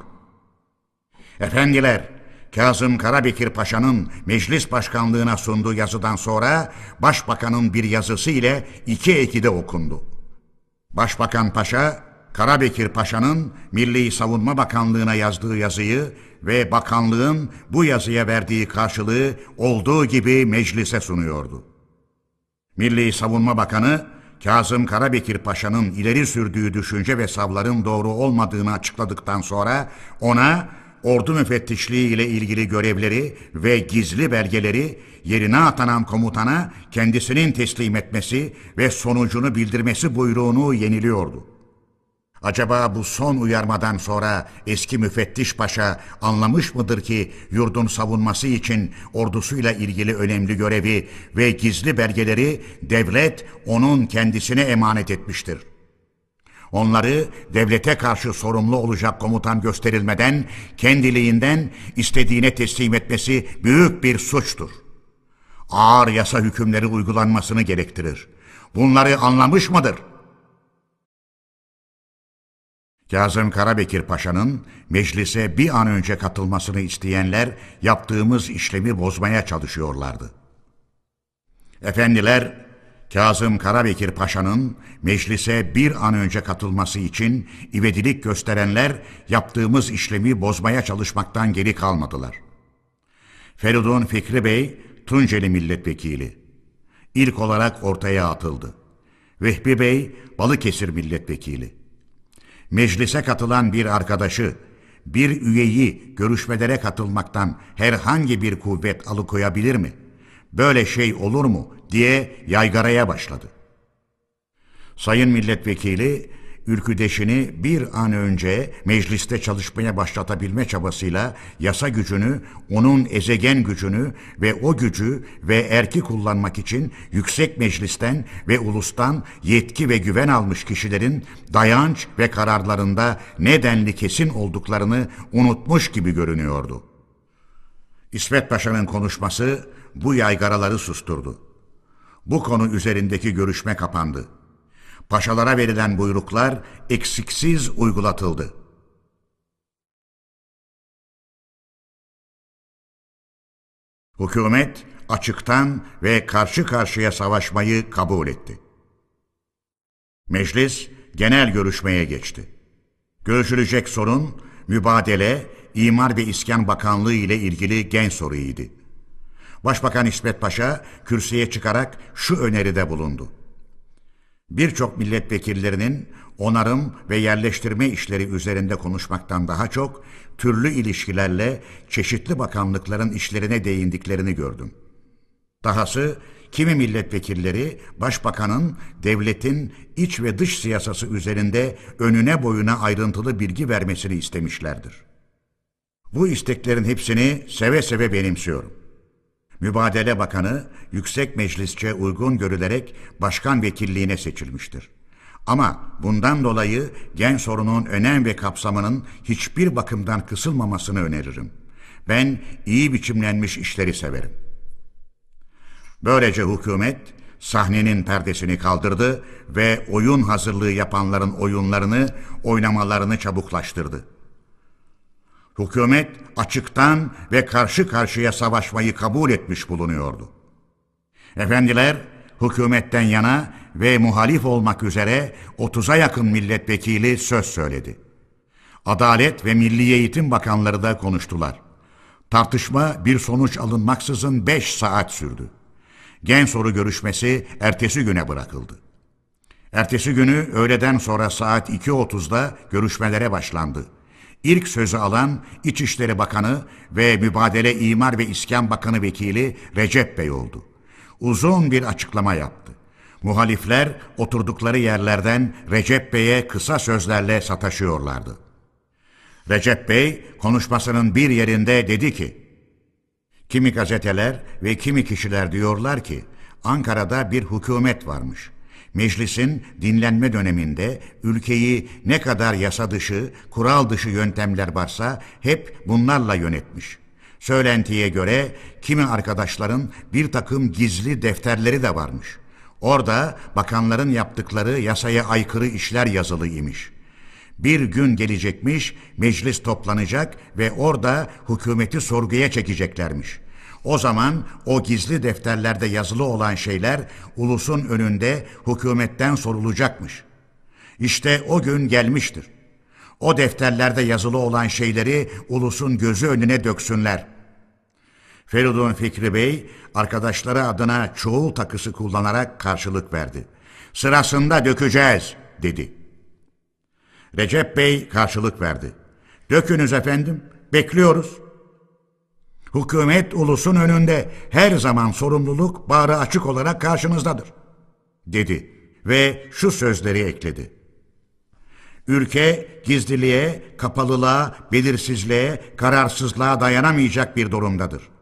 [SPEAKER 1] Efendiler, Kazım Karabekir Paşa'nın meclis başkanlığına sunduğu yazıdan sonra başbakanın bir yazısı ile iki ekide okundu. Başbakan Paşa, Karabekir Paşa'nın Milli Savunma Bakanlığı'na yazdığı yazıyı ve bakanlığın bu yazıya verdiği karşılığı olduğu gibi meclise sunuyordu. Milli Savunma Bakanı, Kazım Karabekir Paşa'nın ileri sürdüğü düşünce ve savların doğru olmadığını açıkladıktan sonra ona ordu müfettişliği ile ilgili görevleri ve gizli belgeleri yerine atanan komutana kendisinin teslim etmesi ve sonucunu bildirmesi buyruğunu yeniliyordu. Acaba bu son uyarmadan sonra eski müfettiş paşa anlamış mıdır ki yurdun savunması için ordusuyla ilgili önemli görevi ve gizli belgeleri devlet onun kendisine emanet etmiştir. Onları devlete karşı sorumlu olacak komutan gösterilmeden kendiliğinden istediğine teslim etmesi büyük bir suçtur. Ağır yasa hükümleri uygulanmasını gerektirir. Bunları anlamış mıdır?'' Kazım Karabekir Paşa'nın meclise bir an önce katılmasını isteyenler yaptığımız işlemi bozmaya çalışıyorlardı. Efendiler, Kazım Karabekir Paşa'nın meclise bir an önce katılması için ivedilik gösterenler yaptığımız işlemi bozmaya çalışmaktan geri kalmadılar. Feridun Fikri Bey, Tunceli Milletvekili. İlk olarak ortaya atıldı. Vehbi Bey, Balıkesir Milletvekili meclise katılan bir arkadaşı, bir üyeyi görüşmelere katılmaktan herhangi bir kuvvet alıkoyabilir mi? Böyle şey olur mu? diye yaygaraya başladı. Sayın Milletvekili ülküdeşini bir an önce mecliste çalışmaya başlatabilme çabasıyla yasa gücünü, onun ezegen gücünü ve o gücü ve erki kullanmak için yüksek meclisten ve ulustan yetki ve güven almış kişilerin dayanç ve kararlarında nedenli kesin olduklarını unutmuş gibi görünüyordu. İsmet Paşa'nın konuşması bu yaygaraları susturdu. Bu konu üzerindeki görüşme kapandı paşalara verilen buyruklar eksiksiz uygulatıldı. Hükümet açıktan ve karşı karşıya savaşmayı kabul etti. Meclis genel görüşmeye geçti. Görüşülecek sorun mübadele, İmar ve İskan Bakanlığı ile ilgili gen soruydu. Başbakan İsmet Paşa kürsüye çıkarak şu öneride bulundu. Birçok milletvekillerinin onarım ve yerleştirme işleri üzerinde konuşmaktan daha çok türlü ilişkilerle çeşitli bakanlıkların işlerine değindiklerini gördüm. Dahası kimi milletvekilleri başbakanın devletin iç ve dış siyasası üzerinde önüne boyuna ayrıntılı bilgi vermesini istemişlerdir. Bu isteklerin hepsini seve seve benimsiyorum. Mübadele Bakanı yüksek meclisçe uygun görülerek başkan vekilliğine seçilmiştir. Ama bundan dolayı gen sorunun önem ve kapsamının hiçbir bakımdan kısılmamasını öneririm. Ben iyi biçimlenmiş işleri severim. Böylece hükümet sahnenin perdesini kaldırdı ve oyun hazırlığı yapanların oyunlarını, oynamalarını çabuklaştırdı. Hükümet açıktan ve karşı karşıya savaşmayı kabul etmiş bulunuyordu. Efendiler hükümetten yana ve muhalif olmak üzere 30'a yakın milletvekili söz söyledi. Adalet ve Milli Eğitim Bakanları da konuştular. Tartışma bir sonuç alınmaksızın 5 saat sürdü. Gen soru görüşmesi ertesi güne bırakıldı. Ertesi günü öğleden sonra saat 2.30'da görüşmelere başlandı. İlk sözü alan İçişleri Bakanı ve Mübadele İmar ve İskan Bakanı Vekili Recep Bey oldu. Uzun bir açıklama yaptı. Muhalifler oturdukları yerlerden Recep Bey'e kısa sözlerle sataşıyorlardı. Recep Bey konuşmasının bir yerinde dedi ki, Kimi gazeteler ve kimi kişiler diyorlar ki Ankara'da bir hükümet varmış. Meclisin dinlenme döneminde ülkeyi ne kadar yasa dışı, kural dışı yöntemler varsa hep bunlarla yönetmiş. Söylentiye göre kimi arkadaşların bir takım gizli defterleri de varmış. Orada bakanların yaptıkları yasaya aykırı işler yazılı imiş. Bir gün gelecekmiş, meclis toplanacak ve orada hükümeti sorguya çekeceklermiş. O zaman o gizli defterlerde yazılı olan şeyler ulusun önünde hükümetten sorulacakmış. İşte o gün gelmiştir. O defterlerde yazılı olan şeyleri ulusun gözü önüne döksünler. Feridun Fikri Bey arkadaşları adına çoğul takısı kullanarak karşılık verdi. Sırasında dökeceğiz dedi. Recep Bey karşılık verdi. Dökünüz efendim, bekliyoruz. Hükümet ulusun önünde her zaman sorumluluk bağrı açık olarak karşınızdadır, dedi ve şu sözleri ekledi. Ülke gizliliğe, kapalılığa, belirsizliğe, kararsızlığa dayanamayacak bir durumdadır.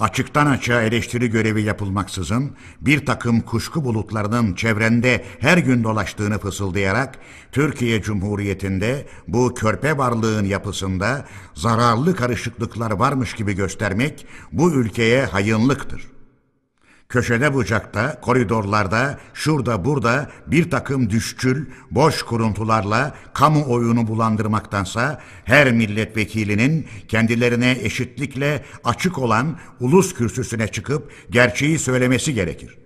[SPEAKER 1] Açıktan açığa eleştiri görevi yapılmaksızın bir takım kuşku bulutlarının çevrende her gün dolaştığını fısıldayarak Türkiye Cumhuriyeti'nde bu körpe varlığın yapısında zararlı karışıklıklar varmış gibi göstermek bu ülkeye hayınlıktır. Köşede bucakta, koridorlarda, şurada burada bir takım düşçül, boş kuruntularla kamu oyunu bulandırmaktansa her milletvekilinin kendilerine eşitlikle açık olan ulus kürsüsüne çıkıp gerçeği söylemesi gerekir.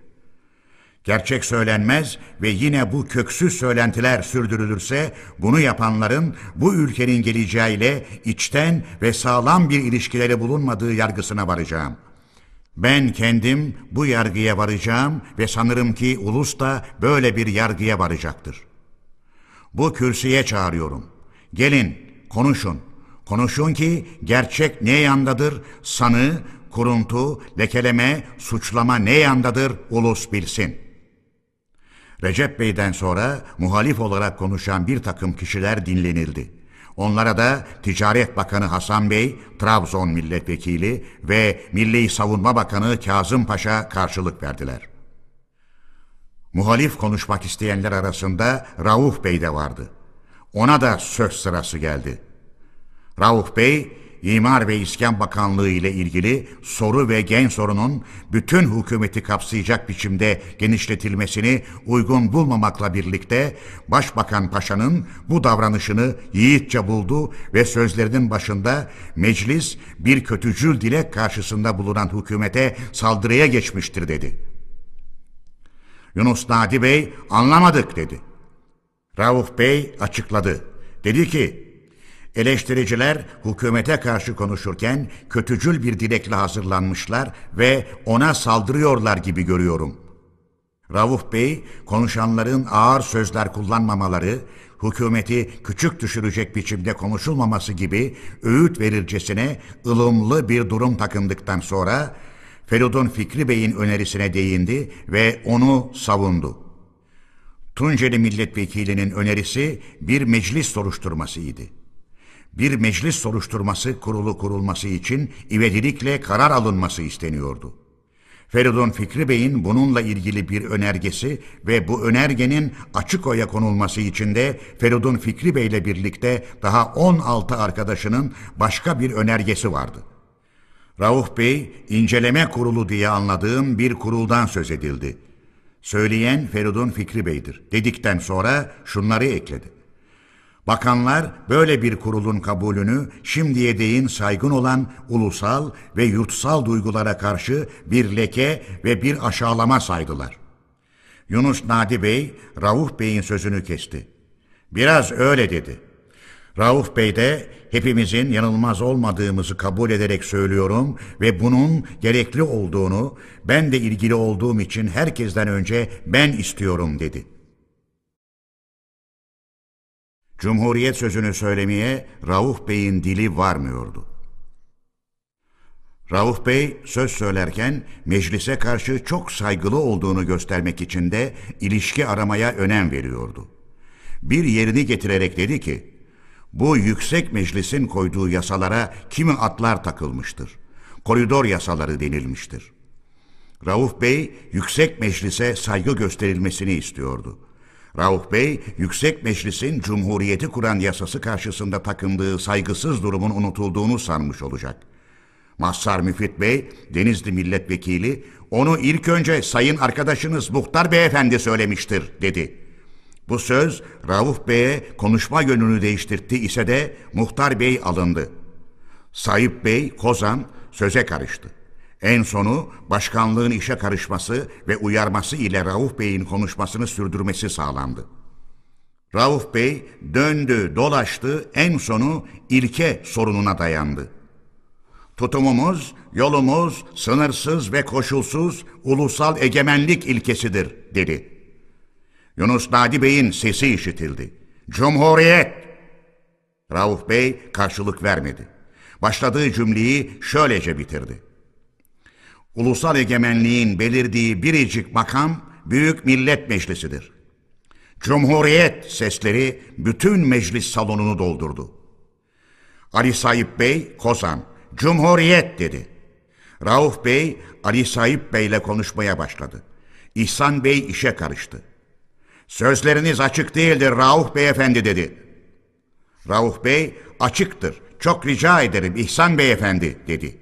[SPEAKER 1] Gerçek söylenmez ve yine bu köksüz söylentiler sürdürülürse bunu yapanların bu ülkenin geleceğiyle içten ve sağlam bir ilişkileri bulunmadığı yargısına varacağım.'' Ben kendim bu yargıya varacağım ve sanırım ki ulus da böyle bir yargıya varacaktır. Bu kürsüye çağırıyorum. Gelin, konuşun. Konuşun ki gerçek ne yandadır, sanı, kuruntu, lekeleme, suçlama ne yandadır ulus bilsin. Recep Bey'den sonra muhalif olarak konuşan bir takım kişiler dinlenildi. Onlara da Ticaret Bakanı Hasan Bey, Trabzon Milletvekili ve Milli Savunma Bakanı Kazım Paşa karşılık verdiler. Muhalif konuşmak isteyenler arasında Rauf Bey de vardı. Ona da söz sırası geldi. Rauf Bey, İmar ve İskan Bakanlığı ile ilgili soru ve gen sorunun bütün hükümeti kapsayacak biçimde genişletilmesini uygun bulmamakla birlikte Başbakan Paşa'nın bu davranışını yiğitçe buldu ve sözlerinin başında meclis bir kötücül dilek karşısında bulunan hükümete saldırıya geçmiştir dedi. Yunus Nadi Bey anlamadık dedi. Rauf Bey açıkladı. Dedi ki Eleştiriciler hükümete karşı konuşurken kötücül bir dilekle hazırlanmışlar ve ona saldırıyorlar gibi görüyorum. Rauf Bey konuşanların ağır sözler kullanmamaları, hükümeti küçük düşürecek biçimde konuşulmaması gibi öğüt verircesine ılımlı bir durum takındıktan sonra Feridun Fikri Bey'in önerisine değindi ve onu savundu. Tunceli milletvekilinin önerisi bir meclis soruşturmasıydı. Bir meclis soruşturması kurulu kurulması için ivedilikle karar alınması isteniyordu. Feridun Fikri Bey'in bununla ilgili bir önergesi ve bu önergenin açık oya konulması için de Feridun Fikri Bey ile birlikte daha 16 arkadaşının başka bir önergesi vardı. Rauf Bey, inceleme kurulu diye anladığım bir kuruldan söz edildi. Söyleyen Feridun Fikri Bey'dir. Dedikten sonra şunları ekledi. Bakanlar böyle bir kurulun kabulünü şimdiye değin saygın olan ulusal ve yurtsal duygulara karşı bir leke ve bir aşağılama saydılar. Yunus Nadi Bey, Rauf Bey'in sözünü kesti. Biraz öyle dedi. Rauf Bey de hepimizin yanılmaz olmadığımızı kabul ederek söylüyorum ve bunun gerekli olduğunu ben de ilgili olduğum için herkesten önce ben istiyorum dedi.'' Cumhuriyet sözünü söylemeye Rauf Bey'in dili varmıyordu. Rauf Bey söz söylerken meclise karşı çok saygılı olduğunu göstermek için de ilişki aramaya önem veriyordu. Bir yerini getirerek dedi ki, bu yüksek meclisin koyduğu yasalara kimi atlar takılmıştır. Koridor yasaları denilmiştir. Rauf Bey yüksek meclise saygı gösterilmesini istiyordu. Rauf Bey, Yüksek Meclis'in Cumhuriyeti kuran yasası karşısında takındığı saygısız durumun unutulduğunu sanmış olacak. Mazhar Müfit Bey, Denizli Milletvekili, onu ilk önce sayın arkadaşınız Muhtar Beyefendi söylemiştir, dedi. Bu söz Rauf Bey'e konuşma yönünü değiştirdi ise de Muhtar Bey alındı. Sayıp Bey, Kozan söze karıştı. En sonu başkanlığın işe karışması ve uyarması ile Rauf Bey'in konuşmasını sürdürmesi sağlandı. Rauf Bey döndü, dolaştı, en sonu ilke sorununa dayandı. Tutumumuz, yolumuz sınırsız ve koşulsuz ulusal egemenlik ilkesidir, dedi. Yunus Nadi Bey'in sesi işitildi. Cumhuriyet! Rauf Bey karşılık vermedi. Başladığı cümleyi şöylece bitirdi ulusal egemenliğin belirdiği biricik makam Büyük Millet Meclisi'dir. Cumhuriyet sesleri bütün meclis salonunu doldurdu. Ali Sayıp Bey, Kozan, Cumhuriyet dedi. Rauf Bey, Ali Sayıp Bey ile konuşmaya başladı. İhsan Bey işe karıştı. Sözleriniz açık değildir Rauf Beyefendi dedi. Rauf Bey, açıktır. Çok rica ederim İhsan Beyefendi dedi.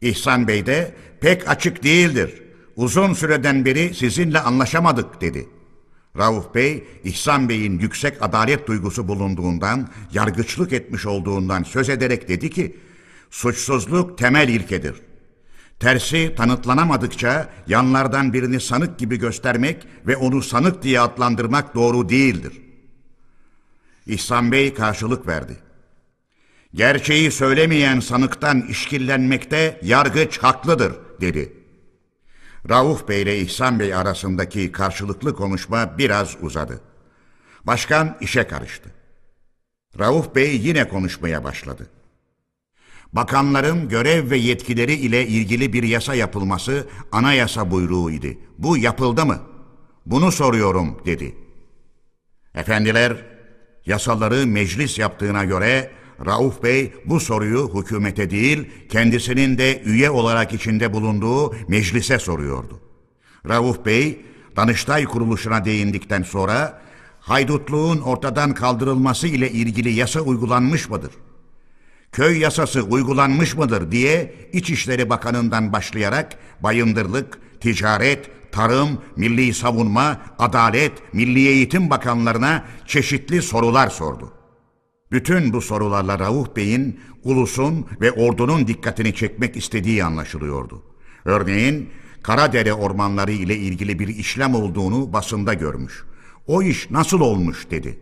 [SPEAKER 1] İhsan Bey de pek açık değildir. Uzun süreden beri sizinle anlaşamadık dedi. Rauf Bey, İhsan Bey'in yüksek adalet duygusu bulunduğundan, yargıçlık etmiş olduğundan söz ederek dedi ki, suçsuzluk temel ilkedir. Tersi tanıtlanamadıkça yanlardan birini sanık gibi göstermek ve onu sanık diye adlandırmak doğru değildir. İhsan Bey karşılık verdi. Gerçeği söylemeyen sanıktan işkillenmekte yargıç haklıdır dedi. Rauf Bey ile İhsan Bey arasındaki karşılıklı konuşma biraz uzadı. Başkan işe karıştı. Rauf Bey yine konuşmaya başladı. Bakanların görev ve yetkileri ile ilgili bir yasa yapılması anayasa buyruğuydu. Bu yapıldı mı? Bunu soruyorum dedi. Efendiler, yasaları meclis yaptığına göre Rauf Bey bu soruyu hükümete değil, kendisinin de üye olarak içinde bulunduğu meclise soruyordu. Rauf Bey, Danıştay kuruluşuna değindikten sonra, haydutluğun ortadan kaldırılması ile ilgili yasa uygulanmış mıdır? Köy yasası uygulanmış mıdır diye İçişleri Bakanı'ndan başlayarak bayındırlık, ticaret, tarım, milli savunma, adalet, milli eğitim bakanlarına çeşitli sorular sordu. Bütün bu sorularla Rauf Bey'in ulusun ve ordunun dikkatini çekmek istediği anlaşılıyordu. Örneğin Karadere ormanları ile ilgili bir işlem olduğunu basında görmüş. O iş nasıl olmuş dedi.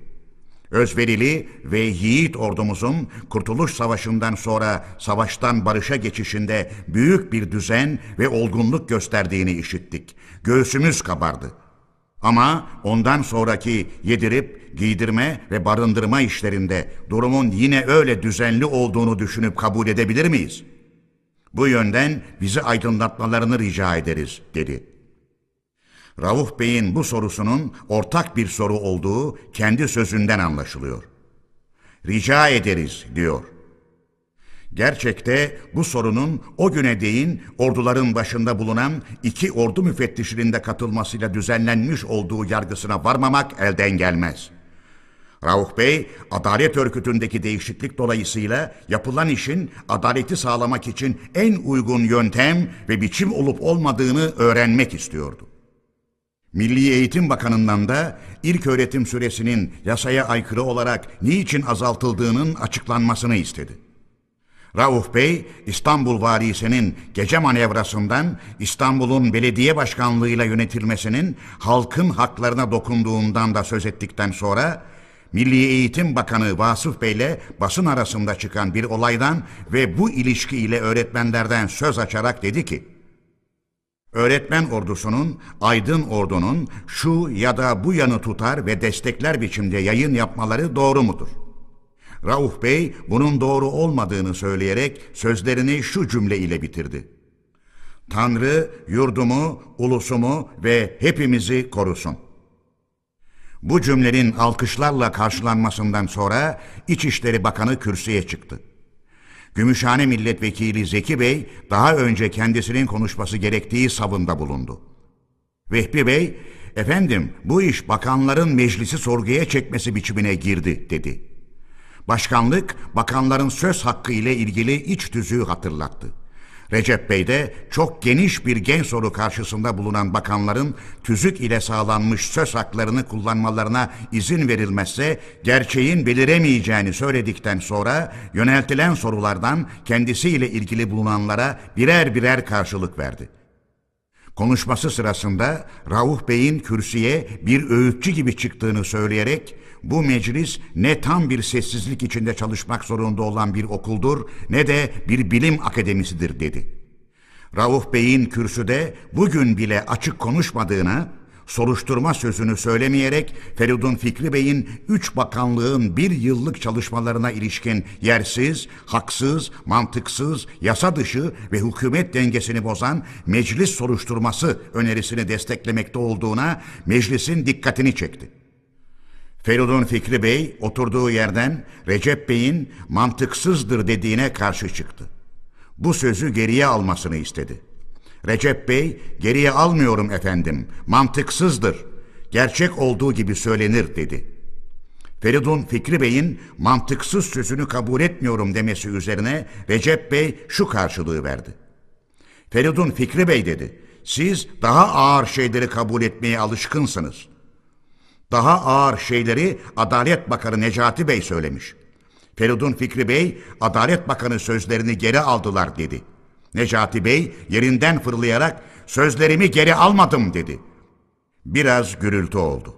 [SPEAKER 1] Özverili ve yiğit ordumuzun Kurtuluş Savaşı'ndan sonra savaştan barışa geçişinde büyük bir düzen ve olgunluk gösterdiğini işittik. Göğsümüz kabardı.'' Ama ondan sonraki yedirip, giydirme ve barındırma işlerinde durumun yine öyle düzenli olduğunu düşünüp kabul edebilir miyiz? Bu yönden bizi aydınlatmalarını rica ederiz, dedi. Rauf Bey'in bu sorusunun ortak bir soru olduğu kendi sözünden anlaşılıyor. Rica ederiz, diyor. Gerçekte bu sorunun o güne değin orduların başında bulunan iki ordu müfettişinin de katılmasıyla düzenlenmiş olduğu yargısına varmamak elden gelmez. Rauf Bey, adalet örgütündeki değişiklik dolayısıyla yapılan işin adaleti sağlamak için en uygun yöntem ve biçim olup olmadığını öğrenmek istiyordu. Milli Eğitim Bakanı'ndan da ilk öğretim süresinin yasaya aykırı olarak niçin azaltıldığının açıklanmasını istedi. Rauf Bey, İstanbul Valisi'nin gece manevrasından İstanbul'un belediye başkanlığıyla yönetilmesinin halkın haklarına dokunduğundan da söz ettikten sonra Milli Eğitim Bakanı Vasıf Bey ile basın arasında çıkan bir olaydan ve bu ilişki ile öğretmenlerden söz açarak dedi ki, Öğretmen ordusunun, aydın ordunun şu ya da bu yanı tutar ve destekler biçimde yayın yapmaları doğru mudur? Rauf Bey bunun doğru olmadığını söyleyerek sözlerini şu cümle ile bitirdi. Tanrı yurdumu, ulusumu ve hepimizi korusun. Bu cümlenin alkışlarla karşılanmasından sonra İçişleri Bakanı kürsüye çıktı. Gümüşhane Milletvekili Zeki Bey daha önce kendisinin konuşması gerektiği savında bulundu. Vehbi Bey, efendim bu iş bakanların meclisi sorguya çekmesi biçimine girdi dedi. Başkanlık bakanların söz hakkı ile ilgili iç tüzüğü hatırlattı. Recep Bey de çok geniş bir gen soru karşısında bulunan bakanların tüzük ile sağlanmış söz haklarını kullanmalarına izin verilmezse gerçeğin beliremeyeceğini söyledikten sonra yöneltilen sorulardan kendisiyle ilgili bulunanlara birer birer karşılık verdi. Konuşması sırasında Rauf Bey'in kürsüye bir öğütçü gibi çıktığını söyleyerek bu meclis ne tam bir sessizlik içinde çalışmak zorunda olan bir okuldur ne de bir bilim akademisidir dedi. Rauf Bey'in kürsüde bugün bile açık konuşmadığını, soruşturma sözünü söylemeyerek Feridun Fikri Bey'in üç bakanlığın bir yıllık çalışmalarına ilişkin yersiz, haksız, mantıksız, yasa dışı ve hükümet dengesini bozan meclis soruşturması önerisini desteklemekte olduğuna meclisin dikkatini çekti. Feridun Fikri Bey oturduğu yerden Recep Bey'in mantıksızdır dediğine karşı çıktı. Bu sözü geriye almasını istedi. Recep Bey, geriye almıyorum efendim, mantıksızdır. Gerçek olduğu gibi söylenir dedi. Feridun Fikri Bey'in mantıksız sözünü kabul etmiyorum demesi üzerine Recep Bey şu karşılığı verdi. Feridun Fikri Bey dedi, siz daha ağır şeyleri kabul etmeye alışkınsınız. Daha ağır şeyleri Adalet Bakanı Necati Bey söylemiş. Feridun Fikri Bey, Adalet Bakanı sözlerini geri aldılar dedi. Necati Bey yerinden fırlayarak sözlerimi geri almadım dedi. Biraz gürültü oldu.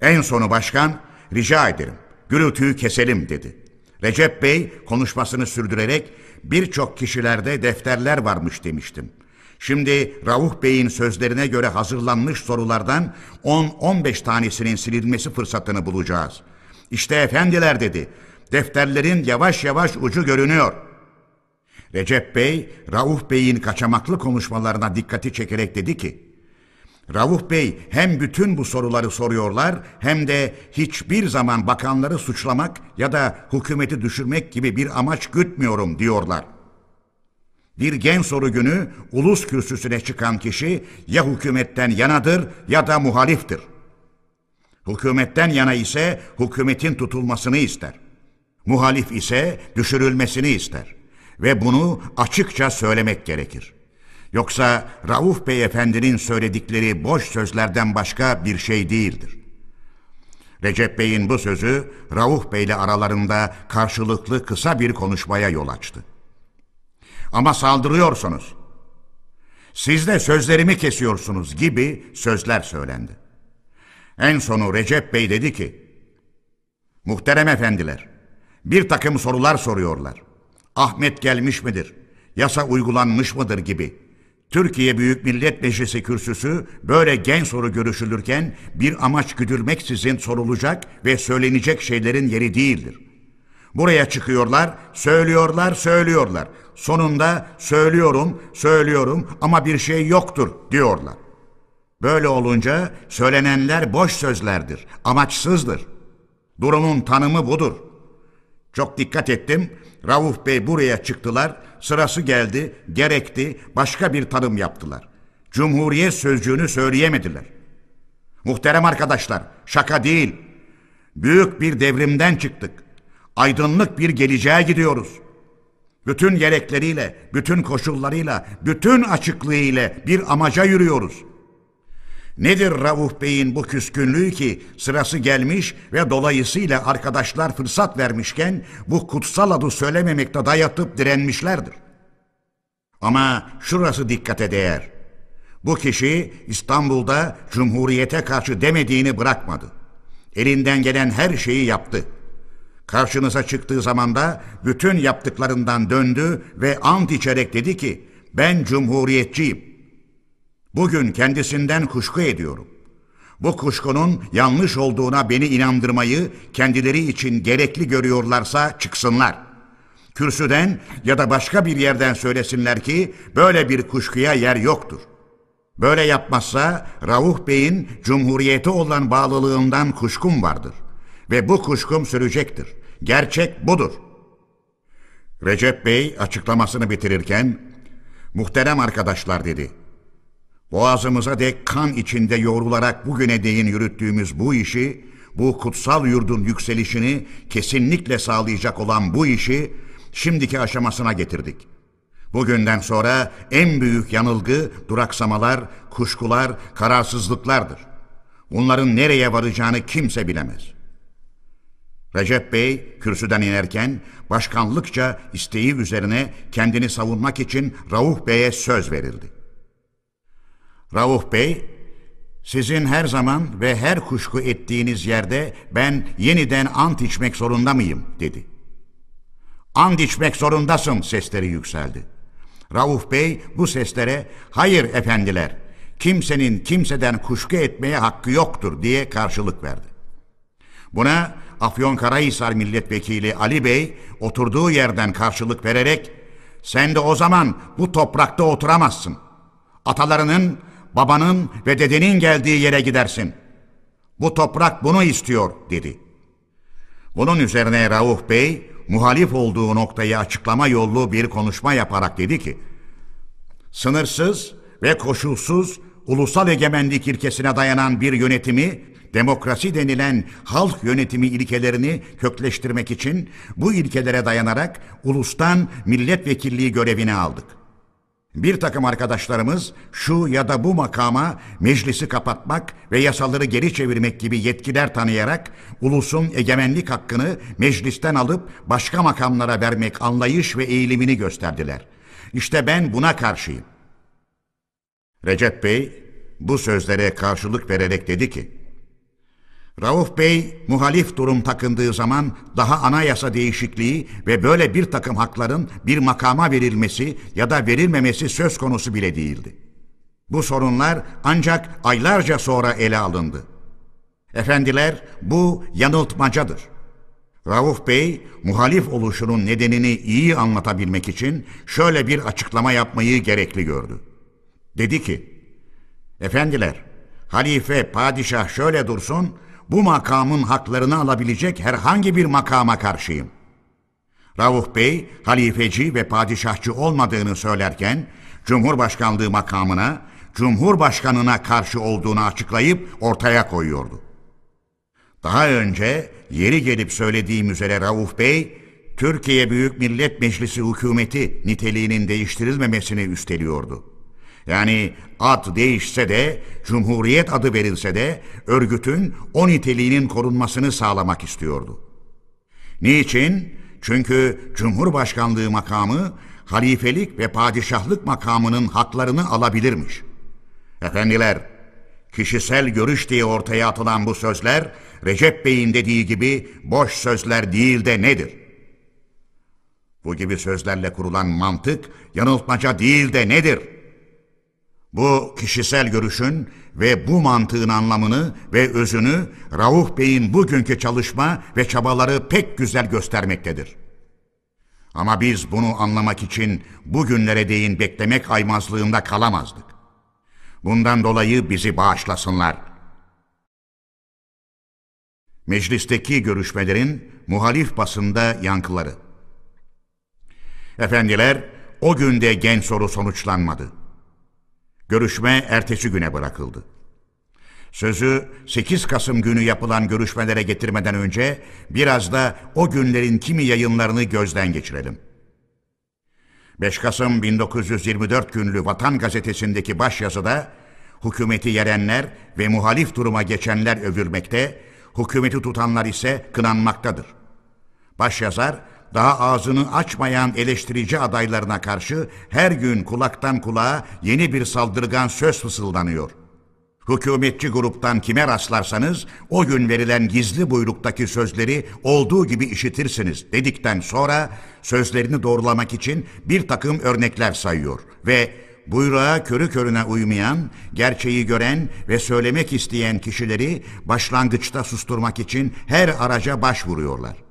[SPEAKER 1] En sonu başkan rica ederim gürültüyü keselim dedi. Recep Bey konuşmasını sürdürerek birçok kişilerde defterler varmış demiştim. Şimdi Rauf Bey'in sözlerine göre hazırlanmış sorulardan 10-15 tanesinin silinmesi fırsatını bulacağız. İşte efendiler dedi, defterlerin yavaş yavaş ucu görünüyor. Recep Bey, Rauf Bey'in kaçamaklı konuşmalarına dikkati çekerek dedi ki, Rauf Bey hem bütün bu soruları soruyorlar hem de hiçbir zaman bakanları suçlamak ya da hükümeti düşürmek gibi bir amaç gütmüyorum diyorlar. Bir gen soru günü ulus kürsüsüne çıkan kişi ya hükümetten yanadır ya da muhaliftir. Hükümetten yana ise hükümetin tutulmasını ister. Muhalif ise düşürülmesini ister. Ve bunu açıkça söylemek gerekir. Yoksa Rauf Bey Efendi'nin söyledikleri boş sözlerden başka bir şey değildir. Recep Bey'in bu sözü Rauf Bey ile aralarında karşılıklı kısa bir konuşmaya yol açtı. Ama saldırıyorsunuz. Siz de sözlerimi kesiyorsunuz gibi sözler söylendi. En sonu Recep Bey dedi ki, Muhterem efendiler, bir takım sorular soruyorlar. Ahmet gelmiş midir? Yasa uygulanmış mıdır gibi. Türkiye Büyük Millet Meclisi kürsüsü böyle gen soru görüşülürken bir amaç güdülmeksizin sorulacak ve söylenecek şeylerin yeri değildir. Buraya çıkıyorlar, söylüyorlar, söylüyorlar. Sonunda söylüyorum, söylüyorum ama bir şey yoktur diyorlar. Böyle olunca söylenenler boş sözlerdir, amaçsızdır. Durumun tanımı budur. Çok dikkat ettim. Rauf Bey buraya çıktılar. Sırası geldi, gerekti, başka bir tanım yaptılar. Cumhuriyet sözcüğünü söyleyemediler. Muhterem arkadaşlar, şaka değil. Büyük bir devrimden çıktık. Aydınlık bir geleceğe gidiyoruz. Bütün gerekleriyle, bütün koşullarıyla, bütün açıklığıyla bir amaca yürüyoruz. Nedir Rauf Bey'in bu küskünlüğü ki sırası gelmiş ve dolayısıyla arkadaşlar fırsat vermişken bu kutsal adı söylememekte dayatıp direnmişlerdir. Ama şurası dikkate değer. Bu kişi İstanbul'da Cumhuriyete karşı demediğini bırakmadı. Elinden gelen her şeyi yaptı. Karşınıza çıktığı zaman da bütün yaptıklarından döndü ve ant içerek dedi ki ben cumhuriyetçiyim. Bugün kendisinden kuşku ediyorum. Bu kuşkunun yanlış olduğuna beni inandırmayı kendileri için gerekli görüyorlarsa çıksınlar. Kürsüden ya da başka bir yerden söylesinler ki böyle bir kuşkuya yer yoktur. Böyle yapmazsa Rauf Bey'in Cumhuriyete olan bağlılığından kuşkum vardır. Ve bu kuşkum sürecektir. Gerçek budur. Recep Bey açıklamasını bitirirken, muhterem arkadaşlar dedi. Boğazımıza dek kan içinde yoğrularak bugüne değin yürüttüğümüz bu işi, bu kutsal yurdun yükselişini kesinlikle sağlayacak olan bu işi şimdiki aşamasına getirdik. Bugünden sonra en büyük yanılgı duraksamalar, kuşkular, kararsızlıklardır. Bunların nereye varacağını kimse bilemez. Recep Bey kürsüden inerken başkanlıkça isteği üzerine kendini savunmak için Rauf Bey'e söz verildi. Rauf Bey, sizin her zaman ve her kuşku ettiğiniz yerde ben yeniden ant içmek zorunda mıyım dedi. Ant içmek zorundasın sesleri yükseldi. Rauf Bey bu seslere hayır efendiler kimsenin kimseden kuşku etmeye hakkı yoktur diye karşılık verdi. Buna Afyonkarahisar Milletvekili Ali Bey oturduğu yerden karşılık vererek sen de o zaman bu toprakta oturamazsın. Atalarının, babanın ve dedenin geldiği yere gidersin. Bu toprak bunu istiyor dedi. Bunun üzerine Rauf Bey muhalif olduğu noktayı açıklama yollu bir konuşma yaparak dedi ki sınırsız ve koşulsuz ulusal egemenlik ilkesine dayanan bir yönetimi demokrasi denilen halk yönetimi ilkelerini kökleştirmek için bu ilkelere dayanarak ulustan milletvekilliği görevini aldık. Bir takım arkadaşlarımız şu ya da bu makama meclisi kapatmak ve yasaları geri çevirmek gibi yetkiler tanıyarak ulusun egemenlik hakkını meclisten alıp başka makamlara vermek anlayış ve eğilimini gösterdiler. İşte ben buna karşıyım. Recep Bey bu sözlere karşılık vererek dedi ki, Rauf Bey muhalif durum takındığı zaman daha anayasa değişikliği ve böyle bir takım hakların bir makama verilmesi ya da verilmemesi söz konusu bile değildi. Bu sorunlar ancak aylarca sonra ele alındı. Efendiler bu yanıltmacadır. Rauf Bey muhalif oluşunun nedenini iyi anlatabilmek için şöyle bir açıklama yapmayı gerekli gördü. Dedi ki, Efendiler, halife, padişah şöyle dursun, bu makamın haklarını alabilecek herhangi bir makama karşıyım. Rauf Bey, halifeci ve padişahçı olmadığını söylerken, Cumhurbaşkanlığı makamına, Cumhurbaşkanına karşı olduğunu açıklayıp ortaya koyuyordu. Daha önce yeri gelip söylediğim üzere Rauf Bey, Türkiye Büyük Millet Meclisi hükümeti niteliğinin değiştirilmemesini üsteliyordu. Yani ad değişse de, Cumhuriyet adı verilse de örgütün o niteliğinin korunmasını sağlamak istiyordu. Niçin? Çünkü Cumhurbaşkanlığı makamı halifelik ve padişahlık makamının haklarını alabilirmiş. Efendiler, kişisel görüş diye ortaya atılan bu sözler Recep Bey'in dediği gibi boş sözler değil de nedir? Bu gibi sözlerle kurulan mantık yanıltmaca değil de nedir?'' Bu kişisel görüşün ve bu mantığın anlamını ve özünü Rauf Bey'in bugünkü çalışma ve çabaları pek güzel göstermektedir. Ama biz bunu anlamak için bugünlere değin beklemek aymazlığında kalamazdık. Bundan dolayı bizi bağışlasınlar. Meclisteki görüşmelerin muhalif basında yankıları. Efendiler, o günde gen soru sonuçlanmadı. Görüşme ertesi güne bırakıldı. Sözü 8 Kasım günü yapılan görüşmelere getirmeden önce biraz da o günlerin kimi yayınlarını gözden geçirelim. 5 Kasım 1924 günlü Vatan Gazetesi'ndeki başyazıda hükümeti yerenler ve muhalif duruma geçenler övülmekte, hükümeti tutanlar ise kınanmaktadır. Başyazar, daha ağzını açmayan eleştirici adaylarına karşı her gün kulaktan kulağa yeni bir saldırgan söz fısıldanıyor. Hükümetçi gruptan kime rastlarsanız o gün verilen gizli buyruktaki sözleri olduğu gibi işitirsiniz dedikten sonra sözlerini doğrulamak için bir takım örnekler sayıyor ve buyruğa körü körüne uymayan, gerçeği gören ve söylemek isteyen kişileri başlangıçta susturmak için her araca başvuruyorlar.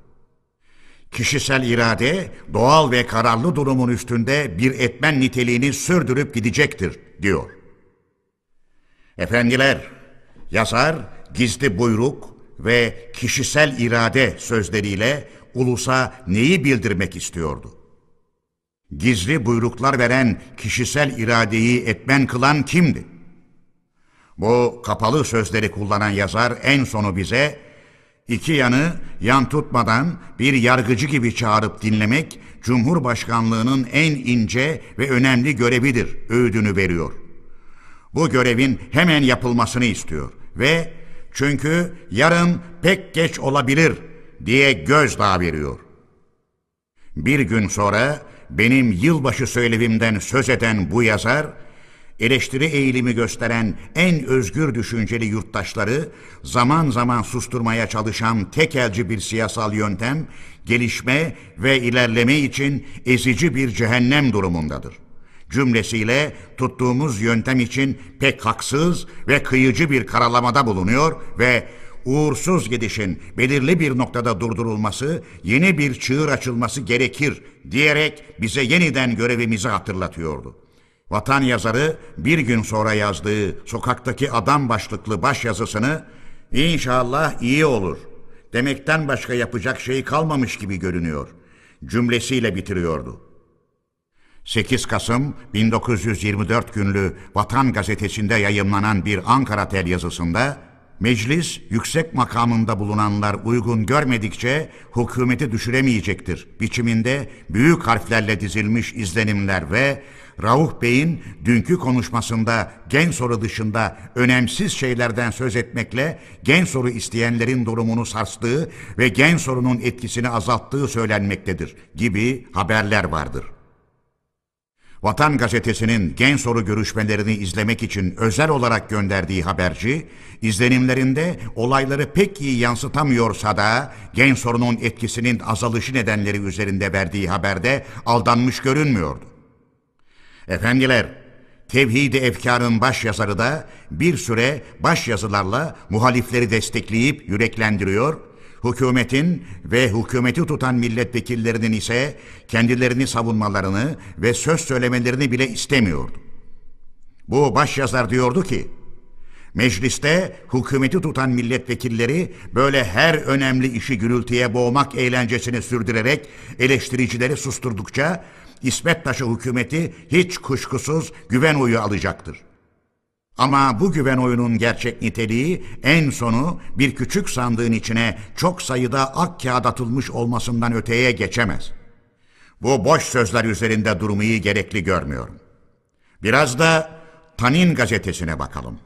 [SPEAKER 1] Kişisel irade doğal ve kararlı durumun üstünde bir etmen niteliğini sürdürüp gidecektir diyor. Efendiler, yazar gizli buyruk ve kişisel irade sözleriyle ulusa neyi bildirmek istiyordu? Gizli buyruklar veren kişisel iradeyi etmen kılan kimdi? Bu kapalı sözleri kullanan yazar en sonu bize iki yanı yan tutmadan bir yargıcı gibi çağırıp dinlemek Cumhurbaşkanlığının en ince ve önemli görevidir öğüdünü veriyor. Bu görevin hemen yapılmasını istiyor ve çünkü yarın pek geç olabilir diye gözdağı veriyor. Bir gün sonra benim yılbaşı söylevimden söz eden bu yazar, eleştiri eğilimi gösteren en özgür düşünceli yurttaşları zaman zaman susturmaya çalışan tekelci bir siyasal yöntem, gelişme ve ilerleme için ezici bir cehennem durumundadır. Cümlesiyle tuttuğumuz yöntem için pek haksız ve kıyıcı bir karalamada bulunuyor ve uğursuz gidişin belirli bir noktada durdurulması, yeni bir çığır açılması gerekir diyerek bize yeniden görevimizi hatırlatıyordu. Vatan yazarı bir gün sonra yazdığı sokaktaki adam başlıklı baş yazısını inşallah iyi olur demekten başka yapacak şey kalmamış gibi görünüyor cümlesiyle bitiriyordu. 8 Kasım 1924 günlü Vatan Gazetesi'nde yayımlanan bir Ankara tel yazısında meclis yüksek makamında bulunanlar uygun görmedikçe hükümeti düşüremeyecektir biçiminde büyük harflerle dizilmiş izlenimler ve Rauf Bey'in dünkü konuşmasında gen soru dışında önemsiz şeylerden söz etmekle gen soru isteyenlerin durumunu sarstığı ve gen sorunun etkisini azalttığı söylenmektedir gibi haberler vardır. Vatan Gazetesi'nin gen soru görüşmelerini izlemek için özel olarak gönderdiği haberci, izlenimlerinde olayları pek iyi yansıtamıyorsa da gen sorunun etkisinin azalışı nedenleri üzerinde verdiği haberde aldanmış görünmüyordu. Efendiler, Tevhid-i Efkar'ın baş yazarı da bir süre baş yazılarla muhalifleri destekleyip yüreklendiriyor, hükümetin ve hükümeti tutan milletvekillerinin ise kendilerini savunmalarını ve söz söylemelerini bile istemiyordu. Bu baş yazar diyordu ki, Mecliste hükümeti tutan milletvekilleri böyle her önemli işi gürültüye boğmak eğlencesini sürdürerek eleştiricileri susturdukça İsmet Taşı hükümeti hiç kuşkusuz güven oyu alacaktır. Ama bu güven oyunun gerçek niteliği en sonu bir küçük sandığın içine çok sayıda ak kağıt atılmış olmasından öteye geçemez. Bu boş sözler üzerinde durmayı gerekli görmüyorum. Biraz da Tanin gazetesine bakalım.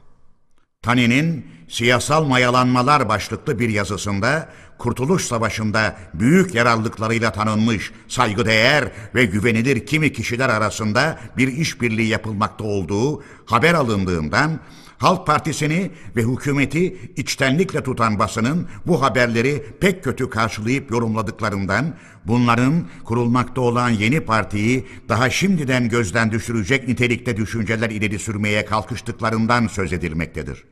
[SPEAKER 1] Tanin'in Siyasal Mayalanmalar başlıklı bir yazısında Kurtuluş Savaşı'nda büyük yararlılıklarıyla tanınmış, saygıdeğer ve güvenilir kimi kişiler arasında bir işbirliği yapılmakta olduğu haber alındığından Halk Partisi'ni ve hükümeti içtenlikle tutan basının bu haberleri pek kötü karşılayıp yorumladıklarından bunların kurulmakta olan yeni partiyi daha şimdiden gözden düşürecek nitelikte düşünceler ileri sürmeye kalkıştıklarından söz edilmektedir.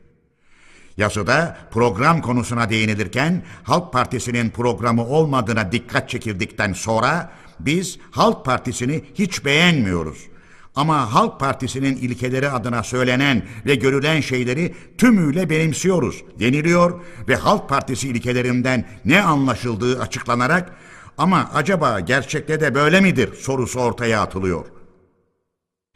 [SPEAKER 1] Yazıda program konusuna değinilirken Halk Partisi'nin programı olmadığına dikkat çekildikten sonra biz Halk Partisi'ni hiç beğenmiyoruz. Ama Halk Partisi'nin ilkeleri adına söylenen ve görülen şeyleri tümüyle benimsiyoruz deniliyor ve Halk Partisi ilkelerinden ne anlaşıldığı açıklanarak ama acaba gerçekte de böyle midir sorusu ortaya atılıyor.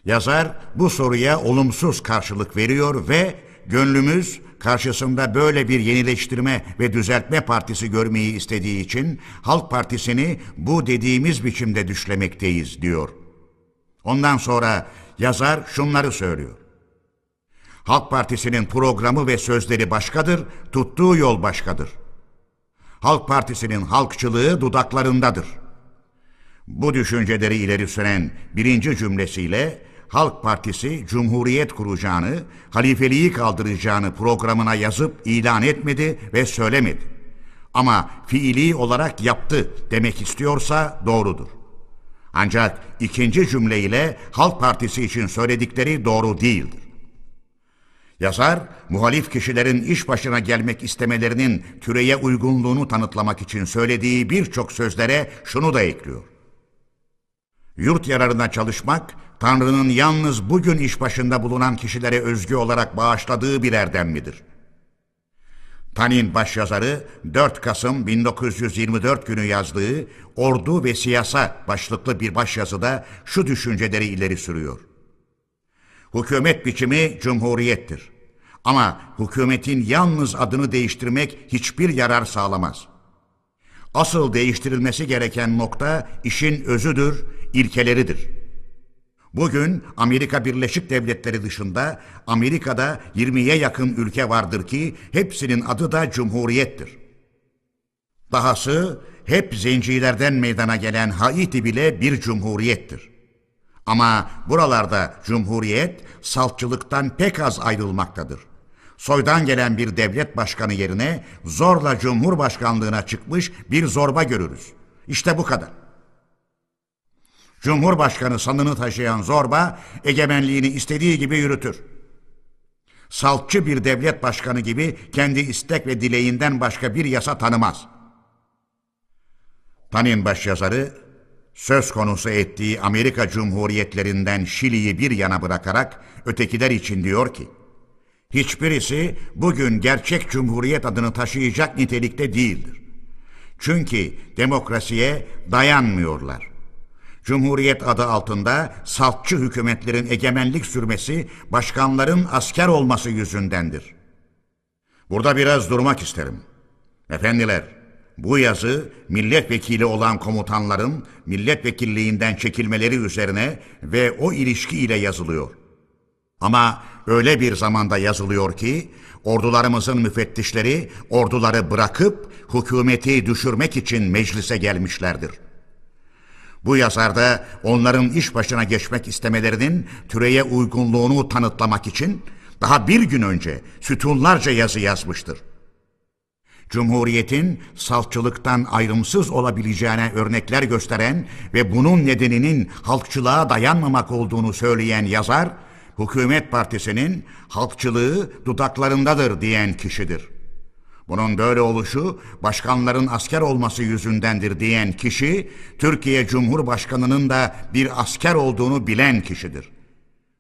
[SPEAKER 1] Yazar bu soruya olumsuz karşılık veriyor ve gönlümüz karşısında böyle bir yenileştirme ve düzeltme partisi görmeyi istediği için Halk Partisi'ni bu dediğimiz biçimde düşlemekteyiz diyor. Ondan sonra yazar şunları söylüyor. Halk Partisi'nin programı ve sözleri başkadır, tuttuğu yol başkadır. Halk Partisi'nin halkçılığı dudaklarındadır. Bu düşünceleri ileri süren birinci cümlesiyle Halk Partisi Cumhuriyet kuracağını, halifeliği kaldıracağını programına yazıp ilan etmedi ve söylemedi. Ama fiili olarak yaptı demek istiyorsa doğrudur. Ancak ikinci cümleyle Halk Partisi için söyledikleri doğru değildir. Yazar, muhalif kişilerin iş başına gelmek istemelerinin türeye uygunluğunu tanıtlamak için söylediği birçok sözlere şunu da ekliyor. Yurt yararına çalışmak, Tanrı'nın yalnız bugün iş başında bulunan kişilere özgü olarak bağışladığı bir erdemmidir. Tanin başyazarı 4 Kasım 1924 günü yazdığı Ordu ve Siyasa başlıklı bir başyazıda şu düşünceleri ileri sürüyor. Hükümet biçimi cumhuriyettir. Ama hükümetin yalnız adını değiştirmek hiçbir yarar sağlamaz. Asıl değiştirilmesi gereken nokta işin özüdür, ilkeleridir.'' Bugün Amerika Birleşik Devletleri dışında Amerika'da 20'ye yakın ülke vardır ki hepsinin adı da Cumhuriyettir. Dahası hep zencilerden meydana gelen Haiti bile bir cumhuriyettir. Ama buralarda cumhuriyet saltçılıktan pek az ayrılmaktadır. Soydan gelen bir devlet başkanı yerine zorla cumhurbaşkanlığına çıkmış bir zorba görürüz. İşte bu kadar. Cumhurbaşkanı sanını taşıyan zorba egemenliğini istediği gibi yürütür. Saltçı bir devlet başkanı gibi kendi istek ve dileğinden başka bir yasa tanımaz. Tanin başyazarı söz konusu ettiği Amerika Cumhuriyetlerinden Şili'yi bir yana bırakarak ötekiler için diyor ki, hiçbirisi bugün gerçek cumhuriyet adını taşıyacak nitelikte değildir. Çünkü demokrasiye dayanmıyorlar. Cumhuriyet adı altında saltçı hükümetlerin egemenlik sürmesi başkanların asker olması yüzündendir. Burada biraz durmak isterim. Efendiler, bu yazı milletvekili olan komutanların milletvekilliğinden çekilmeleri üzerine ve o ilişki ile yazılıyor. Ama öyle bir zamanda yazılıyor ki ordularımızın müfettişleri orduları bırakıp hükümeti düşürmek için meclise gelmişlerdir.'' Bu yazarda onların iş başına geçmek istemelerinin türeye uygunluğunu tanıtlamak için daha bir gün önce sütunlarca yazı yazmıştır. Cumhuriyetin saltçılıktan ayrımsız olabileceğine örnekler gösteren ve bunun nedeninin halkçılığa dayanmamak olduğunu söyleyen yazar, hükümet partisinin halkçılığı dudaklarındadır diyen kişidir.'' Bunun böyle oluşu başkanların asker olması yüzündendir diyen kişi, Türkiye Cumhurbaşkanı'nın da bir asker olduğunu bilen kişidir.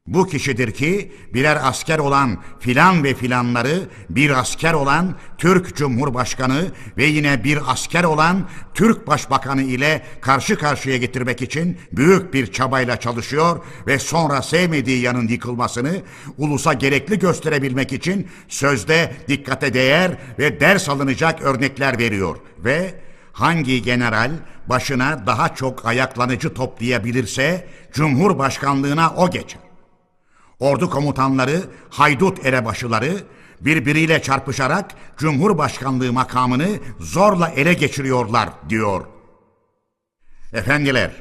[SPEAKER 1] Bu kişidir ki birer asker olan filan ve filanları bir asker olan Türk Cumhurbaşkanı ve yine bir asker olan Türk Başbakanı ile karşı karşıya getirmek için büyük bir çabayla çalışıyor ve sonra sevmediği yanın yıkılmasını ulusa gerekli gösterebilmek için sözde dikkate değer ve ders alınacak örnekler veriyor ve hangi general başına daha çok ayaklanıcı toplayabilirse Cumhurbaşkanlığına o geçer. Ordu komutanları, haydut elebaşıları birbiriyle çarpışarak Cumhurbaşkanlığı makamını zorla ele geçiriyorlar diyor. Efendiler,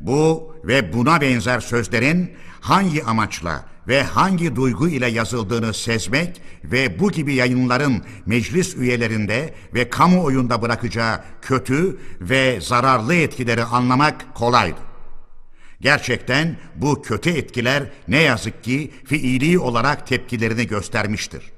[SPEAKER 1] bu ve buna benzer sözlerin hangi amaçla ve hangi duygu ile yazıldığını sezmek ve bu gibi yayınların meclis üyelerinde ve kamuoyunda bırakacağı kötü ve zararlı etkileri anlamak kolaydı. Gerçekten bu kötü etkiler ne yazık ki fiili olarak tepkilerini göstermiştir.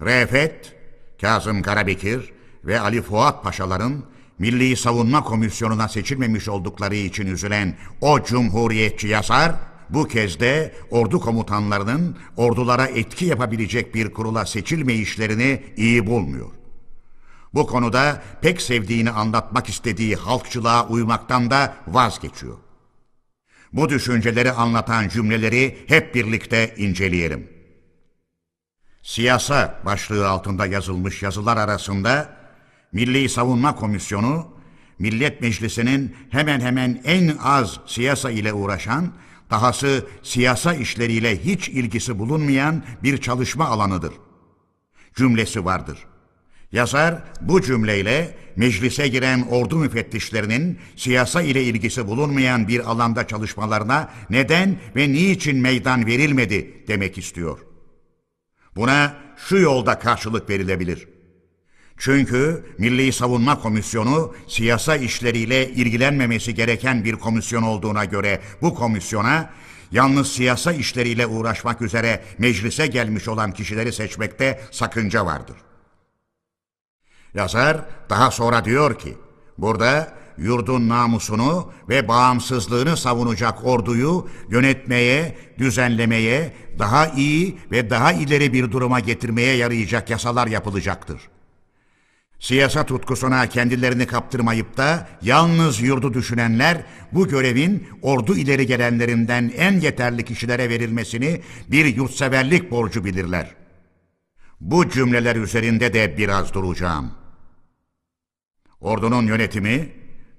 [SPEAKER 1] Refet, Kazım Karabekir ve Ali Fuat Paşaların Milli Savunma Komisyonu'na seçilmemiş oldukları için üzülen o cumhuriyetçi yazar, bu kez de ordu komutanlarının ordulara etki yapabilecek bir kurula seçilme işlerini iyi bulmuyor. Bu konuda pek sevdiğini anlatmak istediği halkçılığa uymaktan da vazgeçiyor. Bu düşünceleri anlatan cümleleri hep birlikte inceleyelim. Siyasa başlığı altında yazılmış yazılar arasında Milli Savunma Komisyonu, Millet Meclisi'nin hemen hemen en az siyasa ile uğraşan, dahası siyasa işleriyle hiç ilgisi bulunmayan bir çalışma alanıdır. Cümlesi vardır. Yazar bu cümleyle meclise giren ordu müfettişlerinin siyasa ile ilgisi bulunmayan bir alanda çalışmalarına neden ve niçin meydan verilmedi demek istiyor. Buna şu yolda karşılık verilebilir. Çünkü Milli Savunma Komisyonu siyasa işleriyle ilgilenmemesi gereken bir komisyon olduğuna göre bu komisyona yalnız siyasa işleriyle uğraşmak üzere meclise gelmiş olan kişileri seçmekte sakınca vardır. Yazar daha sonra diyor ki, burada yurdun namusunu ve bağımsızlığını savunacak orduyu yönetmeye, düzenlemeye, daha iyi ve daha ileri bir duruma getirmeye yarayacak yasalar yapılacaktır. Siyasa tutkusuna kendilerini kaptırmayıp da yalnız yurdu düşünenler bu görevin ordu ileri gelenlerinden en yeterli kişilere verilmesini bir yurtseverlik borcu bilirler. Bu cümleler üzerinde de biraz duracağım. Ordunun yönetimi,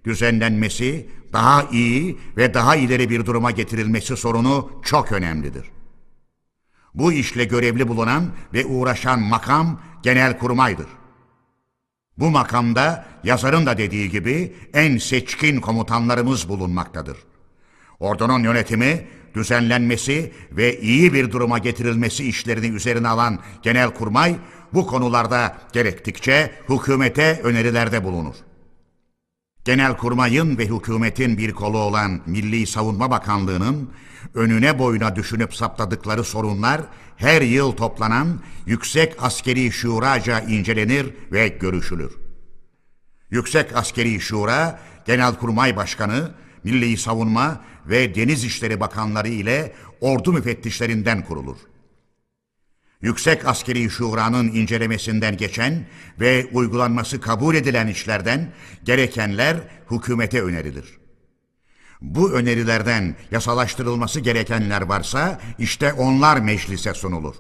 [SPEAKER 1] düzenlenmesi, daha iyi ve daha ileri bir duruma getirilmesi sorunu çok önemlidir. Bu işle görevli bulunan ve uğraşan makam genel kurmaydır. Bu makamda yazarın da dediği gibi en seçkin komutanlarımız bulunmaktadır. Ordunun yönetimi, düzenlenmesi ve iyi bir duruma getirilmesi işlerini üzerine alan Genelkurmay bu konularda gerektikçe hükümete önerilerde bulunur. Genelkurmay'ın ve hükümetin bir kolu olan Milli Savunma Bakanlığı'nın önüne boyuna düşünüp saptadıkları sorunlar her yıl toplanan Yüksek Askeri Şuraca incelenir ve görüşülür. Yüksek Askeri Şura, Genelkurmay Başkanı, Milli Savunma ve Deniz İşleri Bakanları ile ordu müfettişlerinden kurulur. Yüksek Askeri Şura'nın incelemesinden geçen ve uygulanması kabul edilen işlerden gerekenler hükümete önerilir. Bu önerilerden yasalaştırılması gerekenler varsa işte onlar meclise sunulur.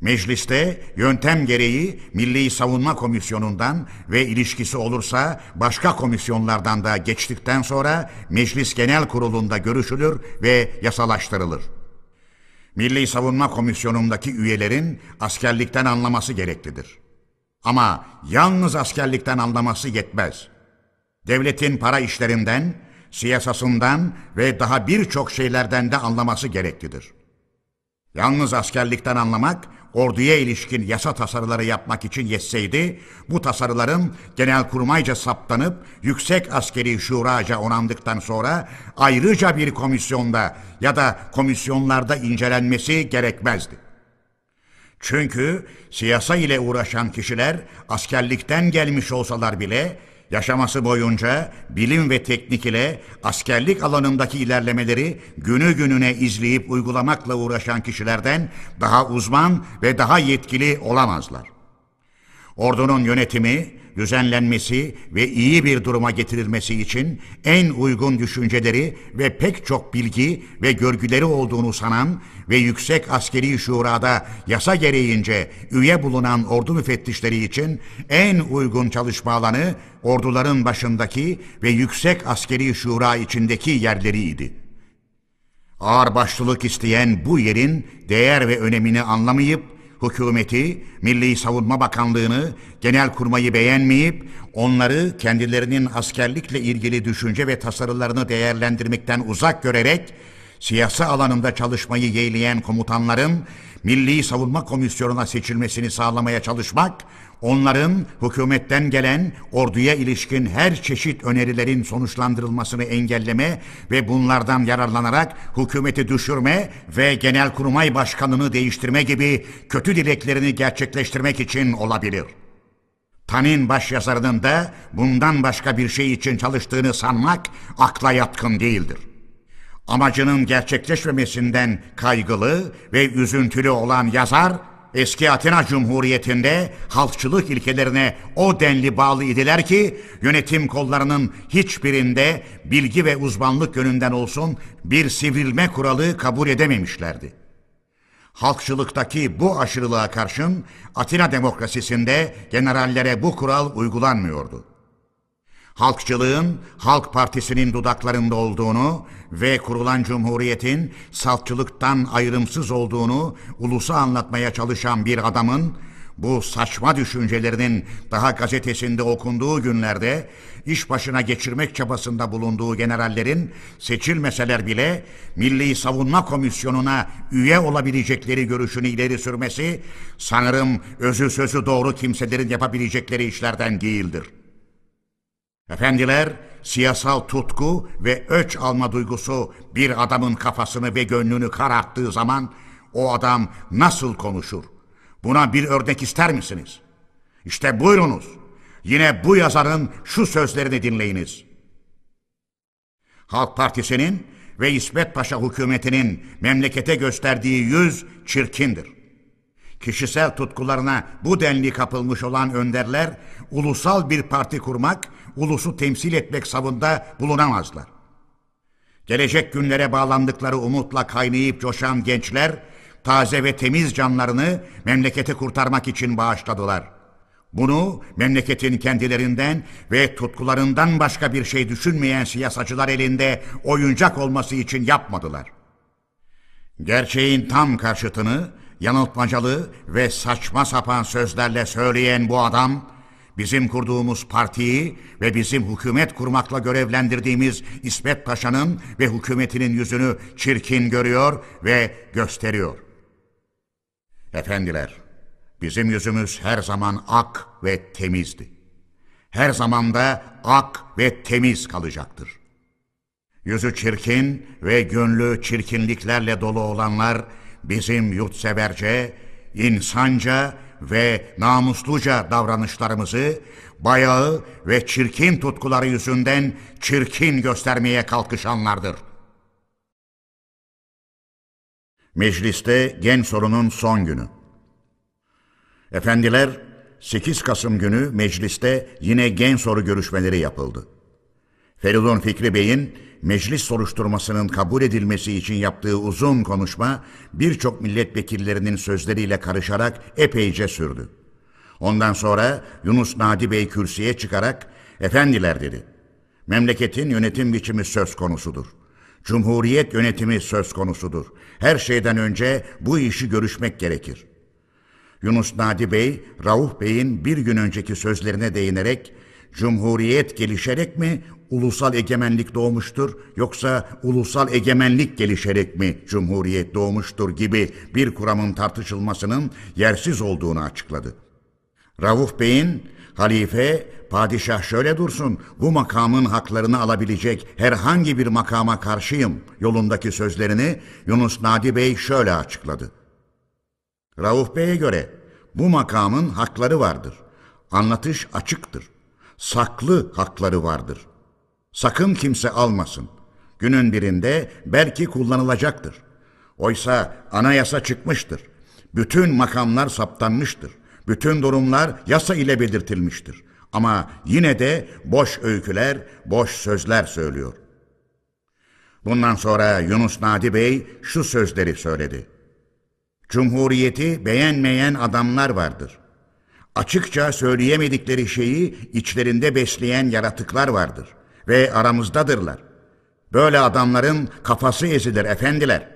[SPEAKER 1] Mecliste yöntem gereği Milli Savunma Komisyonu'ndan ve ilişkisi olursa başka komisyonlardan da geçtikten sonra Meclis Genel Kurulu'nda görüşülür ve yasalaştırılır. Milli Savunma Komisyonu'ndaki üyelerin askerlikten anlaması gereklidir. Ama yalnız askerlikten anlaması yetmez. Devletin para işlerinden, siyasasından ve daha birçok şeylerden de anlaması gereklidir. Yalnız askerlikten anlamak, orduya ilişkin yasa tasarıları yapmak için yetseydi, bu tasarıların genelkurmayca saptanıp yüksek askeri şuraca onandıktan sonra ayrıca bir komisyonda ya da komisyonlarda incelenmesi gerekmezdi. Çünkü siyasa ile uğraşan kişiler askerlikten gelmiş olsalar bile Yaşaması boyunca bilim ve teknik ile askerlik alanındaki ilerlemeleri günü gününe izleyip uygulamakla uğraşan kişilerden daha uzman ve daha yetkili olamazlar. Ordunun yönetimi, düzenlenmesi ve iyi bir duruma getirilmesi için en uygun düşünceleri ve pek çok bilgi ve görgüleri olduğunu sanan ve yüksek askeri şurada yasa gereğince üye bulunan ordu müfettişleri için en uygun çalışma alanı orduların başındaki ve yüksek askeri şura içindeki yerleriydi. Ağır başlılık isteyen bu yerin değer ve önemini anlamayıp hükümeti, Milli Savunma Bakanlığı'nı, Genelkurmay'ı beğenmeyip onları kendilerinin askerlikle ilgili düşünce ve tasarılarını değerlendirmekten uzak görerek siyasi alanında çalışmayı yeğleyen komutanların Milli Savunma Komisyonu'na seçilmesini sağlamaya çalışmak, onların hükümetten gelen orduya ilişkin her çeşit önerilerin sonuçlandırılmasını engelleme ve bunlardan yararlanarak hükümeti düşürme ve Genelkurmay Başkanı'nı değiştirme gibi kötü dileklerini gerçekleştirmek için olabilir. Tanin başyazarının da bundan başka bir şey için çalıştığını sanmak akla yatkın değildir amacının gerçekleşmemesinden kaygılı ve üzüntülü olan yazar, eski Atina Cumhuriyeti'nde halkçılık ilkelerine o denli bağlı idiler ki yönetim kollarının hiçbirinde bilgi ve uzmanlık yönünden olsun bir sivrilme kuralı kabul edememişlerdi. Halkçılıktaki bu aşırılığa karşın Atina demokrasisinde generallere bu kural uygulanmıyordu halkçılığın Halk Partisi'nin dudaklarında olduğunu ve kurulan cumhuriyetin saltçılıktan ayrımsız olduğunu ulusa anlatmaya çalışan bir adamın bu saçma düşüncelerinin daha gazetesinde okunduğu günlerde iş başına geçirmek çabasında bulunduğu generallerin seçilmeseler bile Milli Savunma Komisyonu'na üye olabilecekleri görüşünü ileri sürmesi sanırım özü sözü doğru kimselerin yapabilecekleri işlerden değildir.'' Efendiler, siyasal tutku ve öç alma duygusu bir adamın kafasını ve gönlünü kararttığı zaman o adam nasıl konuşur? Buna bir örnek ister misiniz? İşte buyurunuz. Yine bu yazarın şu sözlerini dinleyiniz. Halk Partisi'nin ve İsmet Paşa hükümetinin memlekete gösterdiği yüz çirkindir. Kişisel tutkularına bu denli kapılmış olan önderler ulusal bir parti kurmak, ulusu temsil etmek savında bulunamazlar. Gelecek günlere bağlandıkları umutla kaynayıp coşan gençler taze ve temiz canlarını memleketi kurtarmak için bağışladılar. Bunu memleketin kendilerinden ve tutkularından başka bir şey düşünmeyen siyasacılar elinde oyuncak olması için yapmadılar. Gerçeğin tam karşıtını yanıltmacalı ve saçma sapan sözlerle söyleyen bu adam, bizim kurduğumuz partiyi ve bizim hükümet kurmakla görevlendirdiğimiz İsmet Paşa'nın ve hükümetinin yüzünü çirkin görüyor ve gösteriyor. Efendiler, bizim yüzümüz her zaman ak ve temizdi. Her zaman da ak ve temiz kalacaktır. Yüzü çirkin ve gönlü çirkinliklerle dolu olanlar bizim yurtseverce, insanca ve namusluca davranışlarımızı bayağı ve çirkin tutkuları yüzünden çirkin göstermeye kalkışanlardır. Mecliste gen sorunun son günü. Efendiler, 8 Kasım günü mecliste yine gen soru görüşmeleri yapıldı. Feridun Fikri Bey'in meclis soruşturmasının kabul edilmesi için yaptığı uzun konuşma birçok milletvekillerinin sözleriyle karışarak epeyce sürdü. Ondan sonra Yunus Nadi Bey kürsüye çıkarak efendiler dedi. Memleketin yönetim biçimi söz konusudur. Cumhuriyet yönetimi söz konusudur. Her şeyden önce bu işi görüşmek gerekir. Yunus Nadi Bey, Rauf Bey'in bir gün önceki sözlerine değinerek Cumhuriyet gelişerek mi ulusal egemenlik doğmuştur yoksa ulusal egemenlik gelişerek mi cumhuriyet doğmuştur gibi bir kuramın tartışılmasının yersiz olduğunu açıkladı. Rauf Bey'in halife, padişah şöyle dursun, bu makamın haklarını alabilecek herhangi bir makama karşıyım yolundaki sözlerini Yunus Nadi Bey şöyle açıkladı. Rauf Bey'e göre bu makamın hakları vardır. Anlatış açıktır. Saklı hakları vardır. Sakın kimse almasın. Günün birinde belki kullanılacaktır. Oysa anayasa çıkmıştır. Bütün makamlar saptanmıştır. Bütün durumlar yasa ile belirtilmiştir. Ama yine de boş öyküler, boş sözler söylüyor. Bundan sonra Yunus Nadi Bey şu sözleri söyledi. Cumhuriyeti beğenmeyen adamlar vardır. Açıkça söyleyemedikleri şeyi içlerinde besleyen yaratıklar vardır ve aramızdadırlar. Böyle adamların kafası ezilir efendiler.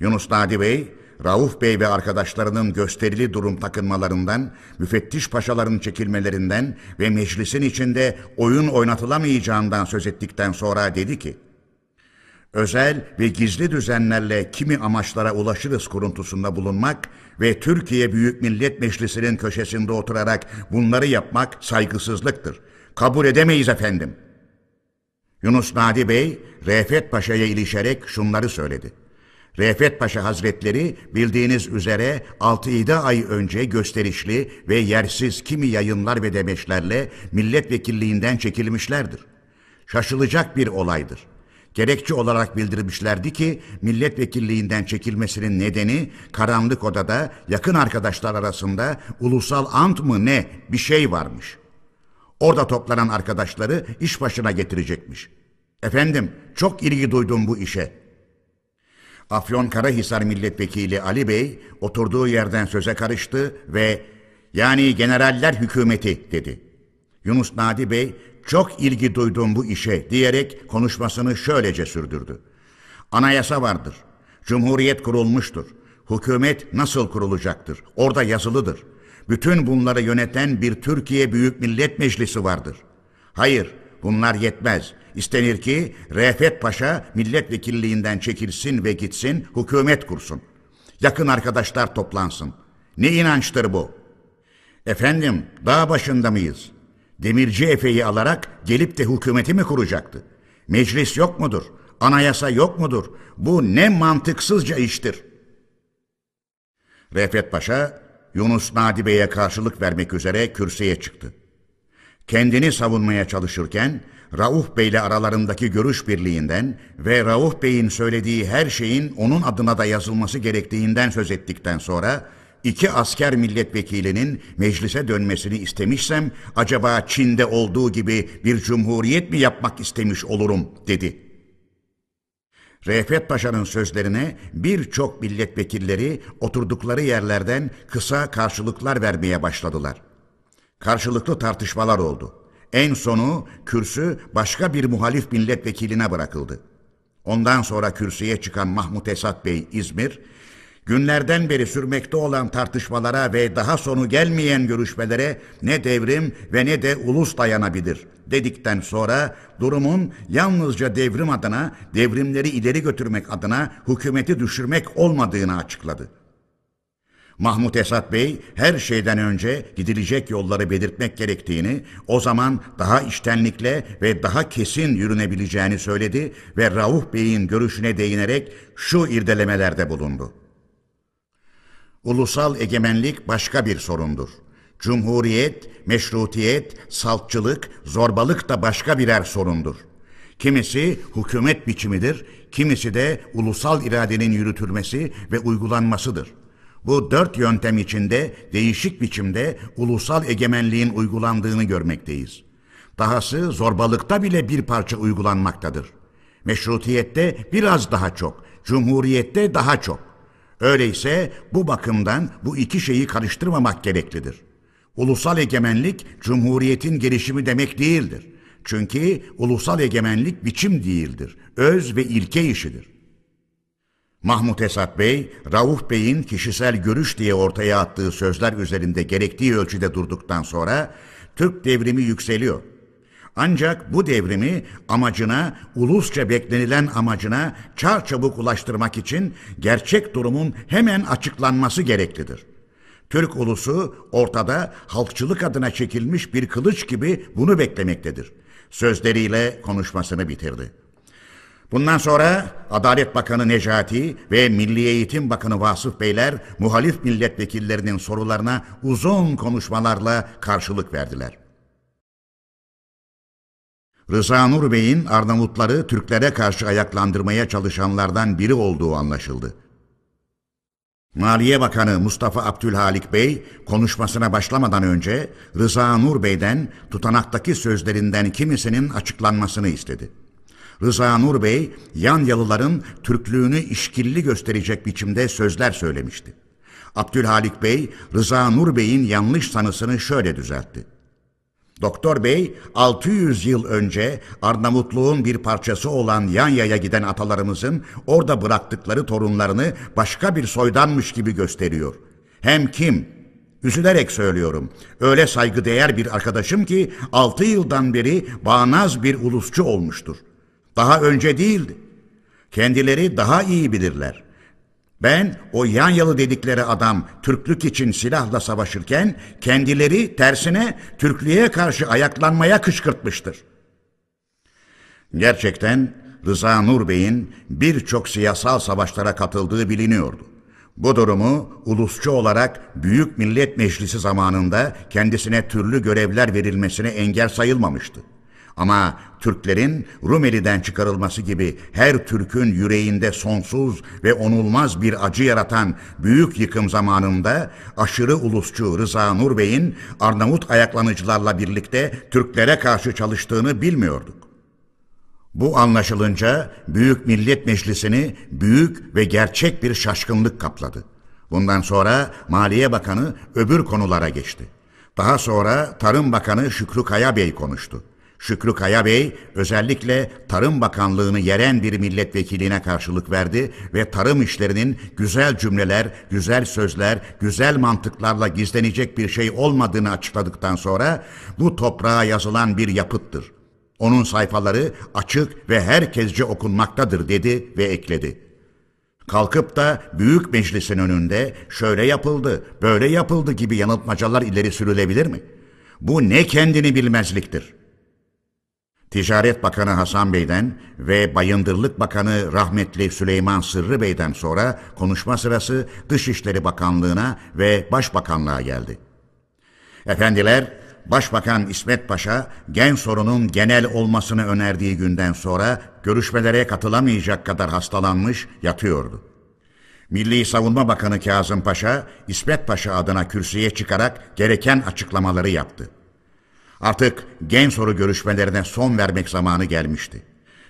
[SPEAKER 1] Yunus Nadi Bey, Rauf Bey ve arkadaşlarının gösterili durum takınmalarından, müfettiş paşaların çekilmelerinden ve meclisin içinde oyun oynatılamayacağından söz ettikten sonra dedi ki, özel ve gizli düzenlerle kimi amaçlara ulaşırız kuruntusunda bulunmak ve Türkiye Büyük Millet Meclisi'nin köşesinde oturarak bunları yapmak saygısızlıktır. Kabul edemeyiz efendim. Yunus Nadi Bey, Refet Paşa'ya ilişerek şunları söyledi. Refet Paşa Hazretleri bildiğiniz üzere 6-7 ay önce gösterişli ve yersiz kimi yayınlar ve demeçlerle milletvekilliğinden çekilmişlerdir. Şaşılacak bir olaydır. Gerekçe olarak bildirmişlerdi ki milletvekilliğinden çekilmesinin nedeni karanlık odada yakın arkadaşlar arasında ulusal ant mı ne bir şey varmış. Orada toplanan arkadaşları iş başına getirecekmiş. Efendim çok ilgi duydum bu işe. Afyonkarahisar Milletvekili Ali Bey oturduğu yerden söze karıştı ve yani generaller hükümeti dedi. Yunus Nadi Bey çok ilgi duydum bu işe diyerek konuşmasını şöylece sürdürdü. Anayasa vardır. Cumhuriyet kurulmuştur. Hükümet nasıl kurulacaktır? Orada yazılıdır. Bütün bunları yöneten bir Türkiye Büyük Millet Meclisi vardır. Hayır, bunlar yetmez. İstenir ki Refet Paşa milletvekilliğinden çekilsin ve gitsin, hükümet kursun. Yakın arkadaşlar toplansın. Ne inançtır bu? Efendim, dağ başında mıyız? Demirci Efe'yi alarak gelip de hükümeti mi kuracaktı? Meclis yok mudur? Anayasa yok mudur? Bu ne mantıksızca iştir. Refet Paşa, Yunus Nadi Bey'e karşılık vermek üzere kürsüye çıktı. Kendini savunmaya çalışırken Rauf Bey ile aralarındaki görüş birliğinden ve Rauf Bey'in söylediği her şeyin onun adına da yazılması gerektiğinden söz ettikten sonra iki asker milletvekilinin meclise dönmesini istemişsem acaba Çin'de olduğu gibi bir cumhuriyet mi yapmak istemiş olurum dedi. Refet Paşa'nın sözlerine birçok milletvekilleri oturdukları yerlerden kısa karşılıklar vermeye başladılar. Karşılıklı tartışmalar oldu. En sonu kürsü başka bir muhalif milletvekiline bırakıldı. Ondan sonra kürsüye çıkan Mahmut Esat Bey İzmir, günlerden beri sürmekte olan tartışmalara ve daha sonu gelmeyen görüşmelere ne devrim ve ne de ulus dayanabilir dedikten sonra durumun yalnızca devrim adına, devrimleri ileri götürmek adına hükümeti düşürmek olmadığını açıkladı. Mahmut Esat Bey her şeyden önce gidilecek yolları belirtmek gerektiğini, o zaman daha iştenlikle ve daha kesin yürünebileceğini söyledi ve Rauf Bey'in görüşüne değinerek şu irdelemelerde bulundu. Ulusal egemenlik başka bir sorundur. Cumhuriyet, meşrutiyet, saltçılık, zorbalık da başka birer sorundur. Kimisi hükümet biçimidir, kimisi de ulusal iradenin yürütülmesi ve uygulanmasıdır. Bu dört yöntem içinde değişik biçimde ulusal egemenliğin uygulandığını görmekteyiz. Dahası zorbalıkta bile bir parça uygulanmaktadır. Meşrutiyette biraz daha çok, cumhuriyette daha çok. Öyleyse bu bakımdan bu iki şeyi karıştırmamak gereklidir. Ulusal egemenlik cumhuriyetin gelişimi demek değildir. Çünkü ulusal egemenlik biçim değildir, öz ve ilke işidir. Mahmut Esat Bey, Rauf Bey'in kişisel görüş diye ortaya attığı sözler üzerinde gerektiği ölçüde durduktan sonra Türk devrimi yükseliyor. Ancak bu devrimi amacına, ulusça beklenilen amacına çarçabuk ulaştırmak için gerçek durumun hemen açıklanması gereklidir. Türk ulusu ortada halkçılık adına çekilmiş bir kılıç gibi bunu beklemektedir. Sözleriyle konuşmasını bitirdi. Bundan sonra Adalet Bakanı Necati ve Milli Eğitim Bakanı Vasıf Beyler muhalif milletvekillerinin sorularına uzun konuşmalarla karşılık verdiler. Rıza Nur Bey'in Arnavutları Türklere karşı ayaklandırmaya çalışanlardan biri olduğu anlaşıldı. Maliye Bakanı Mustafa Abdülhalik Bey konuşmasına başlamadan önce Rıza Nur Bey'den tutanaktaki sözlerinden kimisinin açıklanmasını istedi. Rıza Nur Bey, yan yalıların Türklüğünü işkilli gösterecek biçimde sözler söylemişti. Abdülhalik Bey, Rıza Nur Bey'in yanlış sanısını şöyle düzeltti. Doktor Bey 600 yıl önce Arnavutluğun bir parçası olan Yanya'ya giden atalarımızın orada bıraktıkları torunlarını başka bir soydanmış gibi gösteriyor. Hem kim? Üzülerek söylüyorum. Öyle saygıdeğer bir arkadaşım ki 6 yıldan beri bağnaz bir ulusçu olmuştur. Daha önce değildi. Kendileri daha iyi bilirler. Ben o Yanyalı dedikleri adam Türklük için silahla savaşırken kendileri tersine Türklüğe karşı ayaklanmaya kışkırtmıştır. Gerçekten Rıza Nur Bey'in birçok siyasal savaşlara katıldığı biliniyordu. Bu durumu ulusçu olarak Büyük Millet Meclisi zamanında kendisine türlü görevler verilmesine engel sayılmamıştı. Ama Türklerin Rumeli'den çıkarılması gibi her Türk'ün yüreğinde sonsuz ve onulmaz bir acı yaratan büyük yıkım zamanında aşırı ulusçu Rıza Nur Bey'in Arnavut ayaklanıcılarla birlikte Türklere karşı çalıştığını bilmiyorduk. Bu anlaşılınca Büyük Millet Meclisi'ni büyük ve gerçek bir şaşkınlık kapladı. Bundan sonra Maliye Bakanı öbür konulara geçti. Daha sonra Tarım Bakanı Şükrü Kaya Bey konuştu. Şükrü Kaya Bey özellikle Tarım Bakanlığını yeren bir milletvekiline karşılık verdi ve tarım işlerinin güzel cümleler, güzel sözler, güzel mantıklarla gizlenecek bir şey olmadığını açıkladıktan sonra bu toprağa yazılan bir yapıttır. Onun sayfaları açık ve herkesce okunmaktadır dedi ve ekledi. Kalkıp da büyük meclisin önünde şöyle yapıldı, böyle yapıldı gibi yanıltmacalar ileri sürülebilir mi? Bu ne kendini bilmezliktir. Ticaret Bakanı Hasan Bey'den ve Bayındırlık Bakanı rahmetli Süleyman Sırrı Bey'den sonra konuşma sırası Dışişleri Bakanlığı'na ve Başbakanlığa geldi. Efendiler, Başbakan İsmet Paşa gen sorunun genel olmasını önerdiği günden sonra görüşmelere katılamayacak kadar hastalanmış yatıyordu. Milli Savunma Bakanı Kazım Paşa, İsmet Paşa adına kürsüye çıkarak gereken açıklamaları yaptı. Artık gen soru görüşmelerine son vermek zamanı gelmişti.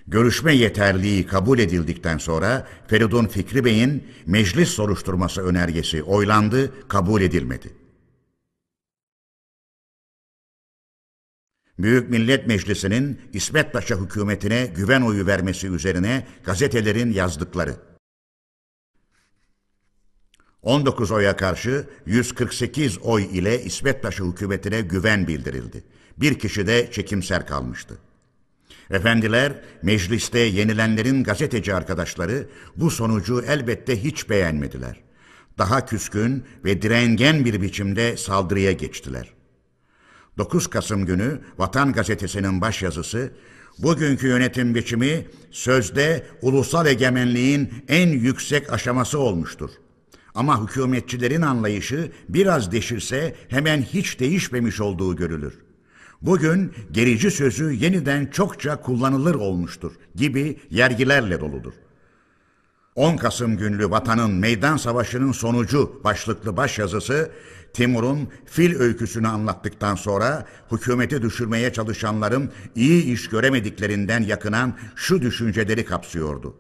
[SPEAKER 1] Görüşme yeterliği kabul edildikten sonra Feridun Fikri Bey'in meclis soruşturması önergesi oylandı, kabul edilmedi. Büyük Millet Meclisi'nin İsmet Paşa hükümetine güven oyu vermesi üzerine gazetelerin yazdıkları. 19 oya karşı 148 oy ile İsmet Paşa hükümetine güven bildirildi. Bir kişi de çekimser kalmıştı. Efendiler, mecliste yenilenlerin gazeteci arkadaşları bu sonucu elbette hiç beğenmediler. Daha küskün ve direngen bir biçimde saldırıya geçtiler. 9 Kasım günü Vatan Gazetesi'nin başyazısı, bugünkü yönetim biçimi sözde ulusal egemenliğin en yüksek aşaması olmuştur. Ama hükümetçilerin anlayışı biraz değişirse hemen hiç değişmemiş olduğu görülür. Bugün gerici sözü yeniden çokça kullanılır olmuştur gibi yergilerle doludur. 10 Kasım günlü vatanın meydan savaşının sonucu başlıklı başyazısı Timur'un fil öyküsünü anlattıktan sonra hükümeti düşürmeye çalışanların iyi iş göremediklerinden yakınan şu düşünceleri kapsıyordu.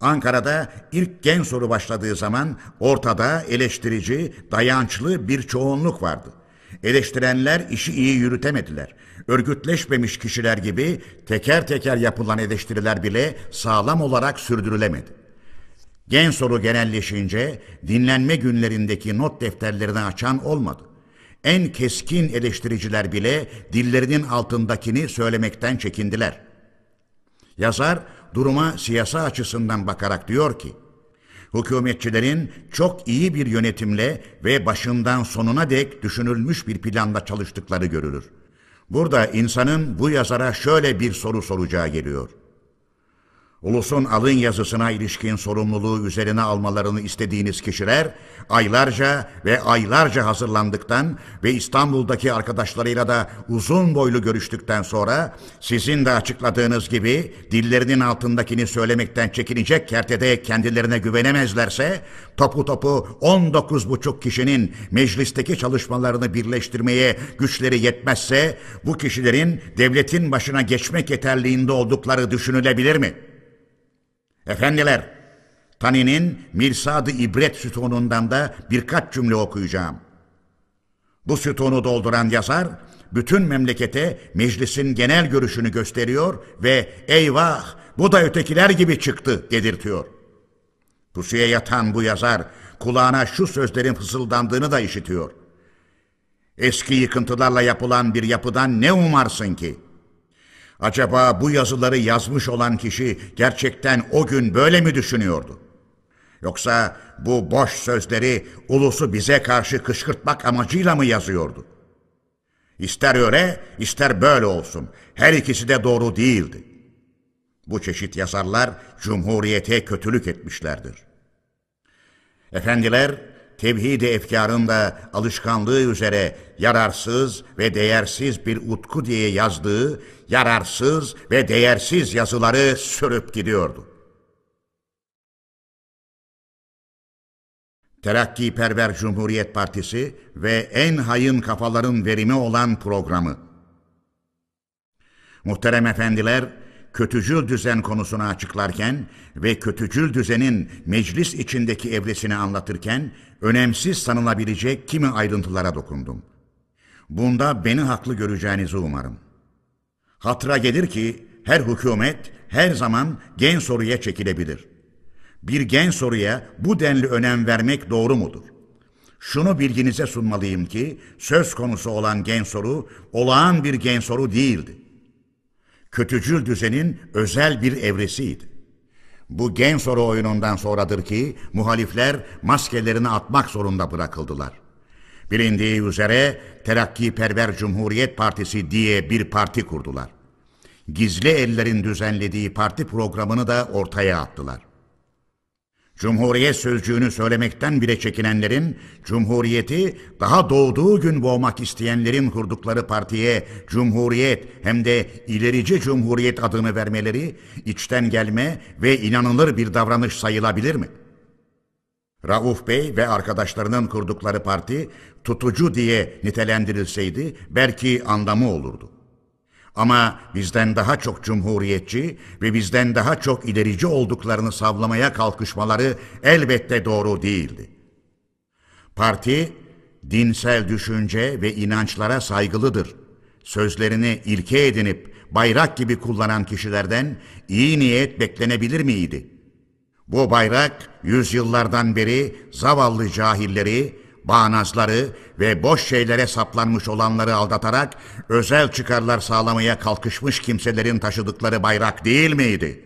[SPEAKER 1] Ankara'da ilk gen soru başladığı zaman ortada eleştirici, dayançlı bir çoğunluk vardı. Eleştirenler işi iyi yürütemediler. Örgütleşmemiş kişiler gibi teker teker yapılan eleştiriler bile sağlam olarak sürdürülemedi. Gen soru genelleşince dinlenme günlerindeki not defterlerini açan olmadı. En keskin eleştiriciler bile dillerinin altındakini söylemekten çekindiler. Yazar duruma siyasa açısından bakarak diyor ki, hükümetçilerin çok iyi bir yönetimle ve başından sonuna dek düşünülmüş bir planla çalıştıkları görülür. Burada insanın bu yazara şöyle bir soru soracağı geliyor. Ulusun alın yazısına ilişkin sorumluluğu üzerine almalarını istediğiniz kişiler aylarca ve aylarca hazırlandıktan ve İstanbul'daki arkadaşlarıyla da uzun boylu görüştükten sonra sizin de açıkladığınız gibi dillerinin altındakini söylemekten çekinecek kertede kendilerine güvenemezlerse topu topu 19 buçuk kişinin meclisteki çalışmalarını birleştirmeye güçleri yetmezse bu kişilerin devletin başına geçmek yeterliğinde oldukları düşünülebilir mi?'' Efendiler, Tani'nin Mirsad-ı İbret sütunundan da birkaç cümle okuyacağım. Bu sütunu dolduran yazar, bütün memlekete meclisin genel görüşünü gösteriyor ve eyvah bu da ötekiler gibi çıktı dedirtiyor. Pusuya yatan bu yazar kulağına şu sözlerin fısıldandığını da işitiyor. Eski yıkıntılarla yapılan bir yapıdan ne umarsın ki? Acaba bu yazıları yazmış olan kişi gerçekten o gün böyle mi düşünüyordu? Yoksa bu boş sözleri ulusu bize karşı kışkırtmak amacıyla mı yazıyordu? İster öyle, ister böyle olsun. Her ikisi de doğru değildi. Bu çeşit yazarlar Cumhuriyete kötülük etmişlerdir. Efendiler, tevhid-i efkarında alışkanlığı üzere yararsız ve değersiz bir utku diye yazdığı yararsız ve değersiz yazıları sürüp gidiyordu. Terakkiperver Cumhuriyet Partisi ve en hayın kafaların verimi olan programı. Muhterem efendiler, kötücül düzen konusunu açıklarken ve kötücül düzenin meclis içindeki evresini anlatırken önemsiz sanılabilecek kimi ayrıntılara dokundum. Bunda beni haklı göreceğinizi umarım. Hatıra gelir ki her hükümet her zaman gen soruya çekilebilir. Bir gen soruya bu denli önem vermek doğru mudur? Şunu bilginize sunmalıyım ki söz konusu olan gen soru olağan bir gen soru değildi kötücül düzenin özel bir evresiydi. Bu gen soru oyunundan sonradır ki muhalifler maskelerini atmak zorunda bırakıldılar. Bilindiği üzere Terakkiperver Cumhuriyet Partisi diye bir parti kurdular. Gizli ellerin düzenlediği parti programını da ortaya attılar. Cumhuriyet sözcüğünü söylemekten bile çekinenlerin, Cumhuriyeti daha doğduğu gün boğmak isteyenlerin kurdukları partiye Cumhuriyet hem de ilerici Cumhuriyet adını vermeleri içten gelme ve inanılır bir davranış sayılabilir mi? Rauf Bey ve arkadaşlarının kurdukları parti tutucu diye nitelendirilseydi belki anlamı olurdu. Ama bizden daha çok cumhuriyetçi ve bizden daha çok ilerici olduklarını savlamaya kalkışmaları elbette doğru değildi. Parti, dinsel düşünce ve inançlara saygılıdır. Sözlerini ilke edinip bayrak gibi kullanan kişilerden iyi niyet beklenebilir miydi? Bu bayrak yüzyıllardan beri zavallı cahilleri, bağnazları ve boş şeylere saplanmış olanları aldatarak özel çıkarlar sağlamaya kalkışmış kimselerin taşıdıkları bayrak değil miydi?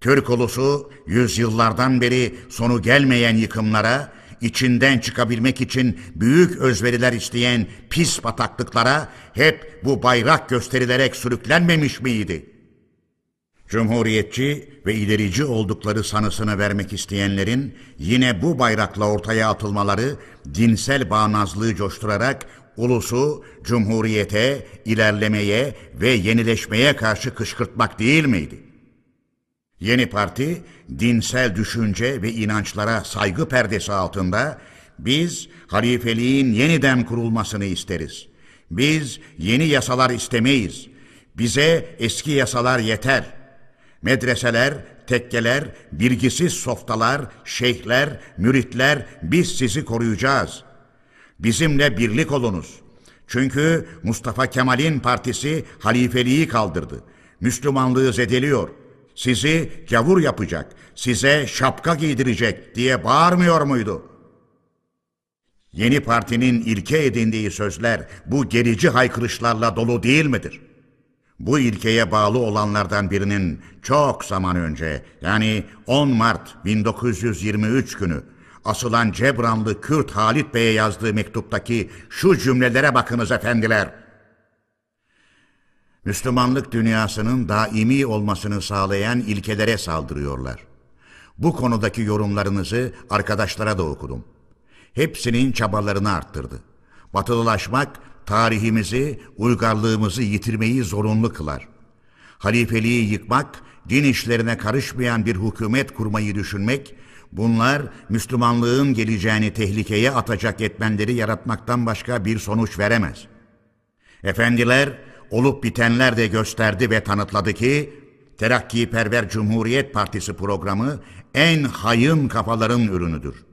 [SPEAKER 1] Türk ulusu yüzyıllardan beri sonu gelmeyen yıkımlara, içinden çıkabilmek için büyük özveriler isteyen pis bataklıklara hep bu bayrak gösterilerek sürüklenmemiş miydi?'' Cumhuriyetçi ve ilerici oldukları sanısını vermek isteyenlerin yine bu bayrakla ortaya atılmaları dinsel bağnazlığı coşturarak ulusu cumhuriyete, ilerlemeye ve yenileşmeye karşı kışkırtmak değil miydi? Yeni parti dinsel düşünce ve inançlara saygı perdesi altında biz halifeliğin yeniden kurulmasını isteriz. Biz yeni yasalar istemeyiz. Bize eski yasalar yeter.'' Medreseler, tekkeler, bilgisiz softalar, şeyhler, müritler biz sizi koruyacağız. Bizimle birlik olunuz. Çünkü Mustafa Kemal'in partisi halifeliği kaldırdı. Müslümanlığı zedeliyor. Sizi gavur yapacak, size şapka giydirecek diye bağırmıyor muydu? Yeni partinin ilke edindiği sözler bu gerici haykırışlarla dolu değil midir?'' Bu ilkeye bağlı olanlardan birinin çok zaman önce yani 10 Mart 1923 günü asılan Cebranlı Kürt Halit Bey'e yazdığı mektuptaki şu cümlelere bakınız efendiler. Müslümanlık dünyasının daimi olmasını sağlayan ilkelere saldırıyorlar. Bu konudaki yorumlarınızı arkadaşlara da okudum. Hepsinin çabalarını arttırdı. Batılılaşmak tarihimizi, uygarlığımızı yitirmeyi zorunlu kılar. Halifeliği yıkmak, din işlerine karışmayan bir hükümet kurmayı düşünmek, bunlar Müslümanlığın geleceğini tehlikeye atacak etmenleri yaratmaktan başka bir sonuç veremez. Efendiler, olup bitenler de gösterdi ve tanıtladı ki, Terakkiperver Cumhuriyet Partisi programı en hayın kafaların ürünüdür.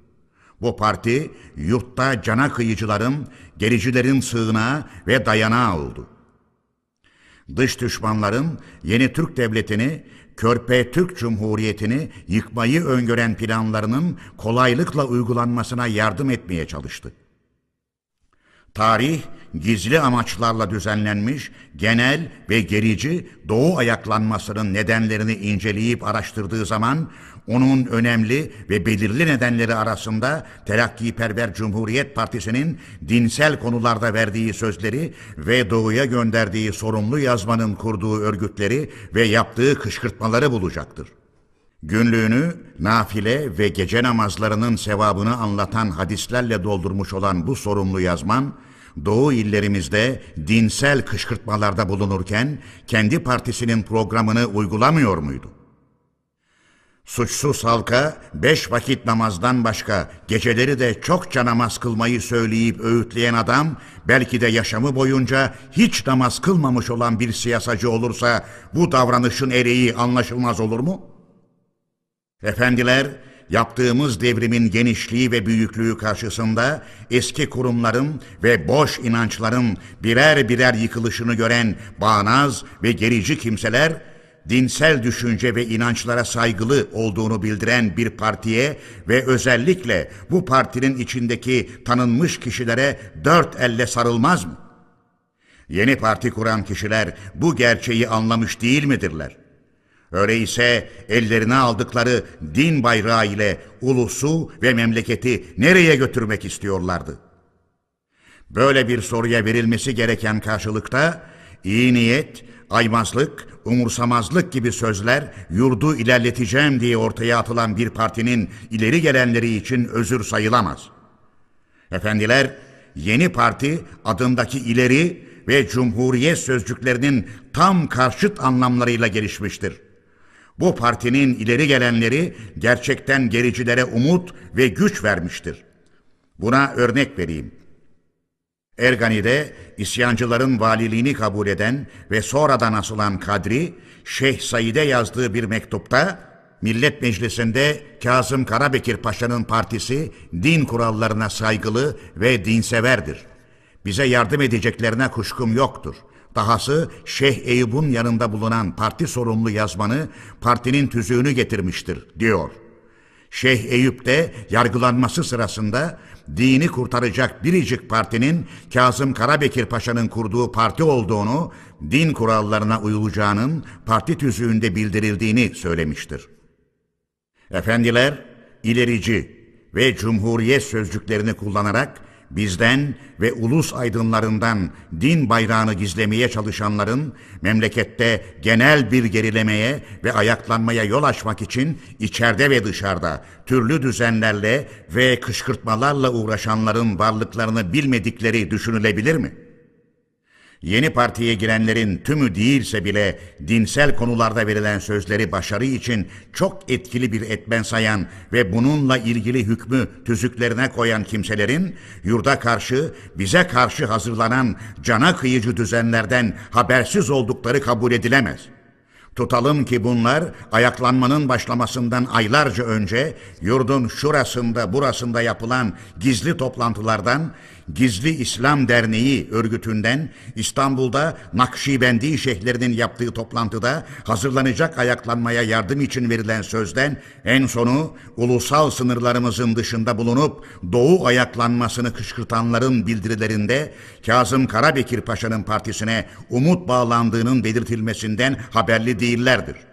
[SPEAKER 1] Bu parti yurtta cana kıyıcıların, gericilerin sığınağı ve dayanağı oldu. Dış düşmanların yeni Türk devletini, Körpe Türk Cumhuriyeti'ni yıkmayı öngören planlarının kolaylıkla uygulanmasına yardım etmeye çalıştı. Tarih, gizli amaçlarla düzenlenmiş, genel ve gerici Doğu ayaklanmasının nedenlerini inceleyip araştırdığı zaman, onun önemli ve belirli nedenleri arasında Terakkiperver Cumhuriyet Partisi'nin dinsel konularda verdiği sözleri ve Doğu'ya gönderdiği sorumlu yazmanın kurduğu örgütleri ve yaptığı kışkırtmaları bulacaktır. Günlüğünü nafile ve gece namazlarının sevabını anlatan hadislerle doldurmuş olan bu sorumlu yazman, Doğu illerimizde dinsel kışkırtmalarda bulunurken kendi partisinin programını uygulamıyor muydu? Suçsuz halka beş vakit namazdan başka geceleri de çokça namaz kılmayı söyleyip öğütleyen adam belki de yaşamı boyunca hiç namaz kılmamış olan bir siyasacı olursa bu davranışın ereği anlaşılmaz olur mu? Efendiler, yaptığımız devrimin genişliği ve büyüklüğü karşısında eski kurumların ve boş inançların birer birer yıkılışını gören bağnaz ve gerici kimseler, dinsel düşünce ve inançlara saygılı olduğunu bildiren bir partiye ve özellikle bu partinin içindeki tanınmış kişilere dört elle sarılmaz mı? Yeni parti kuran kişiler bu gerçeği anlamış değil midirler? Öyleyse ellerine aldıkları din bayrağı ile ulusu ve memleketi nereye götürmek istiyorlardı? Böyle bir soruya verilmesi gereken karşılıkta iyi niyet, aymazlık, umursamazlık gibi sözler yurdu ilerleteceğim diye ortaya atılan bir partinin ileri gelenleri için özür sayılamaz. Efendiler, yeni parti adındaki ileri ve cumhuriyet sözcüklerinin tam karşıt anlamlarıyla gelişmiştir. Bu partinin ileri gelenleri gerçekten gericilere umut ve güç vermiştir. Buna örnek vereyim. Ergani'de isyancıların valiliğini kabul eden ve sonradan asılan Kadri, Şeyh Said'e yazdığı bir mektupta Millet Meclisi'nde Kazım Karabekir Paşa'nın partisi din kurallarına saygılı ve dinseverdir. Bize yardım edeceklerine kuşkum yoktur. Dahası Şeyh Eyüp'un yanında bulunan parti sorumlu yazmanı partinin tüzüğünü getirmiştir diyor. Şeyh Eyüp de yargılanması sırasında dini kurtaracak biricik partinin Kazım Karabekir Paşa'nın kurduğu parti olduğunu, din kurallarına uyulacağının parti tüzüğünde bildirildiğini söylemiştir. Efendiler, ilerici ve cumhuriyet sözcüklerini kullanarak bizden ve ulus aydınlarından din bayrağını gizlemeye çalışanların memlekette genel bir gerilemeye ve ayaklanmaya yol açmak için içeride ve dışarıda türlü düzenlerle ve kışkırtmalarla uğraşanların varlıklarını bilmedikleri düşünülebilir mi?'' Yeni partiye girenlerin tümü değilse bile dinsel konularda verilen sözleri başarı için çok etkili bir etmen sayan ve bununla ilgili hükmü tüzüklerine koyan kimselerin yurda karşı, bize karşı hazırlanan cana kıyıcı düzenlerden habersiz oldukları kabul edilemez.'' Tutalım ki bunlar ayaklanmanın başlamasından aylarca önce yurdun şurasında burasında yapılan gizli toplantılardan Gizli İslam Derneği örgütünden İstanbul'da Nakşibendi şeyhlerinin yaptığı toplantıda hazırlanacak ayaklanmaya yardım için verilen sözden en sonu ulusal sınırlarımızın dışında bulunup Doğu ayaklanmasını kışkırtanların bildirilerinde Kazım Karabekir Paşa'nın partisine umut bağlandığının belirtilmesinden haberli değillerdir.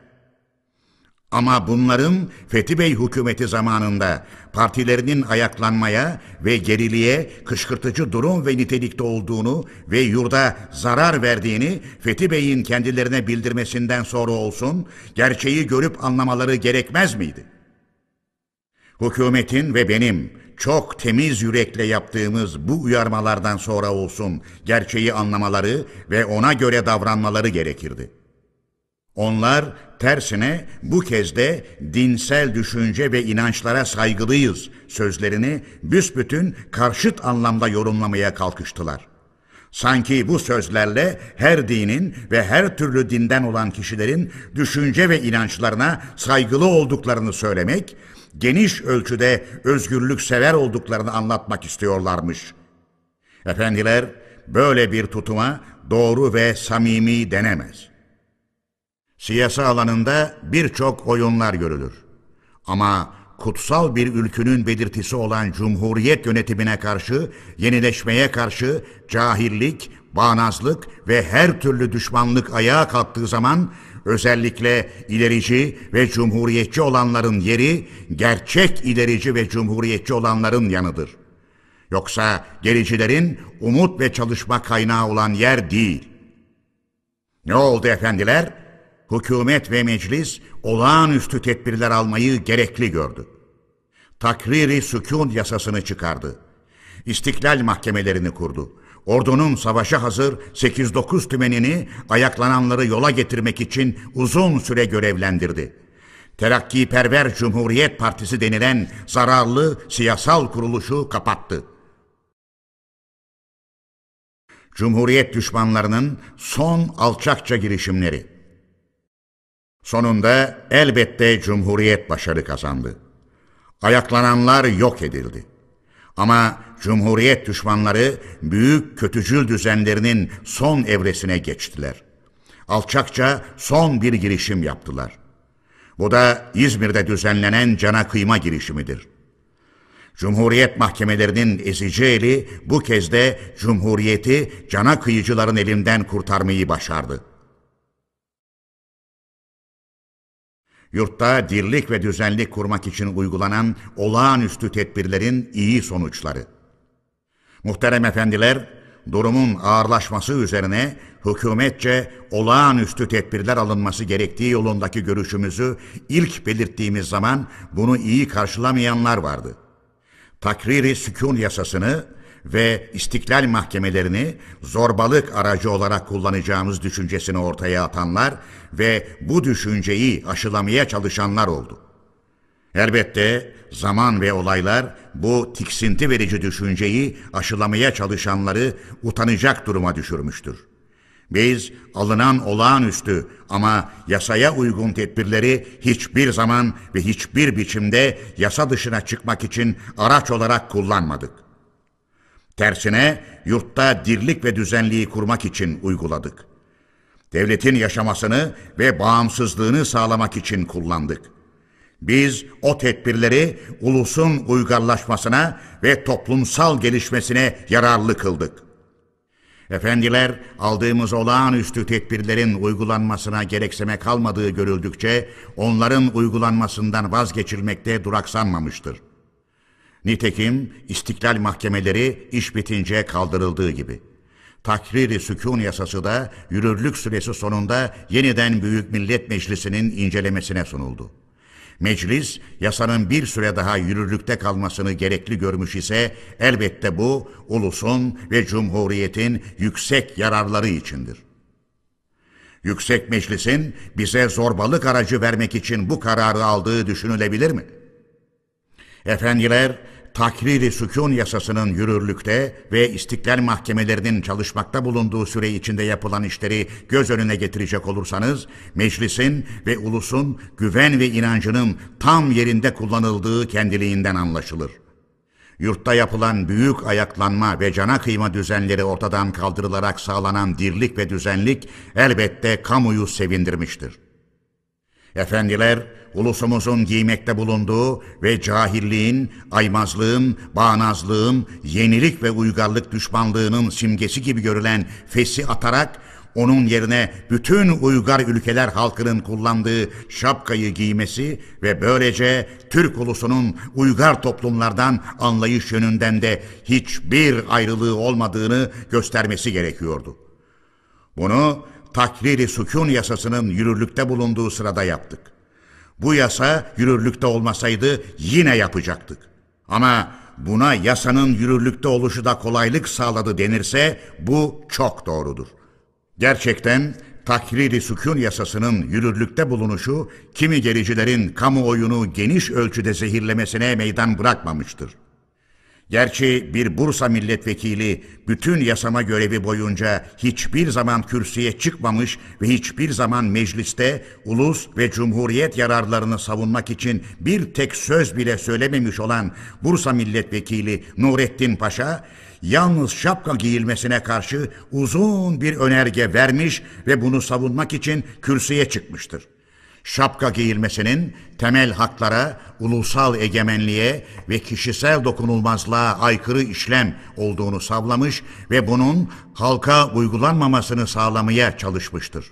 [SPEAKER 1] Ama bunların Fethi Bey hükümeti zamanında partilerinin ayaklanmaya ve geriliğe kışkırtıcı durum ve nitelikte olduğunu ve yurda zarar verdiğini Fethi Bey'in kendilerine bildirmesinden sonra olsun gerçeği görüp anlamaları gerekmez miydi? Hükümetin ve benim çok temiz yürekle yaptığımız bu uyarmalardan sonra olsun gerçeği anlamaları ve ona göre davranmaları gerekirdi. Onlar tersine bu kez de dinsel düşünce ve inançlara saygılıyız sözlerini büsbütün karşıt anlamda yorumlamaya kalkıştılar. Sanki bu sözlerle her dinin ve her türlü dinden olan kişilerin düşünce ve inançlarına saygılı olduklarını söylemek, geniş ölçüde özgürlük sever olduklarını anlatmak istiyorlarmış. Efendiler böyle bir tutuma doğru ve samimi denemez. Siyasi alanında birçok oyunlar görülür. Ama kutsal bir ülkünün belirtisi olan cumhuriyet yönetimine karşı, yenileşmeye karşı cahillik, bağnazlık ve her türlü düşmanlık ayağa kalktığı zaman özellikle ilerici ve cumhuriyetçi olanların yeri gerçek ilerici ve cumhuriyetçi olanların yanıdır. Yoksa gericilerin umut ve çalışma kaynağı olan yer değil. Ne oldu efendiler? Hükümet ve meclis olağanüstü tedbirler almayı gerekli gördü. Takriri sükun yasasını çıkardı. İstiklal mahkemelerini kurdu. Ordunun savaşa hazır 8-9 tümenini ayaklananları yola getirmek için uzun süre görevlendirdi. Terakkiperver Cumhuriyet Partisi denilen zararlı siyasal kuruluşu kapattı. Cumhuriyet düşmanlarının son alçakça girişimleri. Sonunda elbette Cumhuriyet başarı kazandı. Ayaklananlar yok edildi. Ama Cumhuriyet düşmanları büyük kötücül düzenlerinin son evresine geçtiler. Alçakça son bir girişim yaptılar. Bu da İzmir'de düzenlenen cana kıyma girişimidir. Cumhuriyet mahkemelerinin ezici eli bu kez de Cumhuriyeti cana kıyıcıların elinden kurtarmayı başardı. Yurtta dirlik ve düzenlik kurmak için uygulanan olağanüstü tedbirlerin iyi sonuçları. Muhterem efendiler, durumun ağırlaşması üzerine hükümetçe olağanüstü tedbirler alınması gerektiği yolundaki görüşümüzü ilk belirttiğimiz zaman bunu iyi karşılamayanlar vardı. Takriri sükun yasasını ve istiklal mahkemelerini zorbalık aracı olarak kullanacağımız düşüncesini ortaya atanlar ve bu düşünceyi aşılamaya çalışanlar oldu. Elbette zaman ve olaylar bu tiksinti verici düşünceyi aşılamaya çalışanları utanacak duruma düşürmüştür. Biz alınan olağanüstü ama yasaya uygun tedbirleri hiçbir zaman ve hiçbir biçimde yasa dışına çıkmak için araç olarak kullanmadık. Tersine yurtta dirlik ve düzenliği kurmak için uyguladık. Devletin yaşamasını ve bağımsızlığını sağlamak için kullandık. Biz o tedbirleri ulusun uygarlaşmasına ve toplumsal gelişmesine yararlı kıldık. Efendiler, aldığımız olağanüstü tedbirlerin uygulanmasına gerekseme kalmadığı görüldükçe onların uygulanmasından vazgeçilmekte duraksanmamıştır. Nitekim istiklal mahkemeleri iş bitince kaldırıldığı gibi. Takriri sükun yasası da yürürlük süresi sonunda yeniden Büyük Millet Meclisi'nin incelemesine sunuldu. Meclis yasanın bir süre daha yürürlükte kalmasını gerekli görmüş ise elbette bu ulusun ve cumhuriyetin yüksek yararları içindir. Yüksek Meclis'in bize zorbalık aracı vermek için bu kararı aldığı düşünülebilir mi? Efendiler, takriri sükun yasasının yürürlükte ve istiklal mahkemelerinin çalışmakta bulunduğu süre içinde yapılan işleri göz önüne getirecek olursanız, meclisin ve ulusun güven ve inancının tam yerinde kullanıldığı kendiliğinden anlaşılır. Yurtta yapılan büyük ayaklanma ve cana kıyma düzenleri ortadan kaldırılarak sağlanan dirlik ve düzenlik elbette kamuyu sevindirmiştir. Efendiler, ulusumuzun giymekte bulunduğu ve cahilliğin, aymazlığın, bağnazlığın, yenilik ve uygarlık düşmanlığının simgesi gibi görülen fesi atarak onun yerine bütün uygar ülkeler halkının kullandığı şapkayı giymesi ve böylece Türk ulusunun uygar toplumlardan anlayış yönünden de hiçbir ayrılığı olmadığını göstermesi gerekiyordu. Bunu takriri sükun yasasının yürürlükte bulunduğu sırada yaptık. Bu yasa yürürlükte olmasaydı yine yapacaktık. Ama buna yasanın yürürlükte oluşu da kolaylık sağladı denirse bu çok doğrudur. Gerçekten takriri sükun yasasının yürürlükte bulunuşu kimi gericilerin kamuoyunu geniş ölçüde zehirlemesine meydan bırakmamıştır. Gerçi bir Bursa milletvekili bütün yasama görevi boyunca hiçbir zaman kürsüye çıkmamış ve hiçbir zaman mecliste ulus ve cumhuriyet yararlarını savunmak için bir tek söz bile söylememiş olan Bursa milletvekili Nurettin Paşa, yalnız şapka giyilmesine karşı uzun bir önerge vermiş ve bunu savunmak için kürsüye çıkmıştır şapka giyilmesinin temel haklara, ulusal egemenliğe ve kişisel dokunulmazlığa aykırı işlem olduğunu savlamış ve bunun halka uygulanmamasını sağlamaya çalışmıştır.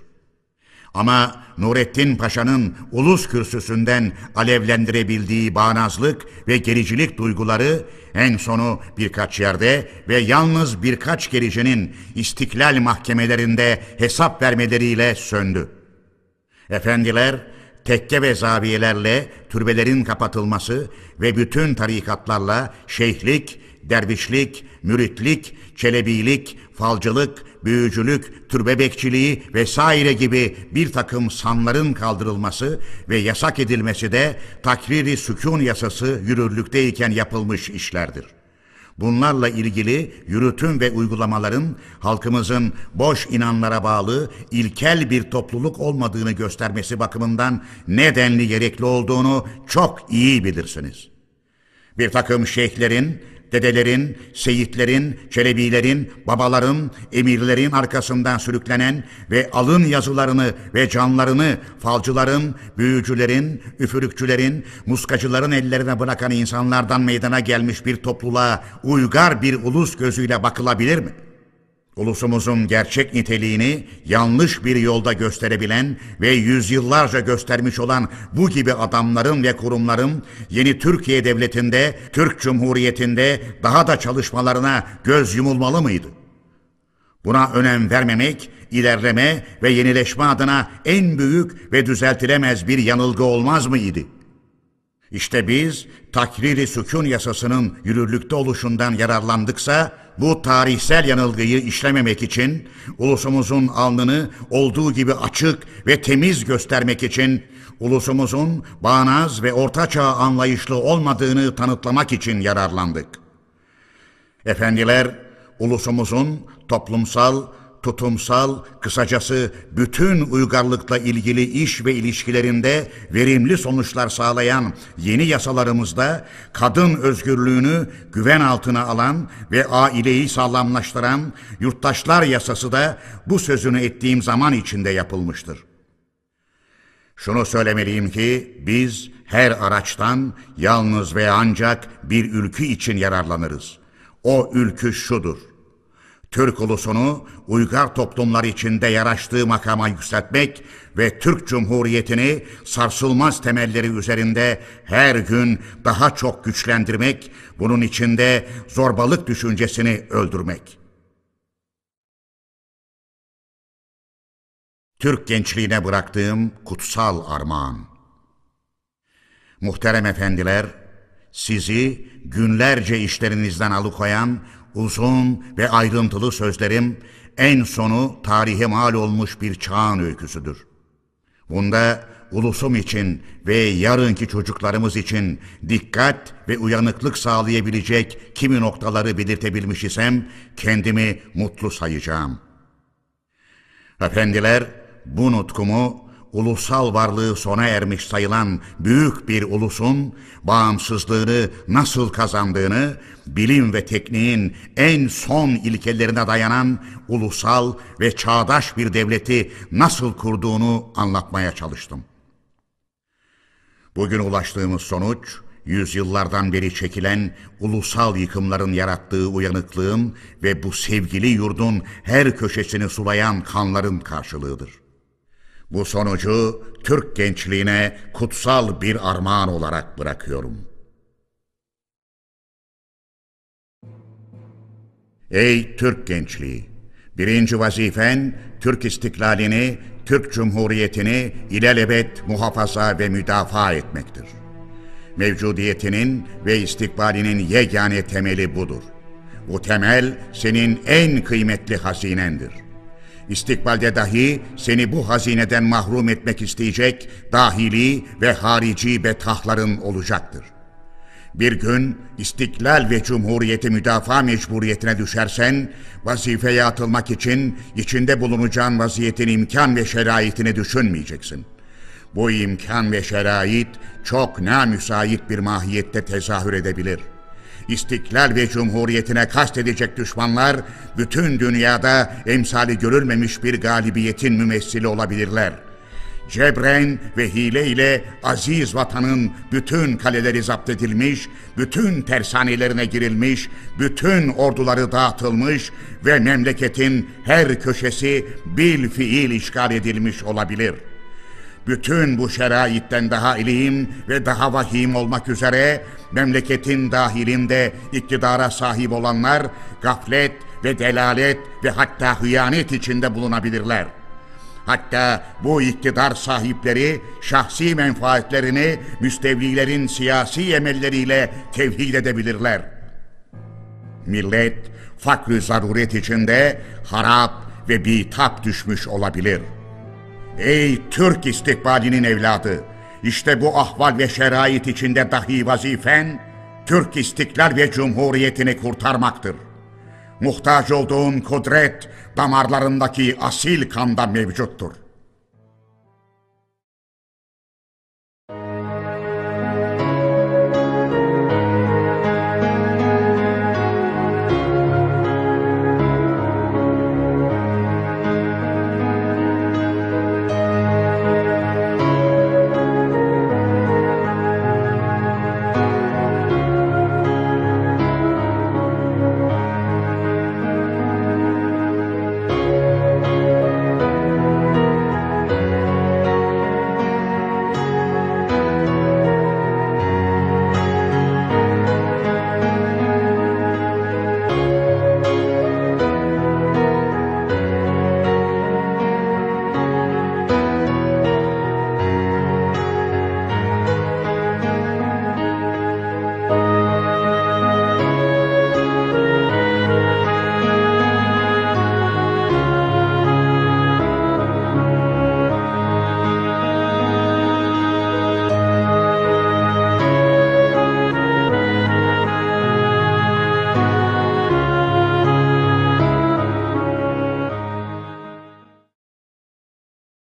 [SPEAKER 1] Ama Nurettin Paşa'nın ulus kürsüsünden alevlendirebildiği bağnazlık ve gericilik duyguları en sonu birkaç yerde ve yalnız birkaç gericinin istiklal mahkemelerinde hesap vermeleriyle söndü. Efendiler, tekke ve zaviyelerle türbelerin kapatılması ve bütün tarikatlarla şeyhlik, dervişlik, müritlik, çelebilik, falcılık, büyücülük, türbe bekçiliği vesaire gibi bir takım sanların kaldırılması ve yasak edilmesi de takriri sükun yasası yürürlükteyken yapılmış işlerdir. Bunlarla ilgili yürütüm ve uygulamaların halkımızın boş inanlara bağlı ilkel bir topluluk olmadığını göstermesi bakımından nedenli gerekli olduğunu çok iyi bilirsiniz. Bir takım şeyhlerin dedelerin, seyitlerin, çelebilerin, babaların, emirlerin arkasından sürüklenen ve alın yazılarını ve canlarını falcıların, büyücülerin, üfürükçülerin, muskacıların ellerine bırakan insanlardan meydana gelmiş bir topluluğa uygar bir ulus gözüyle bakılabilir mi?'' Ulusumuzun gerçek niteliğini yanlış bir yolda gösterebilen ve yüzyıllarca göstermiş olan bu gibi adamların ve kurumların yeni Türkiye Devleti'nde, Türk Cumhuriyeti'nde daha da çalışmalarına göz yumulmalı mıydı? Buna önem vermemek, ilerleme ve yenileşme adına en büyük ve düzeltilemez bir yanılgı olmaz mıydı? İşte biz takriri sükun yasasının yürürlükte oluşundan yararlandıksa bu tarihsel yanılgıyı işlememek için ulusumuzun alnını olduğu gibi açık ve temiz göstermek için ulusumuzun bağnaz ve ortaçağ anlayışlı olmadığını tanıtlamak için yararlandık. Efendiler, ulusumuzun toplumsal, tutumsal, kısacası bütün uygarlıkla ilgili iş ve ilişkilerinde verimli sonuçlar sağlayan yeni yasalarımızda kadın özgürlüğünü güven altına alan ve aileyi sağlamlaştıran yurttaşlar yasası da bu sözünü ettiğim zaman içinde yapılmıştır. Şunu söylemeliyim ki biz her araçtan yalnız ve ancak bir ülkü için yararlanırız. O ülkü şudur. Türk ulusunu uygar toplumlar içinde yaraştığı makama yükseltmek ve Türk Cumhuriyeti'ni sarsılmaz temelleri üzerinde her gün daha çok güçlendirmek, bunun içinde zorbalık düşüncesini öldürmek. Türk gençliğine bıraktığım kutsal armağan. Muhterem efendiler, sizi günlerce işlerinizden alıkoyan Uzun ve ayrıntılı sözlerim en sonu tarihe mal olmuş bir çağın öyküsüdür. Bunda ulusum için ve yarınki çocuklarımız için dikkat ve uyanıklık sağlayabilecek kimi noktaları belirtebilmiş isem kendimi mutlu sayacağım. Efendiler bu nutkumu ulusal varlığı sona ermiş sayılan büyük bir ulusun bağımsızlığını nasıl kazandığını, bilim ve tekniğin en son ilkelerine dayanan ulusal ve çağdaş bir devleti nasıl kurduğunu anlatmaya çalıştım. Bugün ulaştığımız sonuç, yüzyıllardan beri çekilen ulusal yıkımların yarattığı uyanıklığın ve bu sevgili yurdun her köşesini sulayan kanların karşılığıdır.'' Bu sonucu Türk gençliğine kutsal bir armağan olarak bırakıyorum. Ey Türk gençliği! Birinci vazifen Türk istiklalini, Türk Cumhuriyeti'ni ilelebet muhafaza ve müdafaa etmektir. Mevcudiyetinin ve istikbalinin yegane temeli budur. Bu temel senin en kıymetli hazinendir.'' İstikbalde dahi seni bu hazineden mahrum etmek isteyecek dahili ve harici betahların olacaktır. Bir gün istiklal ve cumhuriyeti müdafaa mecburiyetine düşersen, vazifeye atılmak için içinde bulunacağın vaziyetin imkan ve şeraitini düşünmeyeceksin. Bu imkan ve şerait çok namüsait bir mahiyette tezahür edebilir. İstiklal ve cumhuriyetine kastedecek düşmanlar, bütün dünyada emsali görülmemiş bir galibiyetin mümessili olabilirler.'' Cebren ve hile ile aziz vatanın bütün kaleleri zapt edilmiş, bütün tersanelerine girilmiş, bütün orduları dağıtılmış ve memleketin her köşesi bil fiil işgal edilmiş olabilir. Bütün bu şeraitten daha ilim ve daha vahim olmak üzere memleketin dahilinde iktidara sahip olanlar gaflet ve delalet ve hatta hıyanet içinde bulunabilirler.'' Hatta bu iktidar sahipleri şahsi menfaatlerini müstevlilerin siyasi emelleriyle tevhid edebilirler. Millet fakr zaruret içinde harap ve bitap düşmüş olabilir. Ey Türk istikbalinin evladı! İşte bu ahval ve şerait içinde dahi vazifen, Türk istiklal ve cumhuriyetini kurtarmaktır. Muhtaç olduğun kudret damarlarındaki asil kanda mevcuttur.